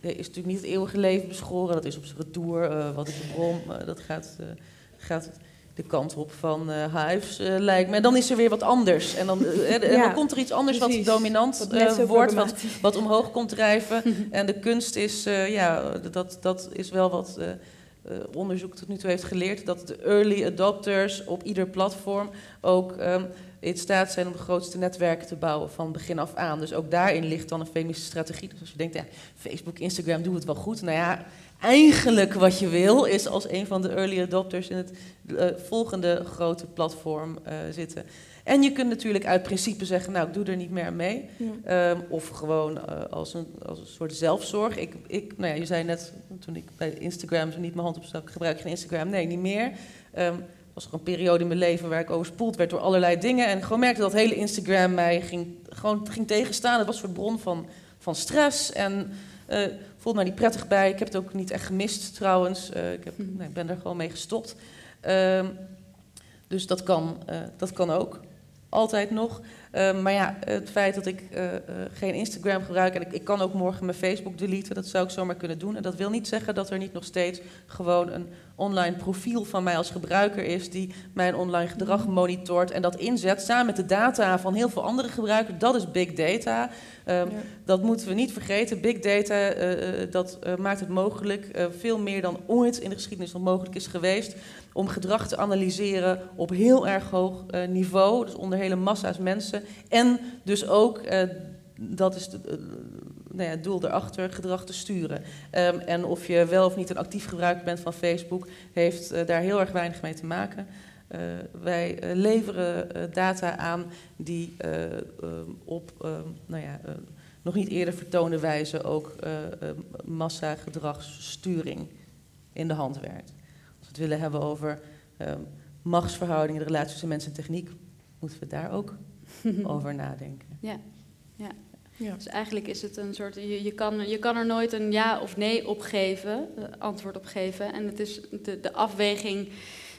is natuurlijk niet het eeuwige leven beschoren. Dat is op zijn retour. eh, wat is de bron? Eh, dat gaat, gaat de kant op van eh hives, eh, lijkt me. En dan is er weer wat anders. En dan, eh, en dan komt er iets anders precies. wat dominant Wat wordt. Wat, wat omhoog komt drijven. [LAUGHS] en de kunst is, ja, dat, dat is wel wat onderzoek tot nu toe heeft geleerd. Dat de early adopters op ieder platform ook ehm, in staat zijn om de grootste netwerken te bouwen van begin af aan. Dus ook daarin ligt dan een feministische strategie. Dus als je denkt, ja, Facebook, Instagram doen het wel goed. Nou ja, eigenlijk wat je wil is als een van de early adopters in het eh, volgende grote platform eh, zitten. En je kunt natuurlijk uit principe zeggen, nou, ik doe er niet meer aan mee. Ja. Ehm, of gewoon eh, als, een, als een soort zelfzorg. Ik, ik, nou ja, je zei net, toen ik bij Instagram zo niet mijn hand opstak, gebruik ik geen Instagram. Nee, niet meer. Ehm was er een periode in mijn leven waar ik overspoeld werd door allerlei dingen. En gewoon merkte dat hele Instagram mij ging, gewoon ging tegenstaan. Het was een soort bron van, van stress. En voelde me niet prettig bij. Ik heb het ook niet echt gemist trouwens. Eh, ik, heb, nee, ik ben er gewoon mee gestopt. Ehm, dus dat kan, eh, dat kan ook. Altijd nog. Ehm, maar ja, het feit dat ik eh, geen Instagram gebruik en ik, ik kan ook morgen mijn Facebook deleten, dat zou ik zomaar kunnen doen. En dat wil niet zeggen dat er niet nog steeds gewoon een online profiel van mij als gebruiker is die mijn online gedrag monitort en dat inzet samen met de data van heel veel andere gebruikers. Dat is big data. Ehm, Dat moeten we niet vergeten. Big data eh, eh, dat eh, maakt het mogelijk, veel meer dan ooit in de geschiedenis nog mogelijk is geweest, om gedrag te analyseren op heel erg hoog niveau, dus onder hele massa's mensen. En dus ook, dat is de- nou ja, doel erachter, gedrag te sturen. Ehm, en of je wel of niet een actief gebruiker bent van Facebook, heeft eh, daar heel erg weinig mee te maken. Eh, wij eh, leveren data aan die eh, ehm, op ehm, nou ja, nog niet eerder vertoonde wijze ook massagedragssturing in de hand werkt. Als we het willen hebben over machtsverhoudingen, de relatie tussen mens en techniek, moeten we daar ook [LAUGHS] over nadenken. Ja, ja. Ja. Dus eigenlijk is het een soort, je, je, kan, je kan er nooit een ja of nee op geven, eh, antwoord op geven. En het is de, de afweging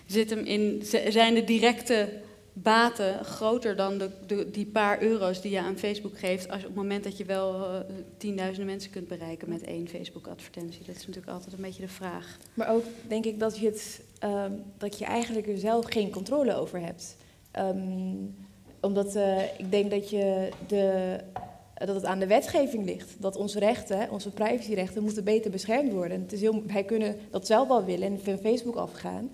zit hem in, zijn de directe baten groter dan de, de, die paar euro's die je aan Facebook geeft, als, op het moment dat je wel eh, tienduizenden mensen kunt bereiken met één Facebook-advertentie. Dat is natuurlijk altijd een beetje de vraag. Maar ook denk ik dat je, het, ehm, dat je eigenlijk er zelf geen controle over hebt. Ehm, omdat eh, ik denk dat, je de, dat het aan de wetgeving ligt. Dat onze rechten, onze privacyrechten, moeten beter beschermd worden. En het is heel, wij kunnen dat zelf wel willen en van Facebook afgaan.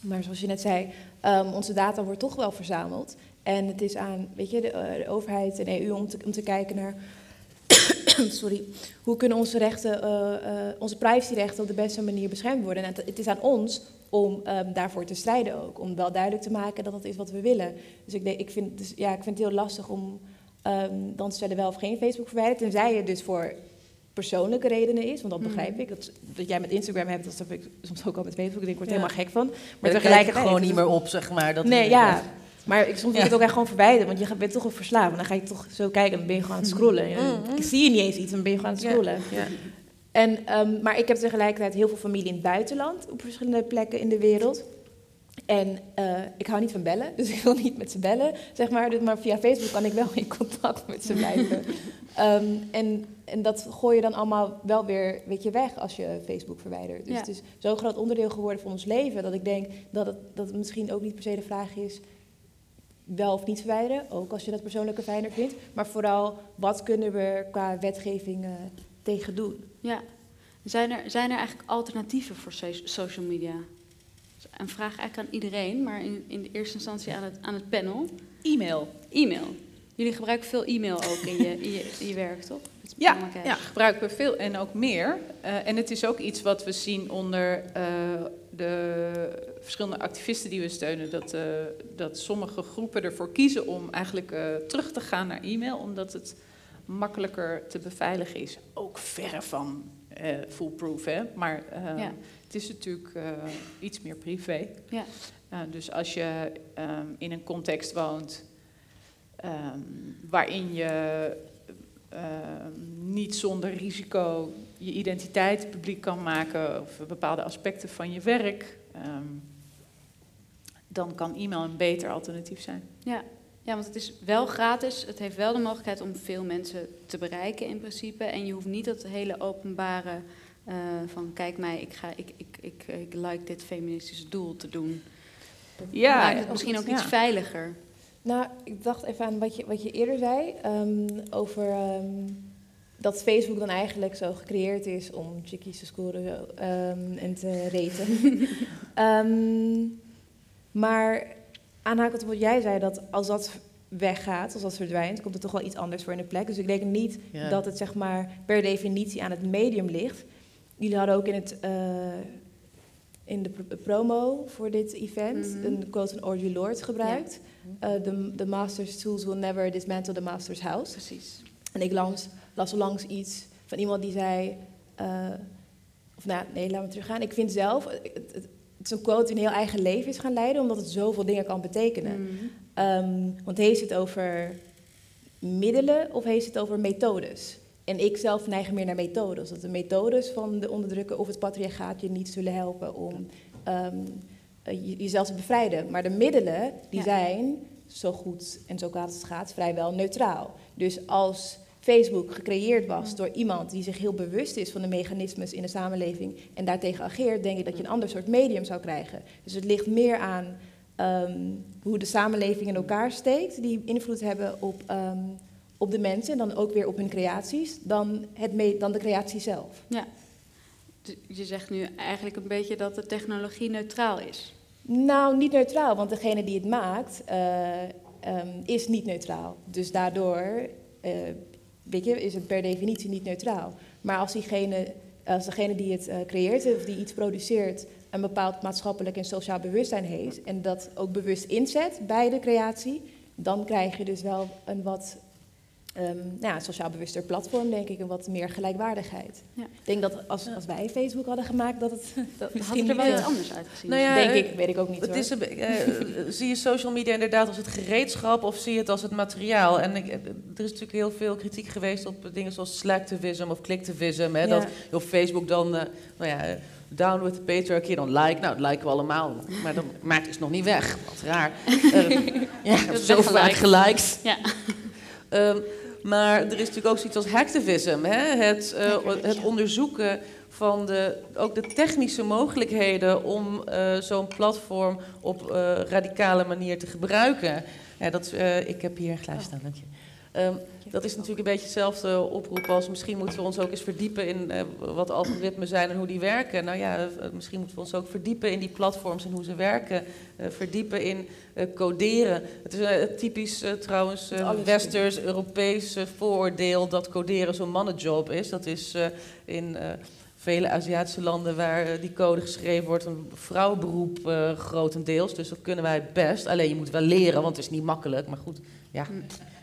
Maar zoals je net zei, ehm, onze data wordt toch wel verzameld. En het is aan weet je, de, eh, overheid en EU om te, om te kijken naar [COUGHS] sorry, hoe kunnen onze rechten, eh, eh, onze privacyrechten op de beste manier beschermd worden. En het, het is aan ons om ehm, daarvoor te strijden ook. Om wel duidelijk te maken dat dat is wat we willen. Dus ik, denk, ik, vind, dus, ja, ik vind het heel lastig om ehm, dan te stellen wel of geen Facebook verwijderen. Tenzij het dus voor persoonlijke redenen is, want dat begrijp ik. Dat, dat jij met Instagram hebt, dat heb ik soms ook al met Facebook. Ik denk, ik word Ja. helemaal gek van. Maar daar kijk ik gewoon niet meer op, zeg maar. Dat nee, is- ja. Maar ik, soms wil ik Ja. het ook echt gewoon verwijderen, want je bent toch een verslaafd. En dan ga je toch zo kijken en dan ben je gewoon aan het scrollen. En dan Mhm. zie je niet eens iets, dan ben je gewoon aan het scrollen. ja. En, ehm, maar ik heb tegelijkertijd heel veel familie in het buitenland, op verschillende plekken in de wereld. En eh, ik hou niet van bellen, dus [LAUGHS] ik wil niet met ze bellen, zeg maar. Dus, maar via Facebook kan ik wel in contact met ze blijven. [LAUGHS] Ehm, en, en dat gooi je dan allemaal wel weer weet je, weg als je Facebook verwijdert. Dus Ja. het is zo'n groot onderdeel geworden van ons leven... dat ik denk dat het, dat het misschien ook niet per se de vraag is... wel of niet verwijderen, ook als je dat persoonlijke fijner vindt. Maar vooral, wat kunnen we qua wetgeving tegen doen? Ja. Zijn er, zijn er eigenlijk alternatieven voor so- social media? Een vraag eigenlijk aan iedereen, maar in, in de eerste instantie aan het, aan het panel. E-mail. E-mail. Jullie gebruiken veel e-mail ook in je, in je, in je werk, toch? Ja, ja, gebruiken we veel en ook meer. Eh, en het is ook iets wat we zien onder eh, de verschillende activisten die we steunen. Dat, eh, dat sommige groepen ervoor kiezen om eigenlijk terug te gaan naar e-mail, omdat het makkelijker te beveiligen is. Ook verre van foolproof, hè? maar Ja. Het is natuurlijk eh, iets meer privé. Ja. Eh, dus als je ehm, in een context woont ehm, waarin je ehm, niet zonder risico je identiteit publiek kan maken of bepaalde aspecten van je werk, dan kan e-mail een beter alternatief zijn. Ja. ja, want het is wel gratis. Het heeft wel de mogelijkheid om veel mensen te bereiken in principe. En je hoeft niet dat hele openbare eh, van kijk mij, ik, ga, ik, ik, ik, ik like dit feministische doel te doen. Ja, Maakt het misschien ook iets ja. veiliger. Nou, ik dacht even aan wat je, wat je eerder zei ehm, over ehm, dat Facebook dan eigenlijk zo gecreëerd is om chickies te scoren zo, ehm, en te raten. [LAUGHS] Ehm, maar aanhakend op wat jij zei, dat als dat weggaat, als dat verdwijnt, komt er toch wel iets anders voor in de plek. Dus ik denk niet Ja. dat het zeg maar per definitie aan het medium ligt. Jullie hadden ook in, het, eh, in de pr- promo voor dit event Mhm. een quote van Audre Lorde gebruikt. Eh, the, the master's tools will never dismantle the master's house. Precies. En ik langs, las langs iets van iemand die zei... eh, of nou, nee, laat me teruggaan. Ik vind zelf... Het, het, het is een quote die een heel eigen leven is gaan leiden... omdat het zoveel dingen kan betekenen. Mhm. Ehm, want heeft het over middelen of heeft het over methodes? En ik zelf neig meer naar methodes. Dat de methodes van de onderdrukker of het patriarchaat je niet zullen helpen om ehm, eh, je- jezelf te bevrijden. Maar de middelen, die Ja. zijn, zo goed en zo kwaad als het gaat, vrijwel neutraal. Dus als Facebook gecreëerd was door iemand die zich heel bewust is van de mechanismes in de samenleving en daartegen ageert, denk ik dat je een ander soort medium zou krijgen. Dus het ligt meer aan ehm, hoe de samenleving in elkaar steekt, die invloed hebben op, ehm, op de mensen en dan ook weer op hun creaties, dan, het me- dan de creatie zelf. Dus Je zegt nu eigenlijk een beetje dat de technologie neutraal is. Nou, niet neutraal, want degene die het maakt eh, ehm, is niet neutraal. Dus daardoor eh, weet je, is het per definitie niet neutraal. Maar als, diegene, als degene die het eh, creëert of die iets produceert een bepaald maatschappelijk en sociaal bewustzijn heeft en dat ook bewust inzet bij de creatie, dan krijg je dus wel een wat ehm, nou ja, een sociaal bewuster platform, denk ik, en wat meer gelijkwaardigheid. Ja. Ik denk dat als, als wij Facebook hadden gemaakt, dat het Dat Misschien had er wel iets anders uitgezien. Nou ja, denk eh, ik, weet ik ook niet Het hoor. is een, be- eh, zie je social media inderdaad als het gereedschap of zie je het als het materiaal? En ik, er is natuurlijk heel veel kritiek geweest op dingen zoals slacktivism of clicktivism. Hè, Ja. Dat je op Facebook dan, eh, nou ja, eh, down with the patriarchy, dan like. Nou, dat liken we allemaal. Maar dan maakt het nog niet weg. Wat raar. [LAUGHS] Eh, ja, zo vaak geliked. Ja. Ehm, maar er is natuurlijk ook zoiets als hacktivism. Hè? Het, eh, het onderzoeken van de, ook de technische mogelijkheden om eh, zo'n platform op eh, radicale manier te gebruiken. Ja, dat, ik heb hier een staan, dank je. Ehm, dat is natuurlijk een beetje hetzelfde oproep als misschien moeten we ons ook eens verdiepen in eh, wat algoritmen zijn en hoe die werken. Nou ja, eh, misschien moeten we ons ook verdiepen in die platforms en hoe ze werken. Eh, verdiepen in coderen. Het is typisch trouwens westers, Europees vooroordeel dat coderen zo'n mannenjob is. Dat is in vele Aziatische landen waar die code geschreven wordt een vrouwenberoep grotendeels. Dus dat kunnen wij best. Alleen je moet wel leren, want het is niet makkelijk. Maar goed, ja,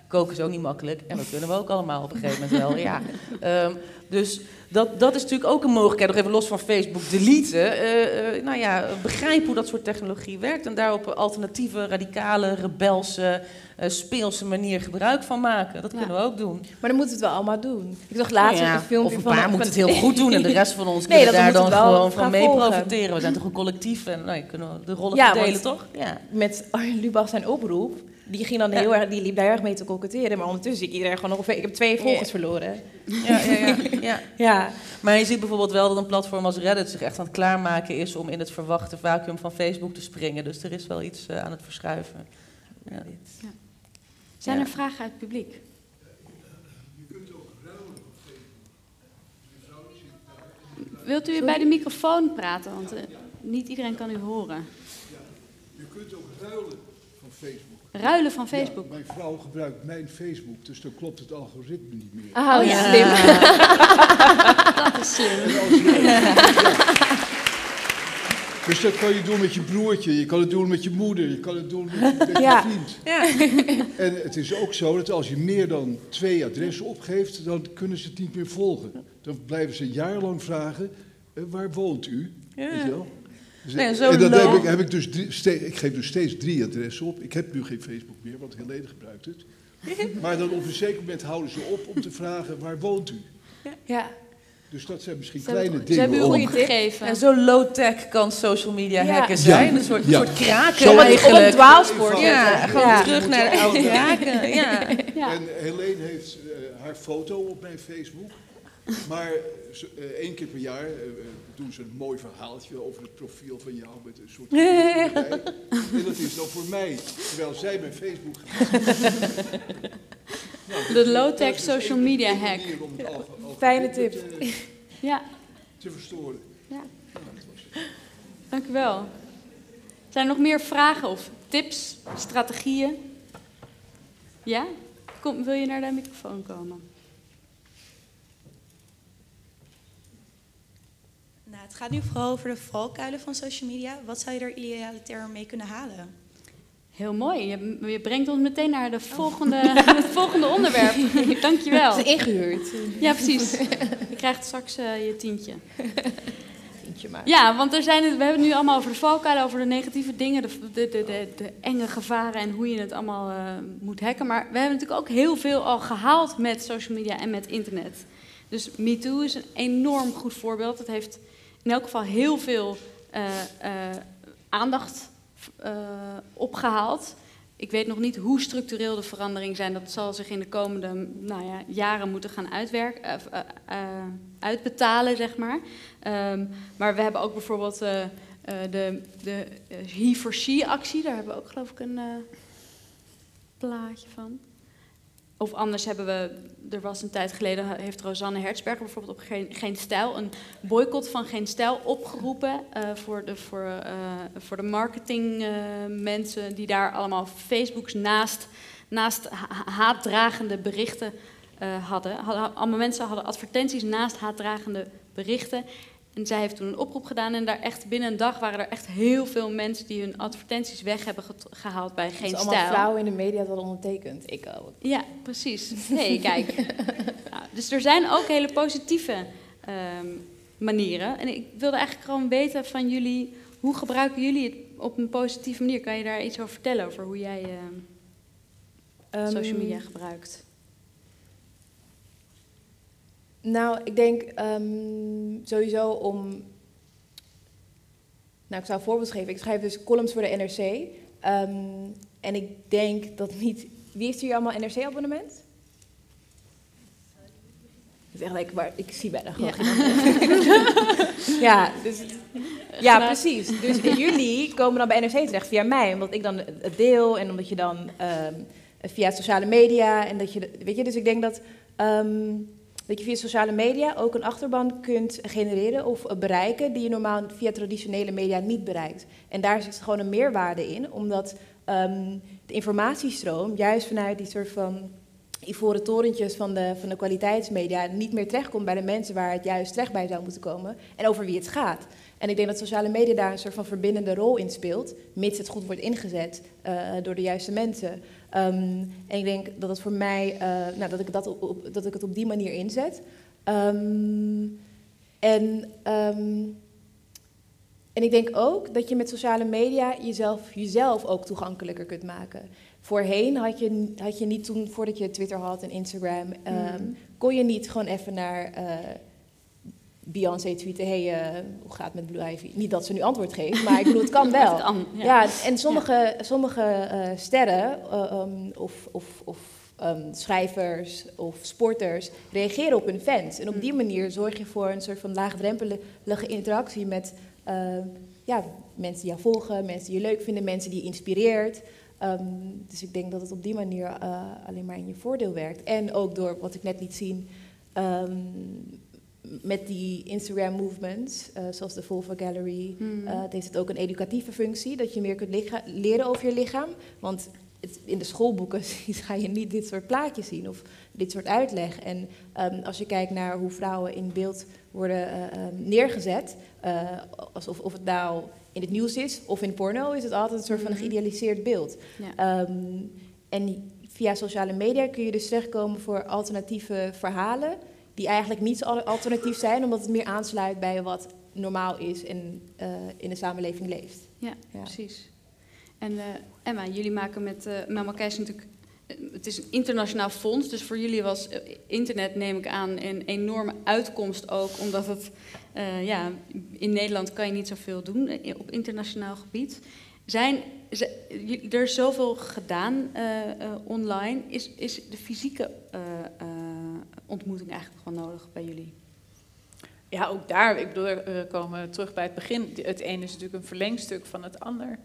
koken is ook niet makkelijk. En dat kunnen we ook allemaal op een gegeven moment wel. Ja. Ehm, dus dat, dat is natuurlijk ook een mogelijkheid. Nog even los van Facebook deleten. Eh, eh, nou ja, begrijp hoe dat soort technologie werkt. En daar op een alternatieve, radicale, rebelse, eh, speelse manier gebruik van maken. Dat Ja. kunnen we ook doen. Maar dan moeten we het wel allemaal doen. Ik zag laatst Nou ja, een filmpje of een paar van- moeten het heel goed doen en de rest van ons [LAUGHS] Nee, kunnen daar moet dan gewoon van mee volgen. profiteren. We zijn toch een collectief en nou, kunnen we de rollen Ja, verdelen, want- toch? Ja. Met [LAUGHS] Arjen Lubach zijn oproep. Die, ging dan Ja. heel erg, die liep daar erg mee te koketteren. Maar ondertussen zie ik iedereen gewoon nog... Ik heb twee volgers verloren. Ja, ja, ja, [LAUGHS] ja. Ja. Maar je ziet bijvoorbeeld wel dat een platform als Reddit zich echt aan het klaarmaken is om in het verwachte vacuüm van Facebook te springen. Dus er is wel iets eh, aan het verschuiven. Ja. Zijn Ja. er vragen uit het publiek? Wilt u bij de microfoon praten? Want eh, niet iedereen kan u horen. Je kunt ook ruilen van Facebook. Ruilen van Facebook. Ja, mijn vrouw gebruikt mijn Facebook, dus dan klopt het algoritme niet meer. Ah, Oh ja. slim. [LAUGHS] Dat is slim. Dus dat kan je doen met je broertje, je kan het doen met je moeder, je kan het doen met, met Ja. je vriend. Ja. En het is ook zo dat als je meer dan twee adressen opgeeft, dan kunnen ze het niet meer volgen. Dan blijven ze jarenlang vragen, eh, waar woont u? Ja. Weet je wel? Dus- Nee, en zo en low- heb ik, heb ik dus drie, ste- ik geef dus steeds drie adressen op. Ik heb nu geen Facebook meer, want Helene gebruikt het. [LAUGHS] Maar dan op een zeker moment houden ze op om te vragen, waar woont u? Ja. Dus dat zijn misschien Ze hebben- kleine Ze hebben u dingen. opgegeven. En zo low-tech kan social media Ja. hacken zijn. Ja. Een soort, Ja. een soort kraken Zo- een- eigenlijk. dwaalspoor Ja, gewoon Ja. terug naar de oude [LAUGHS] kraken. Ja. Ja. En Helene heeft eh, haar foto op mijn Facebook. Maar eh, één keer per jaar eh, eh, doen ze een mooi verhaaltje over het profiel van jou met een soort. [LAUGHS] En dat is dan voor mij, terwijl zij mijn Facebook Nou, [LAUGHS] De low-tech dus social media hack. Fijne tip. Te, [LAUGHS] Ja, te verstoren. Ja. Nou, dank u wel. Zijn er nog meer vragen of tips, strategieën? Ja? Kom, wil je naar de microfoon komen? Het gaat nu vooral over de valkuilen van social media. Wat zou je er idealiter mee kunnen halen? Heel mooi. Je, je brengt ons meteen naar de volgende, [LAUGHS] het volgende onderwerp. [LAUGHS] Dankjewel. Het is ingehuurd. Ja, precies. Je krijgt straks eh, je tientje. [LAUGHS] Tientje maar. Ja, want er zijn, het- we hebben het nu allemaal over de valkuilen, over de negatieve dingen, de, de, de, de, de enge gevaren en hoe je het allemaal eh, moet hacken. Maar we hebben natuurlijk ook heel veel al gehaald met social media en met internet. Dus MeToo is een enorm goed voorbeeld. Het heeft in elk geval heel veel eh, eh, aandacht eh, opgehaald. Ik weet nog niet hoe structureel de veranderingen zijn. Dat zal zich in de komende nou ja, jaren moeten gaan uitwerken, uitbetalen, zeg maar. Ehm, maar we hebben ook bijvoorbeeld de, de He for She-actie. Daar hebben we ook, geloof ik, een plaatje van. Of anders hebben we, er was een tijd geleden, heeft Rosanne Hertzberger bijvoorbeeld op Geen, Stijl een boycott van Geen Stijl opgeroepen eh, voor de, voor, eh, voor de marketingmensen die daar allemaal Facebooks naast, naast ha- haatdragende berichten eh, hadden. hadden. Allemaal mensen hadden advertenties naast haatdragende berichten. En zij heeft toen een oproep gedaan en daar echt binnen een dag waren er echt heel veel mensen die hun advertenties weg hebben gehaald bij Het Geen is allemaal Stijl. vrouwen in de media dat ondertekend. Ik ook. Ja, precies. [LAUGHS] Nee, kijk. Nou, dus er zijn ook hele positieve ehm, manieren. En ik wilde eigenlijk gewoon weten van jullie, hoe gebruiken jullie het op een positieve manier? Kan je daar iets over vertellen, over hoe jij ehm, social media Ehm, gebruikt? Nou, ik denk ehm, sowieso om. Nou, ik zou een voorbeeld geven. Ik schrijf dus columns voor de NRC. Ehm, en ik denk dat niet. Wie heeft hier allemaal NRC-abonnement? Dat is echt lekker, maar ik zie bijna gewoon Ja. [LAUGHS] dus, ja, precies. Dus jullie komen dan bij NRC terecht via mij, omdat ik dan het deel en omdat je dan ehm, via sociale media en dat je, weet je, dus ik denk dat dat je via sociale media ook een achterban kunt genereren of bereiken die je normaal via traditionele media niet bereikt. En daar zit gewoon een meerwaarde in, omdat ehm, de informatiestroom juist vanuit die soort van ivoren torentjes van de, van de kwaliteitsmedia niet meer terechtkomt bij de mensen waar het juist terecht bij zou moeten komen en over wie het gaat. En ik denk dat sociale media daar een soort van verbindende rol in speelt, mits het goed wordt ingezet eh, door de juiste mensen. Ehm, en ik denk dat het voor mij, eh, nou, dat, ik dat, op, dat ik het op die manier inzet. Ehm, en, ehm, en ik denk ook dat je met sociale media jezelf, jezelf ook toegankelijker kunt maken. Voorheen had je, had je niet toen, voordat je Twitter had en Instagram, Mhm. kon je niet gewoon even naar eh, Beyoncé tweeten, hey, eh, hoe gaat het met Blue Ivy? Niet dat ze nu antwoord geeft, maar ik bedoel, het kan [LAUGHS] wel. Het kan, ja. ja. en sommige, sommige eh, sterren eh, um, of, of, of um, schrijvers of sporters reageren op hun fans. En op die manier zorg je voor een soort van laagdrempelige interactie met ja, mensen die jou volgen, mensen die je leuk vinden, mensen die je inspireert. Ehm, dus ik denk dat het op die manier alleen maar in je voordeel werkt. En ook door wat ik net liet zien, ehm, met die Instagram movements, eh, zoals de Vulva Gallery, Mhm. eh, heeft het ook een educatieve functie, dat je meer kunt leren over je lichaam. Want het, in de schoolboeken [LAUGHS] ga je niet dit soort plaatjes zien of dit soort uitleg. En ehm, als je kijkt naar hoe vrouwen in beeld worden eh, ehm, neergezet, alsof of het nou in het nieuws is of in porno, is het altijd een soort van Mhm. geïdealiseerd beeld. Ja. Ehm, en via sociale media kun je dus terechtkomen voor alternatieve verhalen, die eigenlijk niet alternatief zijn, omdat het meer aansluit bij wat normaal is en eh, in de samenleving leeft. Ja, Ja. precies. En eh, Emma, jullie maken met uh, Melma Keijs natuurlijk... eh, het is een internationaal fonds, dus voor jullie was eh, internet, neem ik aan, een enorme uitkomst ook. Omdat het, eh, ja, in Nederland kan je niet zoveel doen eh, op internationaal gebied. Zijn, er is zoveel gedaan eh, eh, online. Is, is de fysieke eh, eh, ontmoeting eigenlijk wel nodig bij jullie? Ja, ook daar, ik bedoel, we komen terug bij het begin. Het ene is natuurlijk een verlengstuk van het ander.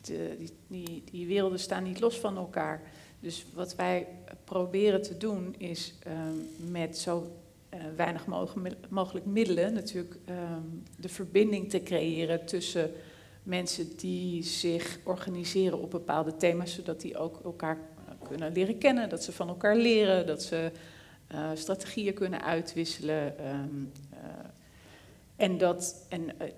De, die, die, werelden staan niet los van elkaar. Dus wat wij proberen te doen is ehm, met zo eh, weinig mogelijk middelen natuurlijk ehm, de verbinding te creëren tussen mensen die zich organiseren op bepaalde thema's, zodat die ook elkaar eh, kunnen leren kennen, dat ze van elkaar leren, dat ze uh, strategieën kunnen uitwisselen. Um, uh, en dat, en uh,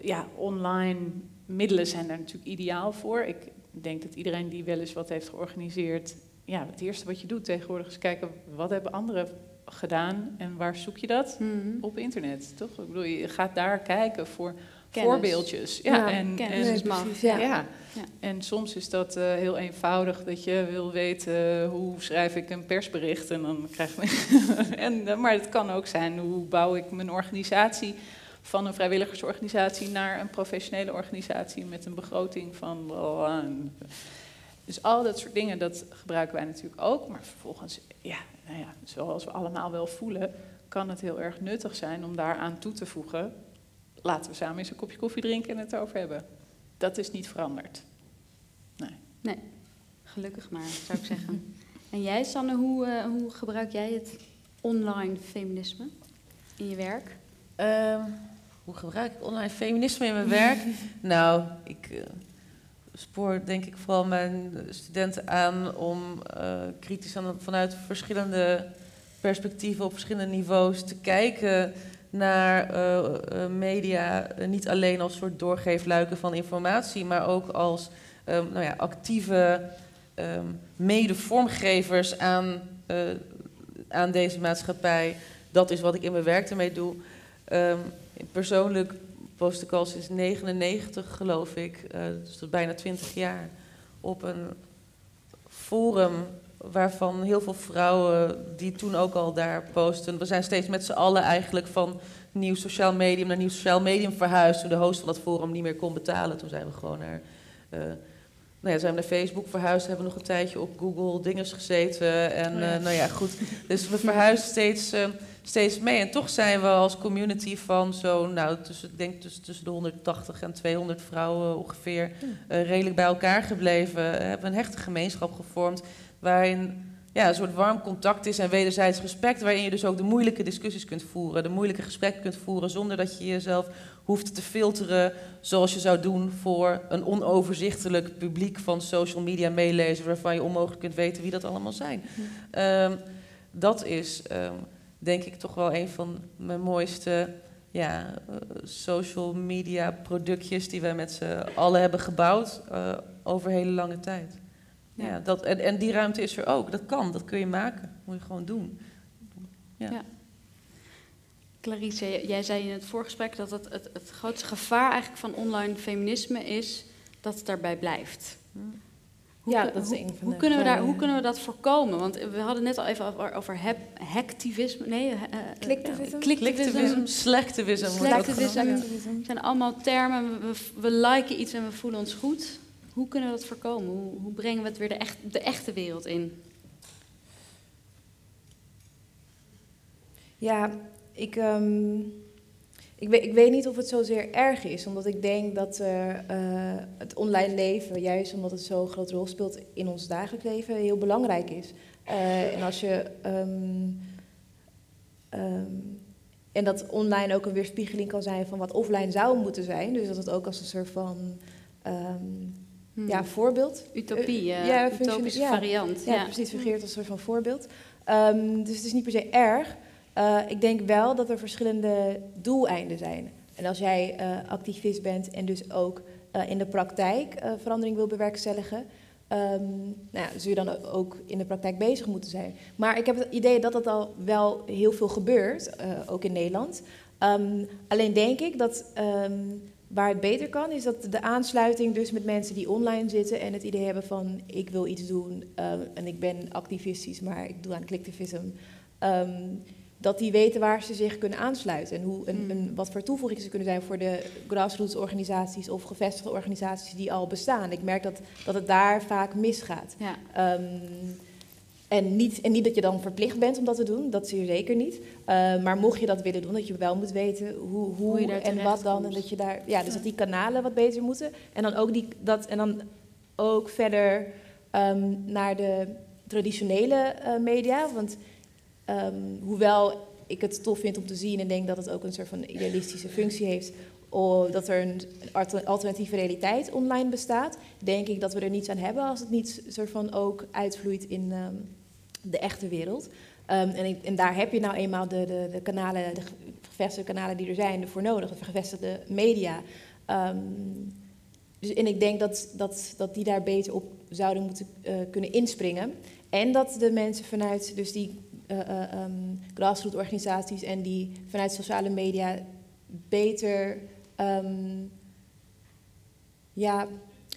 ja, online middelen zijn daar natuurlijk ideaal voor. Ik denk dat iedereen die wel eens wat heeft georganiseerd, ja, het eerste wat je doet tegenwoordig is kijken wat hebben anderen gedaan en waar zoek je dat? Mhm. Op internet, toch? Ik bedoel, je gaat daar kijken voor Kennis. voorbeeldjes. Ja, Ja, en, kennis en, is macht. precies, ja. ja. En soms is dat eh, heel eenvoudig dat je wil weten hoe schrijf ik een persbericht en dan krijg je. [LAUGHS] en, eh, maar het kan ook zijn hoe bouw ik mijn organisatie van een vrijwilligersorganisatie naar een professionele organisatie met een begroting van. Dus al dat soort dingen, dat gebruiken wij natuurlijk ook. Maar vervolgens, ja, nou ja, zoals we allemaal wel voelen, kan het heel erg nuttig zijn om daaraan toe te voegen. Laten we samen eens een kopje koffie drinken en het over hebben. Dat is niet veranderd. Nee. Nee, gelukkig maar, zou ik zeggen. [LAUGHS] En jij, Sanne, hoe, eh, hoe gebruik jij het online feminisme in je werk? Ehm, hoe gebruik ik online feminisme in mijn werk? [LAUGHS] nou, ik eh, spoor denk ik vooral mijn studenten aan om eh, kritisch aan, vanuit verschillende perspectieven op verschillende niveaus te kijken naar eh, eh, media. eh, niet alleen als soort doorgeefluiken van informatie, maar ook als nou ja, actieve ehm, mede-vormgevers aan, aan deze maatschappij. Dat is wat ik in mijn werk ermee doe. Ehm, persoonlijk post ik al sinds 99, geloof ik, dus tot bijna 20 jaar, op een forum waarvan heel veel vrouwen die toen ook al daar posten. We zijn steeds met z'n allen eigenlijk van nieuw sociaal medium naar nieuw sociaal medium verhuisd. Toen de host van dat forum niet meer kon betalen, toen zijn we gewoon naar... eh, nou ja, zijn we naar Facebook verhuisd, hebben nog een tijdje op Google dinges gezeten. En Oh ja. eh, nou ja, goed. Dus we verhuizen steeds, eh, steeds mee. En toch zijn we als community van zo'n, nou, tussen, ik denk tussen, tussen de 180 en 200 vrouwen ongeveer, redelijk bij elkaar gebleven. We hebben een hechte gemeenschap gevormd waarin ja, een soort warm contact is en wederzijds respect, waarin je dus ook de moeilijke discussies kunt voeren, de moeilijke gesprekken kunt voeren, zonder dat je jezelf hoeft te filteren zoals je zou doen voor een onoverzichtelijk publiek van social media meelezers, waarvan je onmogelijk kunt weten wie dat allemaal zijn. Ehm, dat is, ehm, denk ik, toch wel een van mijn mooiste ja, social media productjes die wij met z'n allen hebben gebouwd eh, over hele lange tijd. Ja. Ja. dat, en, en die ruimte is er ook. Dat kan, dat kun je maken. moet je gewoon doen. Ja. Ja. Clarice, jij zei in het voorgesprek dat het, het, het grootste gevaar eigenlijk van online feminisme is dat het daarbij blijft. Hoe, Ja, dat is hoe, een van hoe de kunnen we daar, hoe kunnen we dat voorkomen? Want we hadden net al even over, over hacktivisme. Nee, eh, eh, Clicktivism? ja, clicktivism. Clicktivism, slechtivism wordt ook Slechtivism. genoemd. Activism. zijn allemaal termen. We, we, we liken iets en we voelen ons goed. Hoe kunnen we dat voorkomen? Hoe, brengen we het weer de, echt, de echte wereld in? Ja, ik, ehm, ik, weet, ik weet niet of het zozeer erg is, omdat ik denk dat er, eh, het online leven, juist omdat het zo'n grote rol speelt in ons dagelijks leven, heel belangrijk is. Eh, en als je. ehm, ehm, en dat online ook een weerspiegeling kan zijn van wat offline zou moeten zijn. Dus dat het ook als een soort van Hmm. ja, voorbeeld. Utopie, eh, ja, utopische ja. variant. Ja, Ja. precies, fungeert als een soort van voorbeeld. Ehm, dus het is niet per se erg. Eh, ik denk wel dat er verschillende doeleinden zijn. En als jij activist bent en dus ook in de praktijk verandering wil bewerkstelligen, ehm, nou ja, zul je dan ook in de praktijk bezig moeten zijn. Maar ik heb het idee dat dat al wel heel veel gebeurt, ook in Nederland. Ehm, alleen denk ik dat waar het beter kan, is dat de aansluiting dus met mensen die online zitten en het idee hebben van ik wil iets doen eh, en ik ben activistisch, maar ik doe aan clicktivism. ehm, dat die weten waar ze zich kunnen aansluiten en, hoe, en, Hmm. wat voor toevoegingen ze kunnen zijn voor de grassroots organisaties of gevestigde organisaties die al bestaan. Ik merk dat, dat het daar vaak misgaat. Ja. Ehm, en, niet, en niet dat je dan verplicht bent om dat te doen, dat zeer zeker niet. Eh, maar mocht je dat willen doen, dat je wel moet weten hoe, hoe, je en wat dan. En dat je daar, ja, dus dat die kanalen wat beter moeten. En dan ook, die, dat, en dan ook verder ehm, naar de traditionele eh, media. Want ehm, hoewel ik het tof vind om te zien en denk dat het ook een soort van idealistische functie heeft, oh, dat er een alter- alternatieve realiteit online bestaat, denk ik dat we er niets aan hebben als het niet soort van ook uitvloeit in ehm, de echte wereld. Ehm, en, en daar heb je nou eenmaal de, de, de kanalen, de ge- gevestigde kanalen die er zijn voor nodig, de gevestigde media. Ehm, dus, en ik denk dat, dat, dat die daar beter op zouden moeten eh, kunnen inspringen. En dat de mensen vanuit dus die eh eh, ehm, grassroots organisaties en die vanuit sociale media beter ja,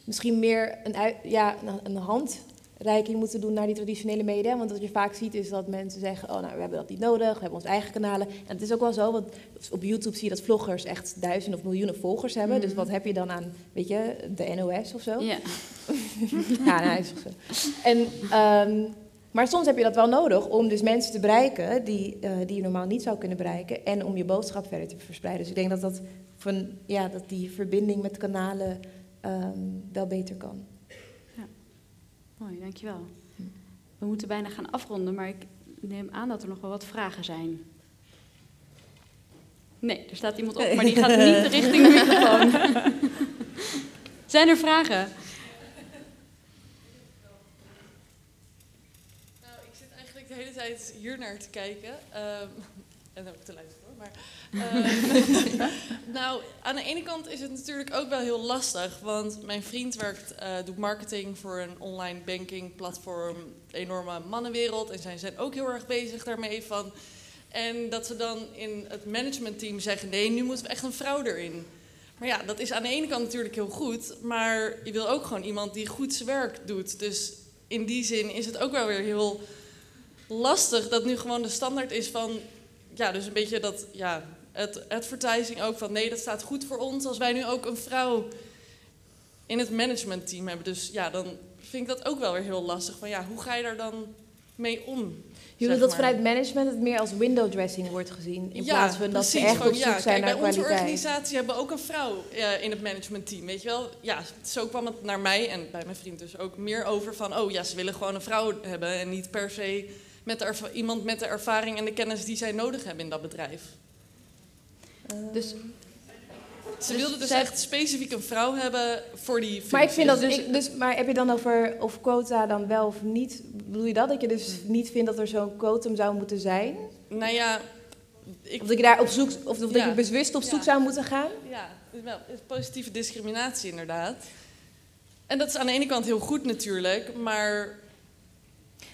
misschien meer een, ja, een, een handreiking moeten doen naar die traditionele media. Want wat je vaak ziet is dat mensen zeggen, oh nou, we hebben dat niet nodig, we hebben onze eigen kanalen. En het is ook wel zo, want op YouTube zie je dat vloggers echt duizenden of miljoenen volgers hebben. Dus Mhm. wat heb je dan aan, weet je, de NOS of zo? Ja. [LAUGHS] ja, nou, is zo. En, ehm, maar soms heb je dat wel nodig om dus mensen te bereiken die, eh, die je normaal niet zou kunnen bereiken. En om je boodschap verder te verspreiden. Dus ik denk dat, dat, van, ja, dat die verbinding met kanalen ehm, wel beter kan. Mooi, dankjewel. We moeten bijna gaan afronden, maar ik neem aan dat er nog wel wat vragen zijn. Nee, er staat iemand op, maar die gaat niet [LAUGHS] richting de microfoon. zijn er vragen? Nou, ik zit eigenlijk de hele tijd hier naar te kijken. ehm, en ook te luisteren. Maar, ehm, [LAUGHS] nou, aan de ene kant is het natuurlijk ook wel heel lastig. Want mijn vriend werkt, eh, doet marketing voor een online banking platform. Enorme mannenwereld. En zij zijn ook heel erg bezig daarmee van... En dat ze dan in het managementteam zeggen: nee, nu moeten we echt een vrouw erin. Maar ja, dat is aan de ene kant natuurlijk heel goed. Maar je wil ook gewoon iemand die goed zijn werk doet. Dus in die zin is het ook wel weer heel lastig dat nu gewoon de standaard is van. Ja, dus een beetje dat. Ja, het advertising ook van nee, dat staat goed voor ons als wij nu ook een vrouw in het managementteam hebben. Dus ja, dan vind ik dat ook wel weer heel lastig. Van ja, hoe ga je daar dan mee om? Je bedoelt dat maar? vanuit management het meer als window dressing wordt gezien. In Ja, plaats van dat ze echt Gewoon, op zoek ja, zijn kijk, naar bij onze organisatie hebben we ook een vrouw eh, in het managementteam. Weet je wel? Ja, zo kwam het naar mij en bij mijn vriend dus ook meer over van... oh ja, ze willen gewoon een vrouw hebben en niet per se met de iemand met de ervaring en de kennis die zij nodig hebben in dat bedrijf. Dus, Ze dus wilden dus zij- echt specifiek een vrouw hebben voor die functie. Maar ik vind dat dus, dus, maar heb je dan over of quota dan wel of niet? Bedoel je dat? Dat je dus niet vindt dat er zo'n quotum zou moeten zijn? Nou ja, ik... Of dat je daar op zoek, of, dat Ja. je bewust op zoek Ja. zou moeten gaan? Ja, wel, positieve discriminatie inderdaad. En dat is aan de ene kant heel goed natuurlijk, maar...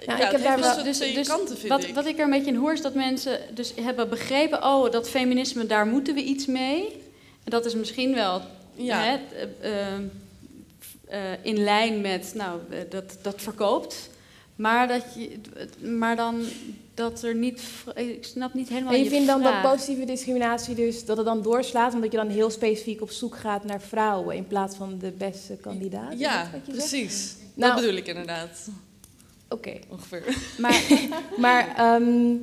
Nou, ja, ik heb daar wel- dus, dus kanten, wat, ik. wat ik er een beetje in hoor is dat mensen dus hebben begrepen... oh, dat feminisme, daar moeten we iets mee. En dat is misschien wel Ja. hè, eh, eh, eh, in lijn met, nou, eh, dat, dat verkoopt. Maar, dat je, maar dan dat er niet... Ik snap niet helemaal En je je vindt dan dat positieve discriminatie dus, dat het dan doorslaat, omdat je dan heel specifiek op zoek gaat naar vrouwen in plaats van de beste kandidaat? Ja, dat precies. Nou- dat bedoel ik inderdaad. Oké. Ongeveer. Maar, maar ehm,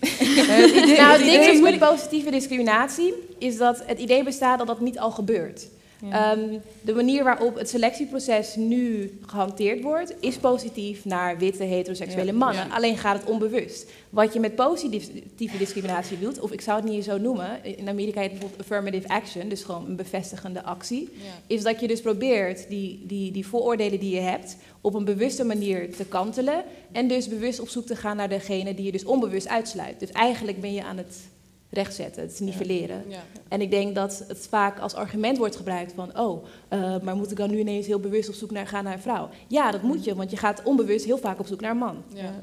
idee- nou, het het idee ding met positieve discriminatie, is dat het idee bestaat dat dat niet al gebeurt. Ehm, de manier waarop het selectieproces nu gehanteerd wordt, is positief naar witte heteroseksuele Ja. mannen. Ja. Alleen gaat het onbewust. Wat je met positieve discriminatie doet, of ik zou het niet zo noemen, in Amerika heet het bijvoorbeeld affirmative action, dus gewoon een bevestigende actie, is dat je dus probeert die, die, die vooroordelen die je hebt op een bewuste manier te kantelen en dus bewust op zoek te gaan naar degene die je dus onbewust uitsluit. Dus eigenlijk ben je aan het rechtzetten, het nivelleren. Ja. En ik denk dat het vaak als argument wordt gebruikt van, oh, eh, maar moet ik dan nu ineens heel bewust op zoek naar, gaan naar een vrouw? Ja, dat moet je, want je gaat onbewust heel vaak op zoek naar een man. Ja.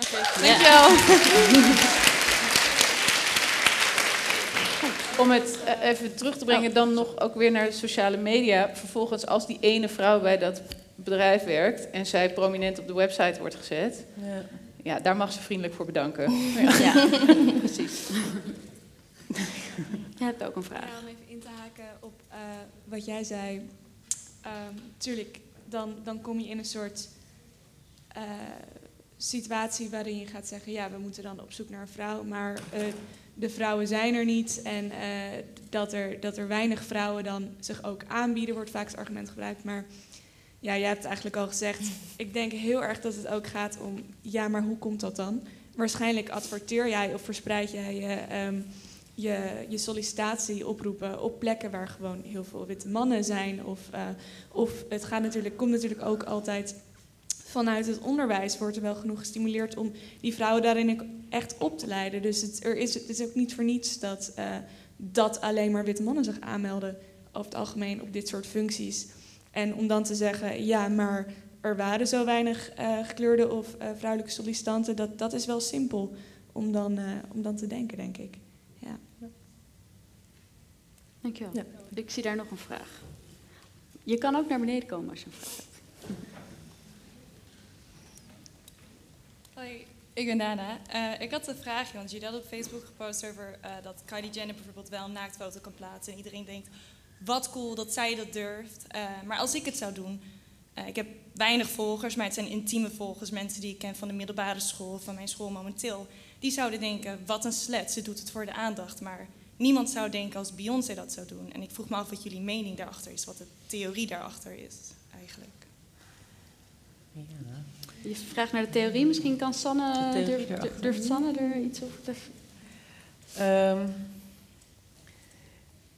Oké, dankjewel. [LAUGHS] Om het eh, even terug te brengen, dan nog ook weer naar de sociale media. Vervolgens, als die ene vrouw bij dat bedrijf werkt en zij prominent op de website wordt gezet, Ja. ja, daar mag ze vriendelijk voor bedanken. Ja, [LAUGHS] precies. Jij hebt ook een vraag. Ja, om even in te haken op eh, wat jij zei. Ehm, tuurlijk, dan, dan kom je in een soort eh, situatie waarin je gaat zeggen... ja, we moeten dan op zoek naar een vrouw, maar eh, de vrouwen zijn er niet. En eh, dat, er, dat er weinig vrouwen dan zich ook aanbieden, wordt vaak het argument gebruikt. Maar ja, jij hebt het eigenlijk al gezegd. Ik denk heel erg dat het ook gaat om, ja, maar hoe komt dat dan? Waarschijnlijk adverteer jij of verspreid jij je, ehm, je, je sollicitatie oproepen op plekken waar gewoon heel veel witte mannen zijn. Of, eh, of het gaat natuurlijk, komt natuurlijk ook altijd vanuit het onderwijs wordt er wel genoeg gestimuleerd om die vrouwen daarin echt op te leiden. Dus het, er is, het is ook niet voor niets dat, eh, dat alleen maar witte mannen zich aanmelden over het algemeen op dit soort functies. En om dan te zeggen, ja, maar er waren zo weinig eh, gekleurde of eh, vrouwelijke sollicitanten, dat, dat is wel simpel om dan, eh, om dan te denken, denk ik. Ja. Dankjewel. Ik zie daar nog een vraag. Je kan ook naar beneden komen als je een vraag hebt. Hoi, ik ben Dana. Eh, ik had een vraagje, want jullie hadden op Facebook gepost over eh, dat Kylie Jenner bijvoorbeeld wel een naaktfoto kan plaatsen. En iedereen denkt, wat cool dat zij dat durft. Eh, maar als ik het zou doen, eh, ik heb weinig volgers, maar het zijn intieme volgers, mensen die ik ken van de middelbare school, van mijn school momenteel. Die zouden denken, wat een slet, ze doet het voor de aandacht. Maar niemand zou denken als Beyoncé dat zou doen. En ik vroeg me af wat jullie mening daarachter is, wat de theorie daarachter is eigenlijk. Je vraagt naar de theorie. Misschien kan Sanne, De durft Sanne er iets over te... Ehm,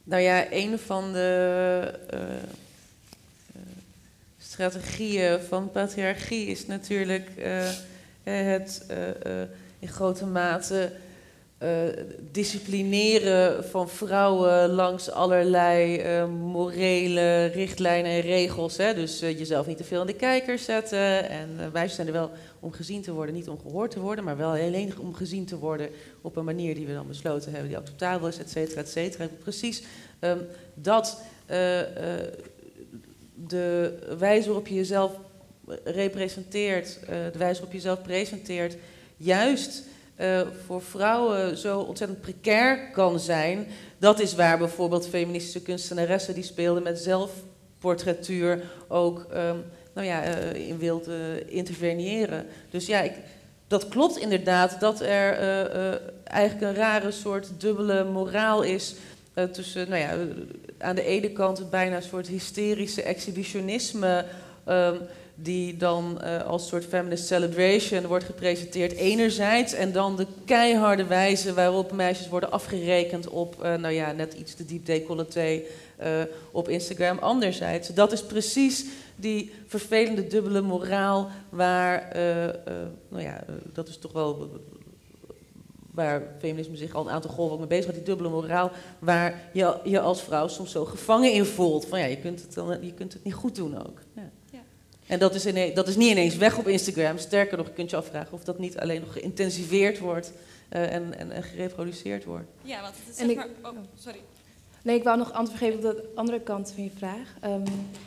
nou ja, een van de eh, eh, strategieën van patriarchie is natuurlijk eh, het in grote mate disciplineren van vrouwen langs allerlei eh, morele richtlijnen en regels. Hè? Dus eh, jezelf niet te veel in de kijker zetten. En eh, wij zijn er wel om gezien te worden, niet om gehoord te worden, maar wel alleen om gezien te worden op een manier die we dan besloten hebben, die acceptabel is, et cetera, et cetera. Precies ehm, dat eh, eh, de wijze waarop je jezelf representeert, eh, de wijze waarop je jezelf presenteert, juist eh, voor vrouwen zo ontzettend precair kan zijn. Dat is waar bijvoorbeeld feministische kunstenaressen die speelden met zelfportretuur ook ehm, nou ja, eh, in wilde interveneren. Dus ja, ik, dat klopt inderdaad dat er eh, eigenlijk een rare soort dubbele moraal is tussen, nou ja, aan de ene kant bijna een soort hysterische exhibitionisme, ehm, die dan eh, als soort feminist celebration wordt gepresenteerd enerzijds, en dan de keiharde wijze waarop meisjes worden afgerekend op, eh, nou ja, net iets te diep decolleté eh, op Instagram anderzijds. Dat is precies die vervelende dubbele moraal waar, nou ja, dat is toch wel waar feminisme zich al een aantal golven mee bezig gaat, die dubbele moraal, waar je je als vrouw soms zo gevangen in voelt. Van ja, je kunt het, dan, je kunt het niet goed doen ook. Ja. En dat is, dat is niet ineens weg op Instagram. Sterker nog, je kunt je afvragen of dat niet alleen nog geïntensiveerd wordt eh, en, en, en gereproduceerd wordt. Ja, want het is En zeg ik- maar... Oh, sorry. Nee, ik wou nog antwoord geven op de andere kant van je vraag. Ehm,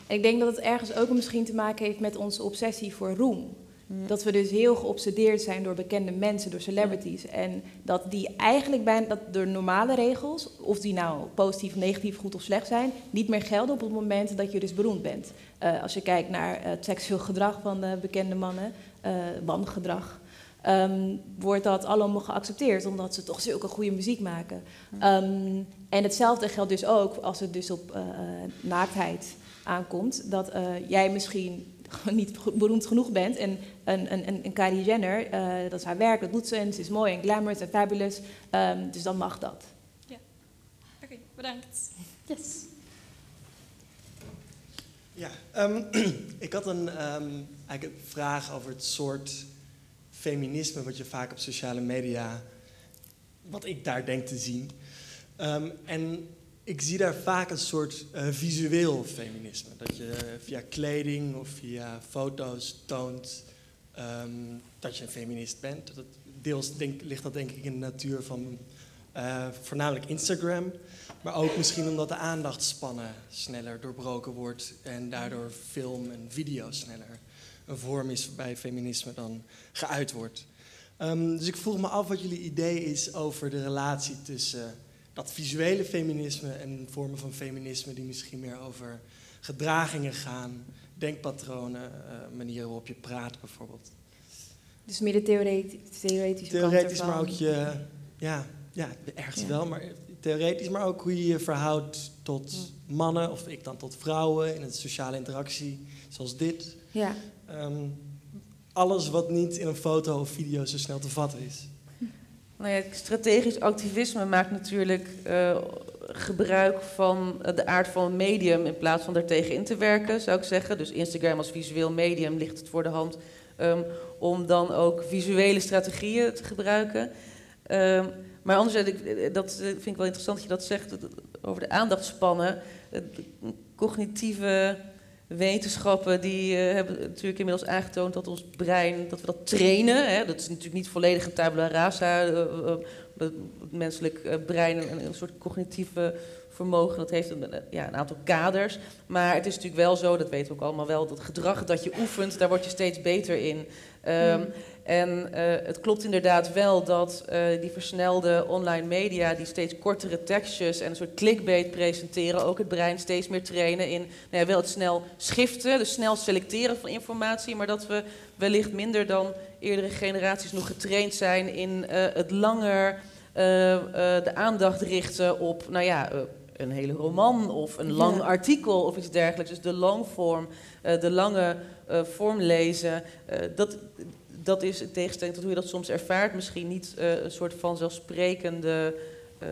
en ik denk dat het ergens ook misschien te maken heeft met onze obsessie voor roem. Dat we dus heel geobsedeerd zijn door bekende mensen, door celebrities. En dat die eigenlijk bijna dat door normale regels, of die nou positief, negatief, goed of slecht zijn, niet meer gelden op het moment dat je dus beroemd bent. Eh, als je kijkt naar eh, het seksueel gedrag van de bekende mannen, eh wangedrag, ehm, wordt dat allemaal geaccepteerd, omdat ze toch zulke goede muziek maken. Ehm, en hetzelfde geldt dus ook als het dus op naaktheid aankomt, dat jij misschien gewoon [LAUGHS] niet beroemd genoeg bent en een, een, een, een Kylie Jenner, eh, dat is haar werk, dat doet ze en ze is mooi en glamorous en fabulous, Ehm, dus dan mag dat. Oké, bedankt. Yes. Ja, ehm, [CLEARS THROAT] ik had een, ehm, eigenlijk een vraag over het soort feminisme wat je vaak op sociale media, wat ik daar denk te zien. Ehm, en ik zie daar vaak een soort eh, visueel feminisme. Dat je via kleding of via foto's toont ehm, dat je een feminist bent. Dat deels denk, ligt dat denk ik in de natuur van eh, voornamelijk Instagram. Maar ook misschien omdat de aandachtspannen sneller doorbroken wordt en daardoor film en video sneller een vorm is waarbij feminisme dan geuit wordt. Ehm, dus ik vroeg me af wat jullie idee is over de relatie tussen dat visuele feminisme en vormen van feminisme die misschien meer over gedragingen gaan, denkpatronen, eh, manieren waarop je praat bijvoorbeeld. Dus meer de theoreti- theoretische kant Theoretisch, maar ook je, ja, ja ergens Ja. wel, maar theoretisch, maar ook hoe je je verhoudt tot mannen, of ik dan tot vrouwen, in een sociale interactie, zoals dit. Ja. Ehm, alles wat niet in een foto of video zo snel te vatten is. Nou ja, strategisch activisme maakt natuurlijk eh, gebruik van de aard van een medium in plaats van daartegen in te werken, zou ik zeggen. Dus Instagram als visueel medium ligt het voor de hand um, om dan ook visuele strategieën te gebruiken. Um, maar anderzijds, dat vind ik wel interessant dat je dat zegt over de aandachtspannen. Cognitieve wetenschappen die uh, hebben natuurlijk inmiddels aangetoond dat ons brein, dat we dat trainen. Hè, dat is natuurlijk niet volledig een tabula rasa. Uh, uh, het menselijk brein een, een, soort cognitieve vermogen, dat heeft een, ja, een aantal kaders. Maar het is natuurlijk wel zo, dat weten we ook allemaal wel, dat gedrag dat je oefent, daar word je steeds beter in. Um, mm. En het klopt inderdaad wel dat die versnelde online media, die steeds kortere tekstjes en een soort clickbait presenteren, ook het brein steeds meer trainen in nou ja, wel het snel schiften, dus snel selecteren van informatie, maar dat we wellicht minder dan eerdere generaties nog getraind zijn in het langer de aandacht richten op, nou ja, een hele roman of een lang Ja. artikel of iets dergelijks. Dus de longform, eh, de lange eh, vorm lezen, eh, dat, dat is in tegenstelling tot hoe je dat soms ervaart, misschien niet eh, een soort vanzelfsprekende, eh,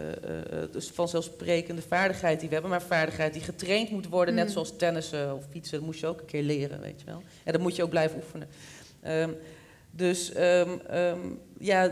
dus vanzelfsprekende vaardigheid die we hebben, maar vaardigheid die getraind moet worden, net Mm. zoals tennissen of fietsen. Dat moest je ook een keer leren, weet je wel. En dat moet je ook blijven oefenen. Ehm, dus ehm, ehm, ja,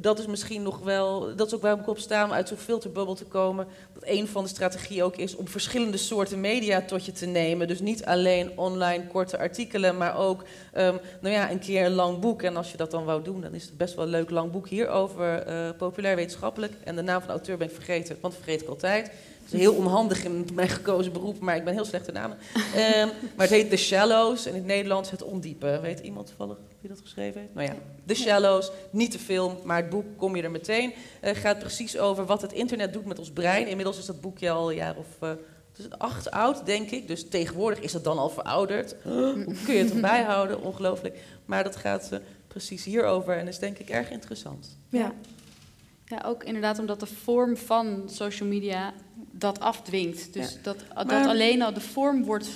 dat is misschien nog wel. Dat is ook waarom ik op sta om uit zo'n filterbubbel te komen. Dat een van de strategieën ook is om verschillende soorten media tot je te nemen. Dus niet alleen online korte artikelen, maar ook ehm, nou ja, een keer een lang boek. En als je dat dan wou doen, dan is het best wel een leuk lang boek hierover. eh populair wetenschappelijk. En de naam van de auteur ben ik vergeten, want dat vergeet ik altijd. Het is heel onhandig in mijn gekozen beroep, maar ik ben heel slecht in namen. Ehm, maar het heet The Shallows en in het Nederlands Het Ondiepe. Weet iemand toevallig wie dat geschreven heeft? Nou ja, The Shallows, niet de film, maar het boek, kom je er meteen. eh, gaat precies over wat het internet doet met ons brein. Inmiddels is dat boekje al een jaar of eh, het is acht oud, denk ik. Dus tegenwoordig is dat dan al verouderd. [GASPS] Hoe kun je het erbij houden? Ongelooflijk. Maar dat gaat eh, precies hierover en is denk ik erg interessant. Ja. Ja, ook inderdaad omdat de vorm van social media dat afdwingt. Dus Ja. dat, dat Maar- alleen al de vorm wordt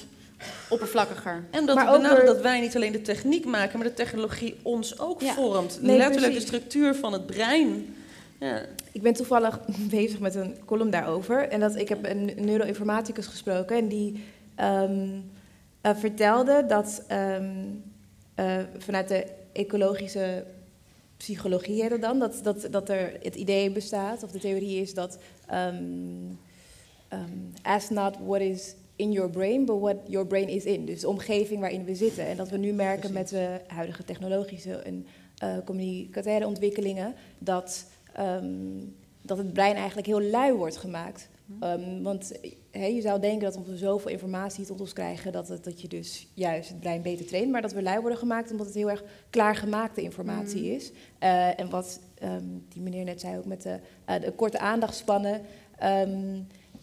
oppervlakkiger. En dat Maar er- dat wij niet alleen de techniek maken, maar de technologie ons ook Ja. vormt. Nee, Letterlijk precies. de structuur van het brein. Ja. Ik ben toevallig [LAUGHS] bezig met een column daarover. En dat, ik heb een neuroinformaticus gesproken en die ehm, eh, vertelde dat ehm, eh, vanuit de ecologische psychologie heet dan, dat, dat, dat er het idee bestaat, of de theorie is dat ehm ehm, ask not what is in your brain, but what your brain is in. Dus de omgeving waarin we zitten. En dat we nu merken met de huidige technologische en communicataire ontwikkelingen, dat, ehm, dat het brein eigenlijk heel lui wordt gemaakt. Ehm, want hè, je zou denken dat we zoveel informatie tot ons krijgen, dat, het, dat je dus juist het brein beter traint, maar dat we lui worden gemaakt omdat het heel erg klaargemaakte informatie Mm. is. Eh, en wat ehm, die meneer net zei ook met de, eh, de korte aandachtspannen.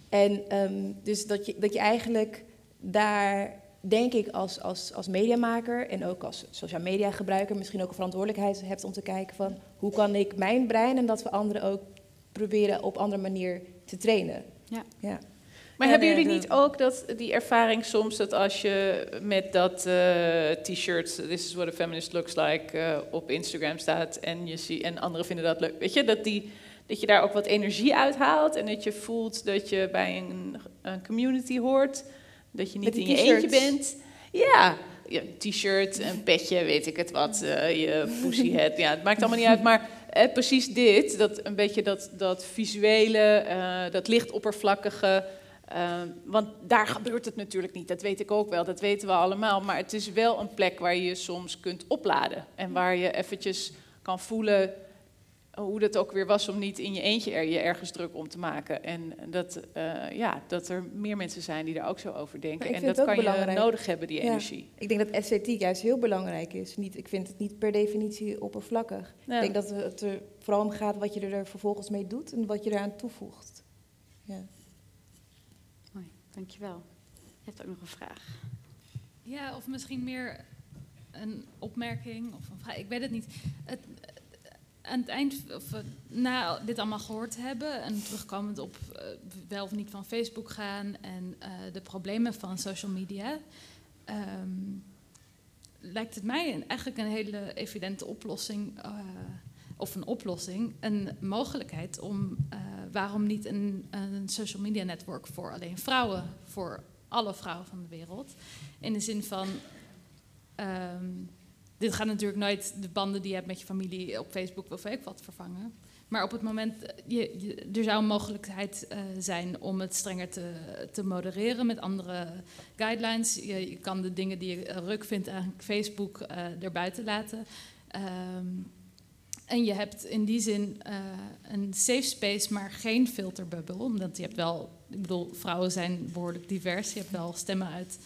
En ehm, dus dat je, dat je eigenlijk daar, denk ik, als, als, als mediamaker en ook als social media gebruiker misschien ook een verantwoordelijkheid hebt om te kijken van hoe kan ik mijn brein en dat we anderen ook proberen op andere manier te trainen. Ja. ja. Maar Ja, hebben de- jullie de- niet ook dat, die ervaring soms dat als je met dat eh, t-shirt, This is what a feminist looks like, eh, op Instagram staat en, je zie, en anderen vinden dat leuk, weet je, dat, die, dat je daar ook wat energie uithaalt en dat je voelt dat je bij een, een community hoort, dat je niet in je eentje bent. Ja, ja, een t-shirt, een petje, weet ik het wat, eh, je [LAUGHS] pussyhead, ja, het maakt allemaal niet uit, maar eh, precies dit, dat een beetje dat, dat visuele, eh, dat licht oppervlakkige, eh, want daar gebeurt het natuurlijk niet, dat weet ik ook wel, dat weten we allemaal, maar het is wel een plek waar je je soms kunt opladen en waar je eventjes kan voelen hoe dat ook weer was om niet in je eentje er, je ergens druk om te maken. En dat, eh, ja, dat er meer mensen zijn die daar ook zo over denken. En dat kan ook je belangrijk. nodig hebben, die Ja. energie. Ik denk dat esthetiek juist heel belangrijk is. Niet, ik vind het niet per definitie oppervlakkig. Ja. Ik denk dat het er vooral om gaat wat je er vervolgens mee doet en wat je eraan toevoegt. Ja. Mooi, dankjewel. Je hebt ook nog een vraag. Ja, of misschien meer een opmerking of een vraag. Ik weet het niet. Het, aan het eind, of eh, na dit allemaal gehoord hebben en terugkomend op eh, wel of niet van Facebook gaan en eh, de problemen van social media, ehm, lijkt het mij eigenlijk een hele evidente oplossing, of een oplossing, een mogelijkheid om waarom niet een, een social media network voor alleen vrouwen, voor alle vrouwen van de wereld. In de zin van. ehm, dit gaat natuurlijk nooit de banden die je hebt met je familie op Facebook of ik wat vervangen. Maar op het moment, eh, je, je- er zou een mogelijkheid eh, zijn om het strenger te, te modereren met andere guidelines. Je, je kan de dingen die je eh, ruk vindt aan Facebook eh erbuiten laten. Ehm, en je hebt in die zin een safe space, maar geen filterbubbel. Omdat je hebt wel, ik bedoel, vrouwen zijn behoorlijk divers. Je hebt wel stemmen uit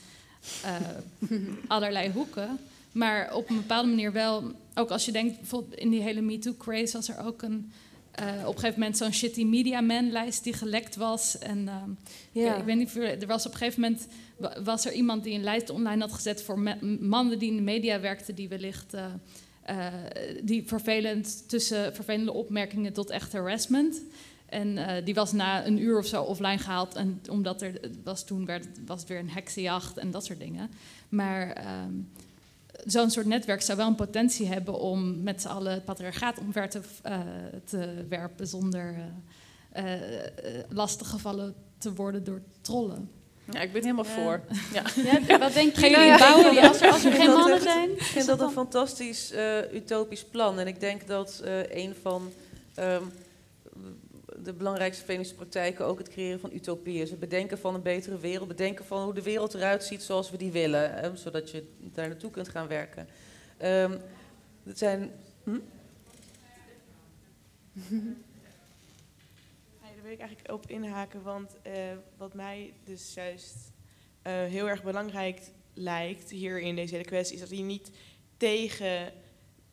[LAUGHS] allerlei hoeken. Maar op een bepaalde manier wel, ook als je denkt, bijvoorbeeld in die hele MeToo-craze was er ook een, eh, op een gegeven moment zo'n shitty media man-lijst die gelekt was. En ehm, ik, ik weet niet, er was op een gegeven moment wa- was er iemand die een lijst online had gezet voor mannen die in de media werkten, die wellicht eh, eh, die vervelend tussen vervelende opmerkingen tot echt harassment. En die was na een uur of zo offline gehaald. En omdat er was toen werd, was het weer een heksenjacht en dat soort dingen. Maar ehm, zo'n soort netwerk zou wel een potentie hebben om met z'n allen het patriarchaat omver te, eh, te werpen zonder eh, eh, eh, lastiggevallen te worden door trollen. Ja, ik ben helemaal voor. Ja. [LAUGHS] Ja, wat Geen jullie? idee. Bouwen als er- als er geen mannen echt- zijn? Ik Is vind dat een fantastisch eh, utopisch plan. En ik denk dat eh, een van ehm, de belangrijkste feministische praktijken ook het creëren van utopieën. Het bedenken van een betere wereld, bedenken van hoe de wereld eruit ziet zoals we die willen. hè, zodat je daar naartoe kunt gaan werken. Ehm het zijn... Hm? [LAUGHS] Daar wil ik eigenlijk op inhaken, want eh, wat mij dus juist eh, heel erg belangrijk lijkt hier in deze hele kwestie, is dat je niet tegen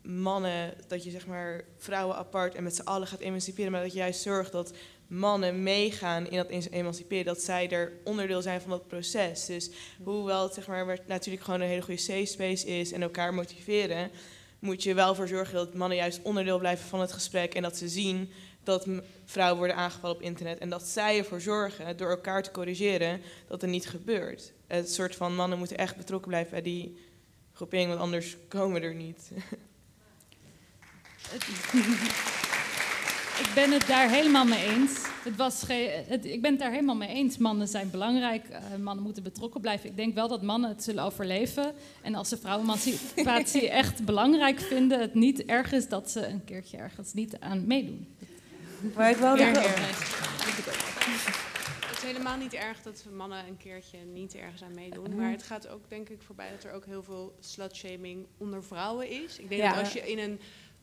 mannen, dat je zeg maar vrouwen apart en met z'n allen gaat emanciperen, maar dat je juist zorgt dat mannen meegaan in dat emanciperen, dat zij er onderdeel zijn van dat proces. Dus hoewel het zeg maar natuurlijk gewoon een hele goede safe space is en elkaar motiveren, moet je wel voor zorgen dat mannen juist onderdeel blijven van het gesprek en dat ze zien dat vrouwen worden aangevallen op internet en dat zij ervoor zorgen, door elkaar te corrigeren, dat er niet gebeurt. Het soort van mannen moeten echt betrokken blijven bij die groepering, want anders komen we er niet. [LAUGHS] [LAUGHS] Ik ben het daar helemaal mee eens. Het was het, ik ben het daar helemaal mee eens. Mannen zijn belangrijk. eh, mannen moeten betrokken blijven. Ik denk wel dat mannen het zullen overleven. En als ze vrouwenemancipatie [LAUGHS] echt belangrijk vinden, het niet erg is dat ze een keertje ergens niet aan meedoen. Maar ik wou ja. Het is helemaal niet erg dat mannen een keertje niet ergens aan meedoen. Maar het gaat ook denk ik voorbij dat er ook heel veel slutshaming onder vrouwen is. Ik denk Ja. dat als je in een,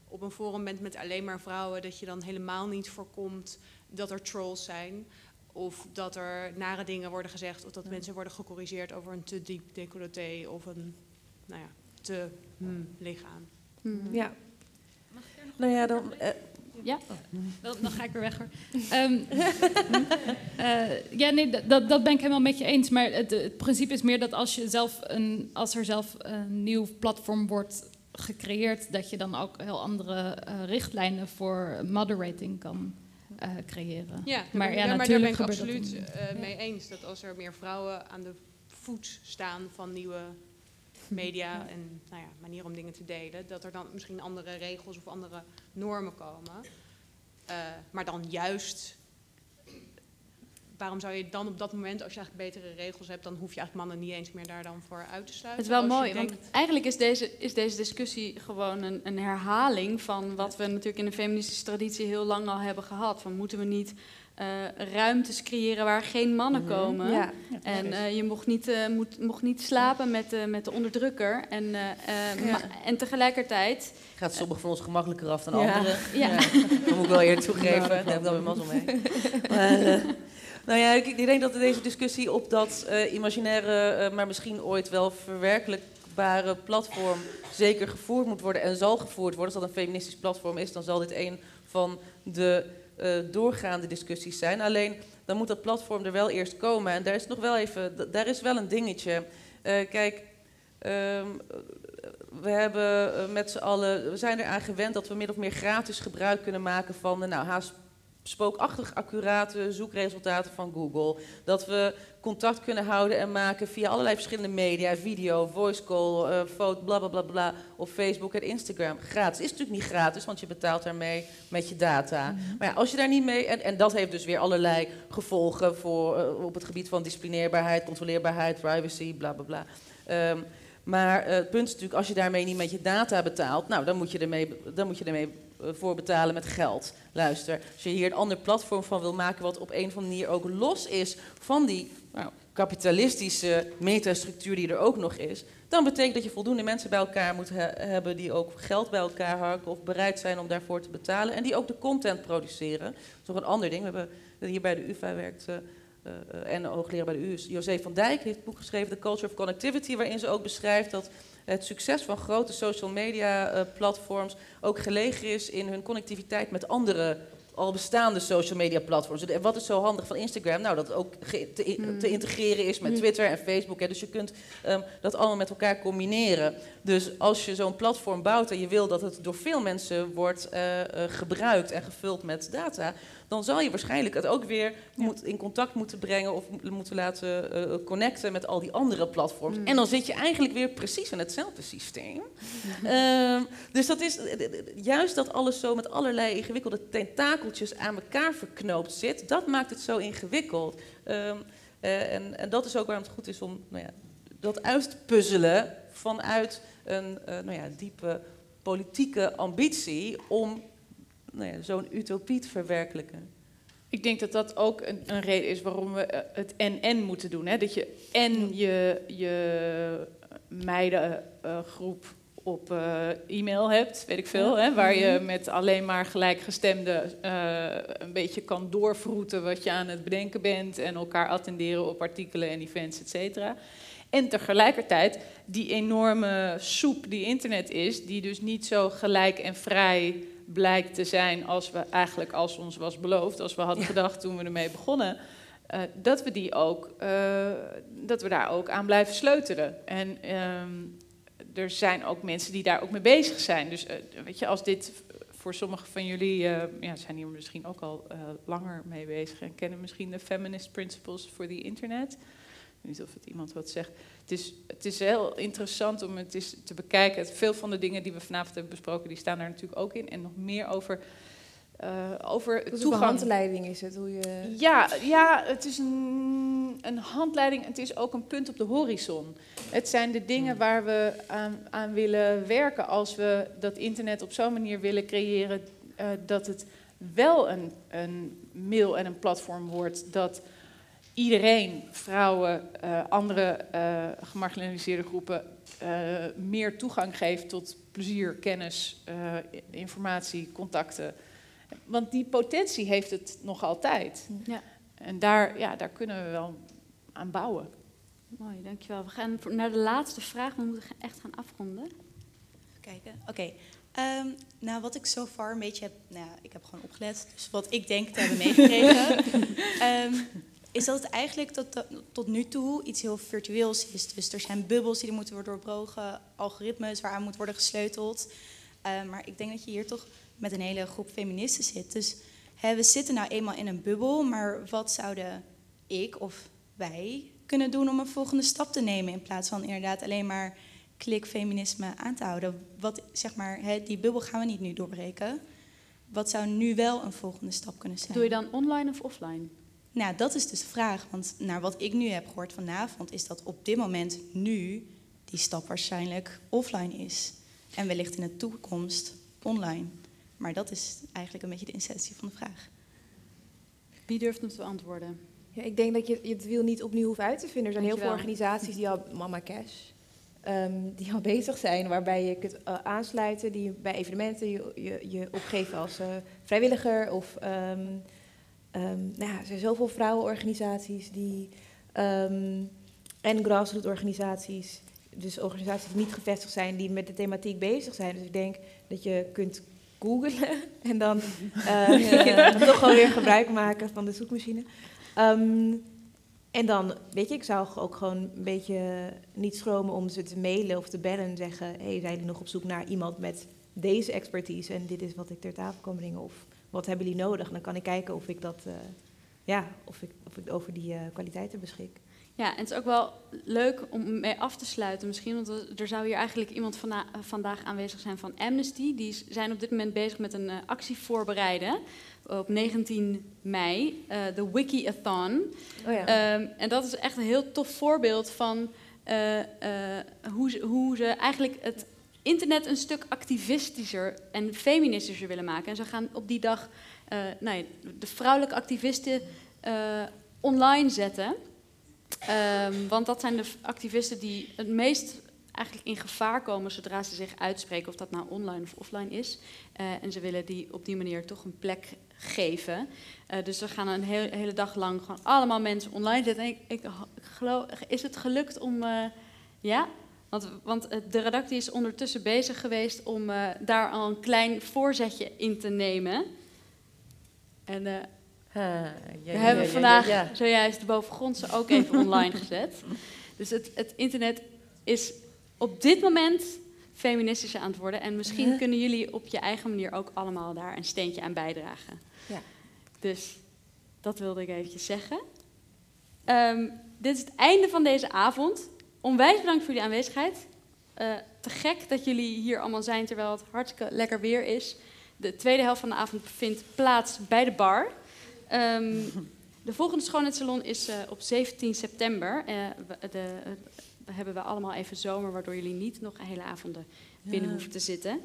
op een forum bent met alleen maar vrouwen, dat je dan helemaal niet voorkomt dat er trolls zijn. Of dat er nare dingen worden gezegd. Of dat mensen worden gecorrigeerd over een te diep decolleté of een nou ja, te hmm, lichaam. Ja. Nou ja, dan... eh, Ja, dan, dan ga ik weer weg hoor. Ehm, [LAUGHS] eh, ja, nee, dat- dat, dat ben ik helemaal met je eens. Maar het, het principe is meer dat als, je zelf een, als er zelf een nieuw platform wordt gecreëerd, dat je dan ook heel andere eh, richtlijnen voor moderating kan eh, creëren. Ja, maar, ja, daar, maar daar ben natuurlijk ik absoluut eh, mee eens. Dat als er meer vrouwen aan de voet staan van nieuwe media [LAUGHS] en nou ja, manieren om dingen te delen, dat er dan misschien andere regels of andere normen komen. Eh, maar dan juist, waarom zou je dan op dat moment, als je eigenlijk betere regels hebt, dan hoef je eigenlijk mannen niet eens meer daar dan voor uit te Het sluiten. is wel mooi, want eigenlijk is deze, is deze discussie gewoon een, een herhaling van wat we natuurlijk in de feministische traditie heel lang al hebben gehad. Van moeten we niet eh, ruimtes creëren waar geen mannen Mhm. komen? Ja, ja, en eh, je mocht niet, eh, moet, mocht niet slapen met, de met de onderdrukker. En, Ja. en tegelijkertijd... Gaat sommige van ons gemakkelijker af dan Ja. anderen. Ja. Dat moet ik wel eerlijk toegeven. Daar heb ik dan weer mazzel mee. [LAUGHS] Maar, eh, nou ja, ik, denk dat deze discussie op dat eh, imaginaire, eh, maar misschien ooit wel verwerkelijkbare platform zeker gevoerd moet worden en zal gevoerd worden. Als dat een feministisch platform is, dan zal dit een van de eh, doorgaande discussies zijn. Alleen dan moet dat platform er wel eerst komen. En daar is nog wel even, daar is wel een dingetje. Kijk, ehm, we hebben met z'n allen, we zijn eraan gewend dat we min of meer gratis gebruik kunnen maken van de nou, haast spookachtig accurate zoekresultaten van Google. Dat we contact kunnen houden en maken via allerlei verschillende media, video, voice call, uh, foto, bla bla bla bla, op Facebook en Instagram. Gratis. Is natuurlijk niet gratis, want je betaalt daarmee met je data. Mhm. Maar ja, als je daar niet mee, en, en dat heeft dus weer allerlei gevolgen voor, uh, op het gebied van disciplineerbaarheid, controleerbaarheid, privacy, bla bla bla. Um, maar uh, het punt is natuurlijk, als je daarmee niet met je data betaalt, nou, dan moet je ermee, dan moet je ermee voor betalen met geld. Luister, als je hier een ander platform van wil maken, wat op een of andere manier ook los is van die nou, kapitalistische metastructuur die er ook nog is, dan betekent dat je voldoende mensen bij elkaar moet he hebben die ook geld bij elkaar harken of bereid zijn om daarvoor te betalen en die ook de content produceren. Dat is nog een ander ding. We hebben hier bij de UvA werkt. Uh, uh, en hoogleraar bij de U, José van Dijk, heeft het boek geschreven, The Culture of Connectivity, waarin ze ook beschrijft dat het succes van grote social media uh, platforms ook gelegen is in hun connectiviteit met andere al bestaande social media platforms. Wat is zo handig van Instagram? Nou, dat het ook te, Hmm. te, integreren is met Twitter en Facebook. Hè. Dus je kunt um, dat allemaal met elkaar combineren. Dus als je zo'n platform bouwt en je wil dat het door veel mensen wordt uh, uh, gebruikt en gevuld met data, dan zal je waarschijnlijk het ook weer ja. moet in contact moeten brengen of moeten laten uh, connecten met al die andere platforms. Mm. En dan zit je eigenlijk weer precies in hetzelfde systeem. um, [LAUGHS] dus dat is juist dat alles zo met allerlei ingewikkelde tentakeltjes aan elkaar verknoopt zit, dat maakt het zo ingewikkeld. Um, en, en, dat is ook waarom het goed is om nou ja, dat uit te puzzelen vanuit een nou ja, diepe politieke ambitie om nou ja, zo'n utopie te verwerkelijken. Ik denk dat dat ook een, een reden is waarom we uh, het en-en moeten doen. Hè? Dat je en je, je meidengroep uh, op uh, e-mail hebt, weet ik veel, hè? waar je met alleen maar gelijkgestemden een beetje kan doorvroeten wat je aan het bedenken bent en elkaar attenderen op artikelen en events, et cetera. En tegelijkertijd die enorme soep die internet is, die dus niet zo gelijk en vrij blijkt te zijn als we eigenlijk als ons was beloofd, als we hadden ja. gedacht toen we ermee begonnen, uh, dat we die ook, uh, dat we daar ook aan blijven sleutelen. En um, er zijn ook mensen die daar ook mee bezig zijn. Dus uh, weet je, als dit voor sommigen van jullie ja, zijn hier misschien ook al langer mee bezig en kennen misschien de feminist principles for the internet. Niet of het iemand wat zegt. Het is, het is heel interessant om het eens te bekijken. Veel van de dingen die we vanavond hebben besproken, die staan daar natuurlijk ook in. En nog meer over, uh, over dus toegang. een handleiding is het? Hoe je... ja, ja, het is een, een handleiding. Het is ook een punt op de horizon. Het zijn de dingen waar we aan, aan willen werken als we dat internet op zo'n manier willen creëren uh, dat het wel een, een mail en een platform wordt dat iedereen, vrouwen, uh, andere uh, gemarginaliseerde groepen, uh, meer toegang geeft tot plezier, kennis, informatie, contacten. Want die potentie heeft het nog altijd. Ja. En daar, ja, daar kunnen we wel aan bouwen. Mooi, dankjewel. We gaan naar de laatste vraag, we moeten echt gaan afronden. Even kijken, oké. Okay. Um, nou, wat ik zo so far een beetje heb... Nou ja, ik heb gewoon opgelet, dus wat ik denk te hebben meegekregen... um, [LAUGHS] is dat het eigenlijk tot, tot nu toe iets heel virtueels is. Dus er zijn bubbels die moeten worden doorbroken, algoritmes waaraan moet worden gesleuteld. Uh, maar ik denk dat je hier toch met een hele groep feministen zit. Dus hè, we zitten nou eenmaal in een bubbel, maar wat zouden ik of wij kunnen doen om een volgende stap te nemen in plaats van inderdaad alleen maar klikfeminisme aan te houden? Wat, zeg maar, hè, die bubbel gaan we niet nu doorbreken. Wat zou nu wel een volgende stap kunnen zijn? Doe je dan online of offline? Nou, dat is dus de vraag. Want naar wat ik nu heb gehoord vanavond, is dat op dit moment nu die stap waarschijnlijk offline is. En wellicht in de toekomst online. Maar dat is eigenlijk een beetje de essentie van de vraag. Wie durft hem te beantwoorden? Ja, ik denk dat je het wiel niet opnieuw hoeft uit te vinden. Er zijn heel veel organisaties die al, Mama Cash, um, die al [LAUGHS] bezig zijn, waarbij je kunt uh, aansluiten, die bij evenementen je, je, je opgeven als uh, vrijwilliger of um, Um, nou ja, er zijn zoveel vrouwenorganisaties die, um, en grassroots organisaties, dus organisaties die niet gevestigd zijn, die met de thematiek bezig zijn. Dus ik denk dat je kunt googlen [LAUGHS] en dan uh, ja. [LAUGHS] toch gewoon weer gebruik maken van de zoekmachine. Um, en dan, weet je, ik zou ook gewoon een beetje niet schromen om ze te mailen of te bellen en zeggen: hey, zijn jullie nog op zoek naar iemand met deze expertise en dit is wat ik ter tafel kan brengen? Of wat hebben jullie nodig? En dan kan ik kijken of ik dat, uh, ja, of ik, of ik over die uh, kwaliteiten beschik. Ja, en het is ook wel leuk om mee af te sluiten misschien, want er zou hier eigenlijk iemand vana vandaag aanwezig zijn van Amnesty. Die zijn op dit moment bezig met een actie voorbereiden op 19 mei, uh, de Wikiathon. Oh ja. um, en dat is echt een heel tof voorbeeld van uh, uh, hoe, ze, hoe ze eigenlijk het internet een stuk activistischer en feministischer willen maken. En ze gaan op die dag nou de vrouwelijke activisten online zetten. Um, want dat zijn de activisten die het meest eigenlijk in gevaar komen zodra ze zich uitspreken, of dat nou online of offline is. Uh, en ze willen die op die manier toch een plek geven. Dus we gaan een hele dag lang gewoon allemaal mensen online zetten. En ik, geloof, is het gelukt om. Ja? Want, want de redactie is ondertussen bezig geweest om daar al een klein voorzetje in te nemen. En uh, ja, we ja, hebben vandaag ja, zojuist de bovengrondse ook even [LAUGHS] online gezet. Dus het, het, internet is op dit moment feministischer aan het worden. En misschien kunnen jullie op je eigen manier ook allemaal daar een steentje aan bijdragen. Ja. Dus dat wilde ik eventjes zeggen. Um, dit is het einde van deze avond. Onwijs bedankt voor jullie aanwezigheid. Uh, te gek dat jullie hier allemaal zijn terwijl het hartstikke lekker weer is. De tweede helft van de avond vindt plaats bij de bar. Um, de volgende schoonheidssalon is uh, op 17 september. Uh, de, uh, hebben we allemaal even zomer, waardoor jullie niet nog hele avonden binnen ja. hoeven te zitten.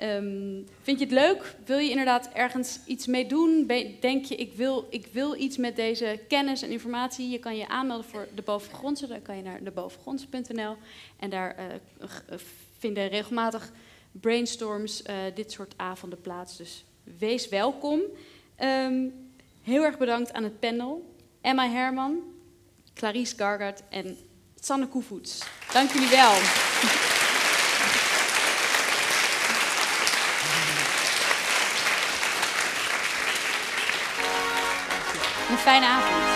Um, vind je het leuk? Wil je inderdaad ergens iets mee doen? Denk je, ik wil, ik wil iets met deze kennis en informatie? Je kan je aanmelden voor de bovengrondse. Dan kan je naar debovengrondse.nl. En daar vinden regelmatig brainstorms, dit soort avonden plaats. Dus wees welkom. Um, Heel erg bedankt aan het panel. Emma Herman, Clarice Gargard en Sanne Koevoets. Dank jullie wel. [LAUGHS] Een fijne avond.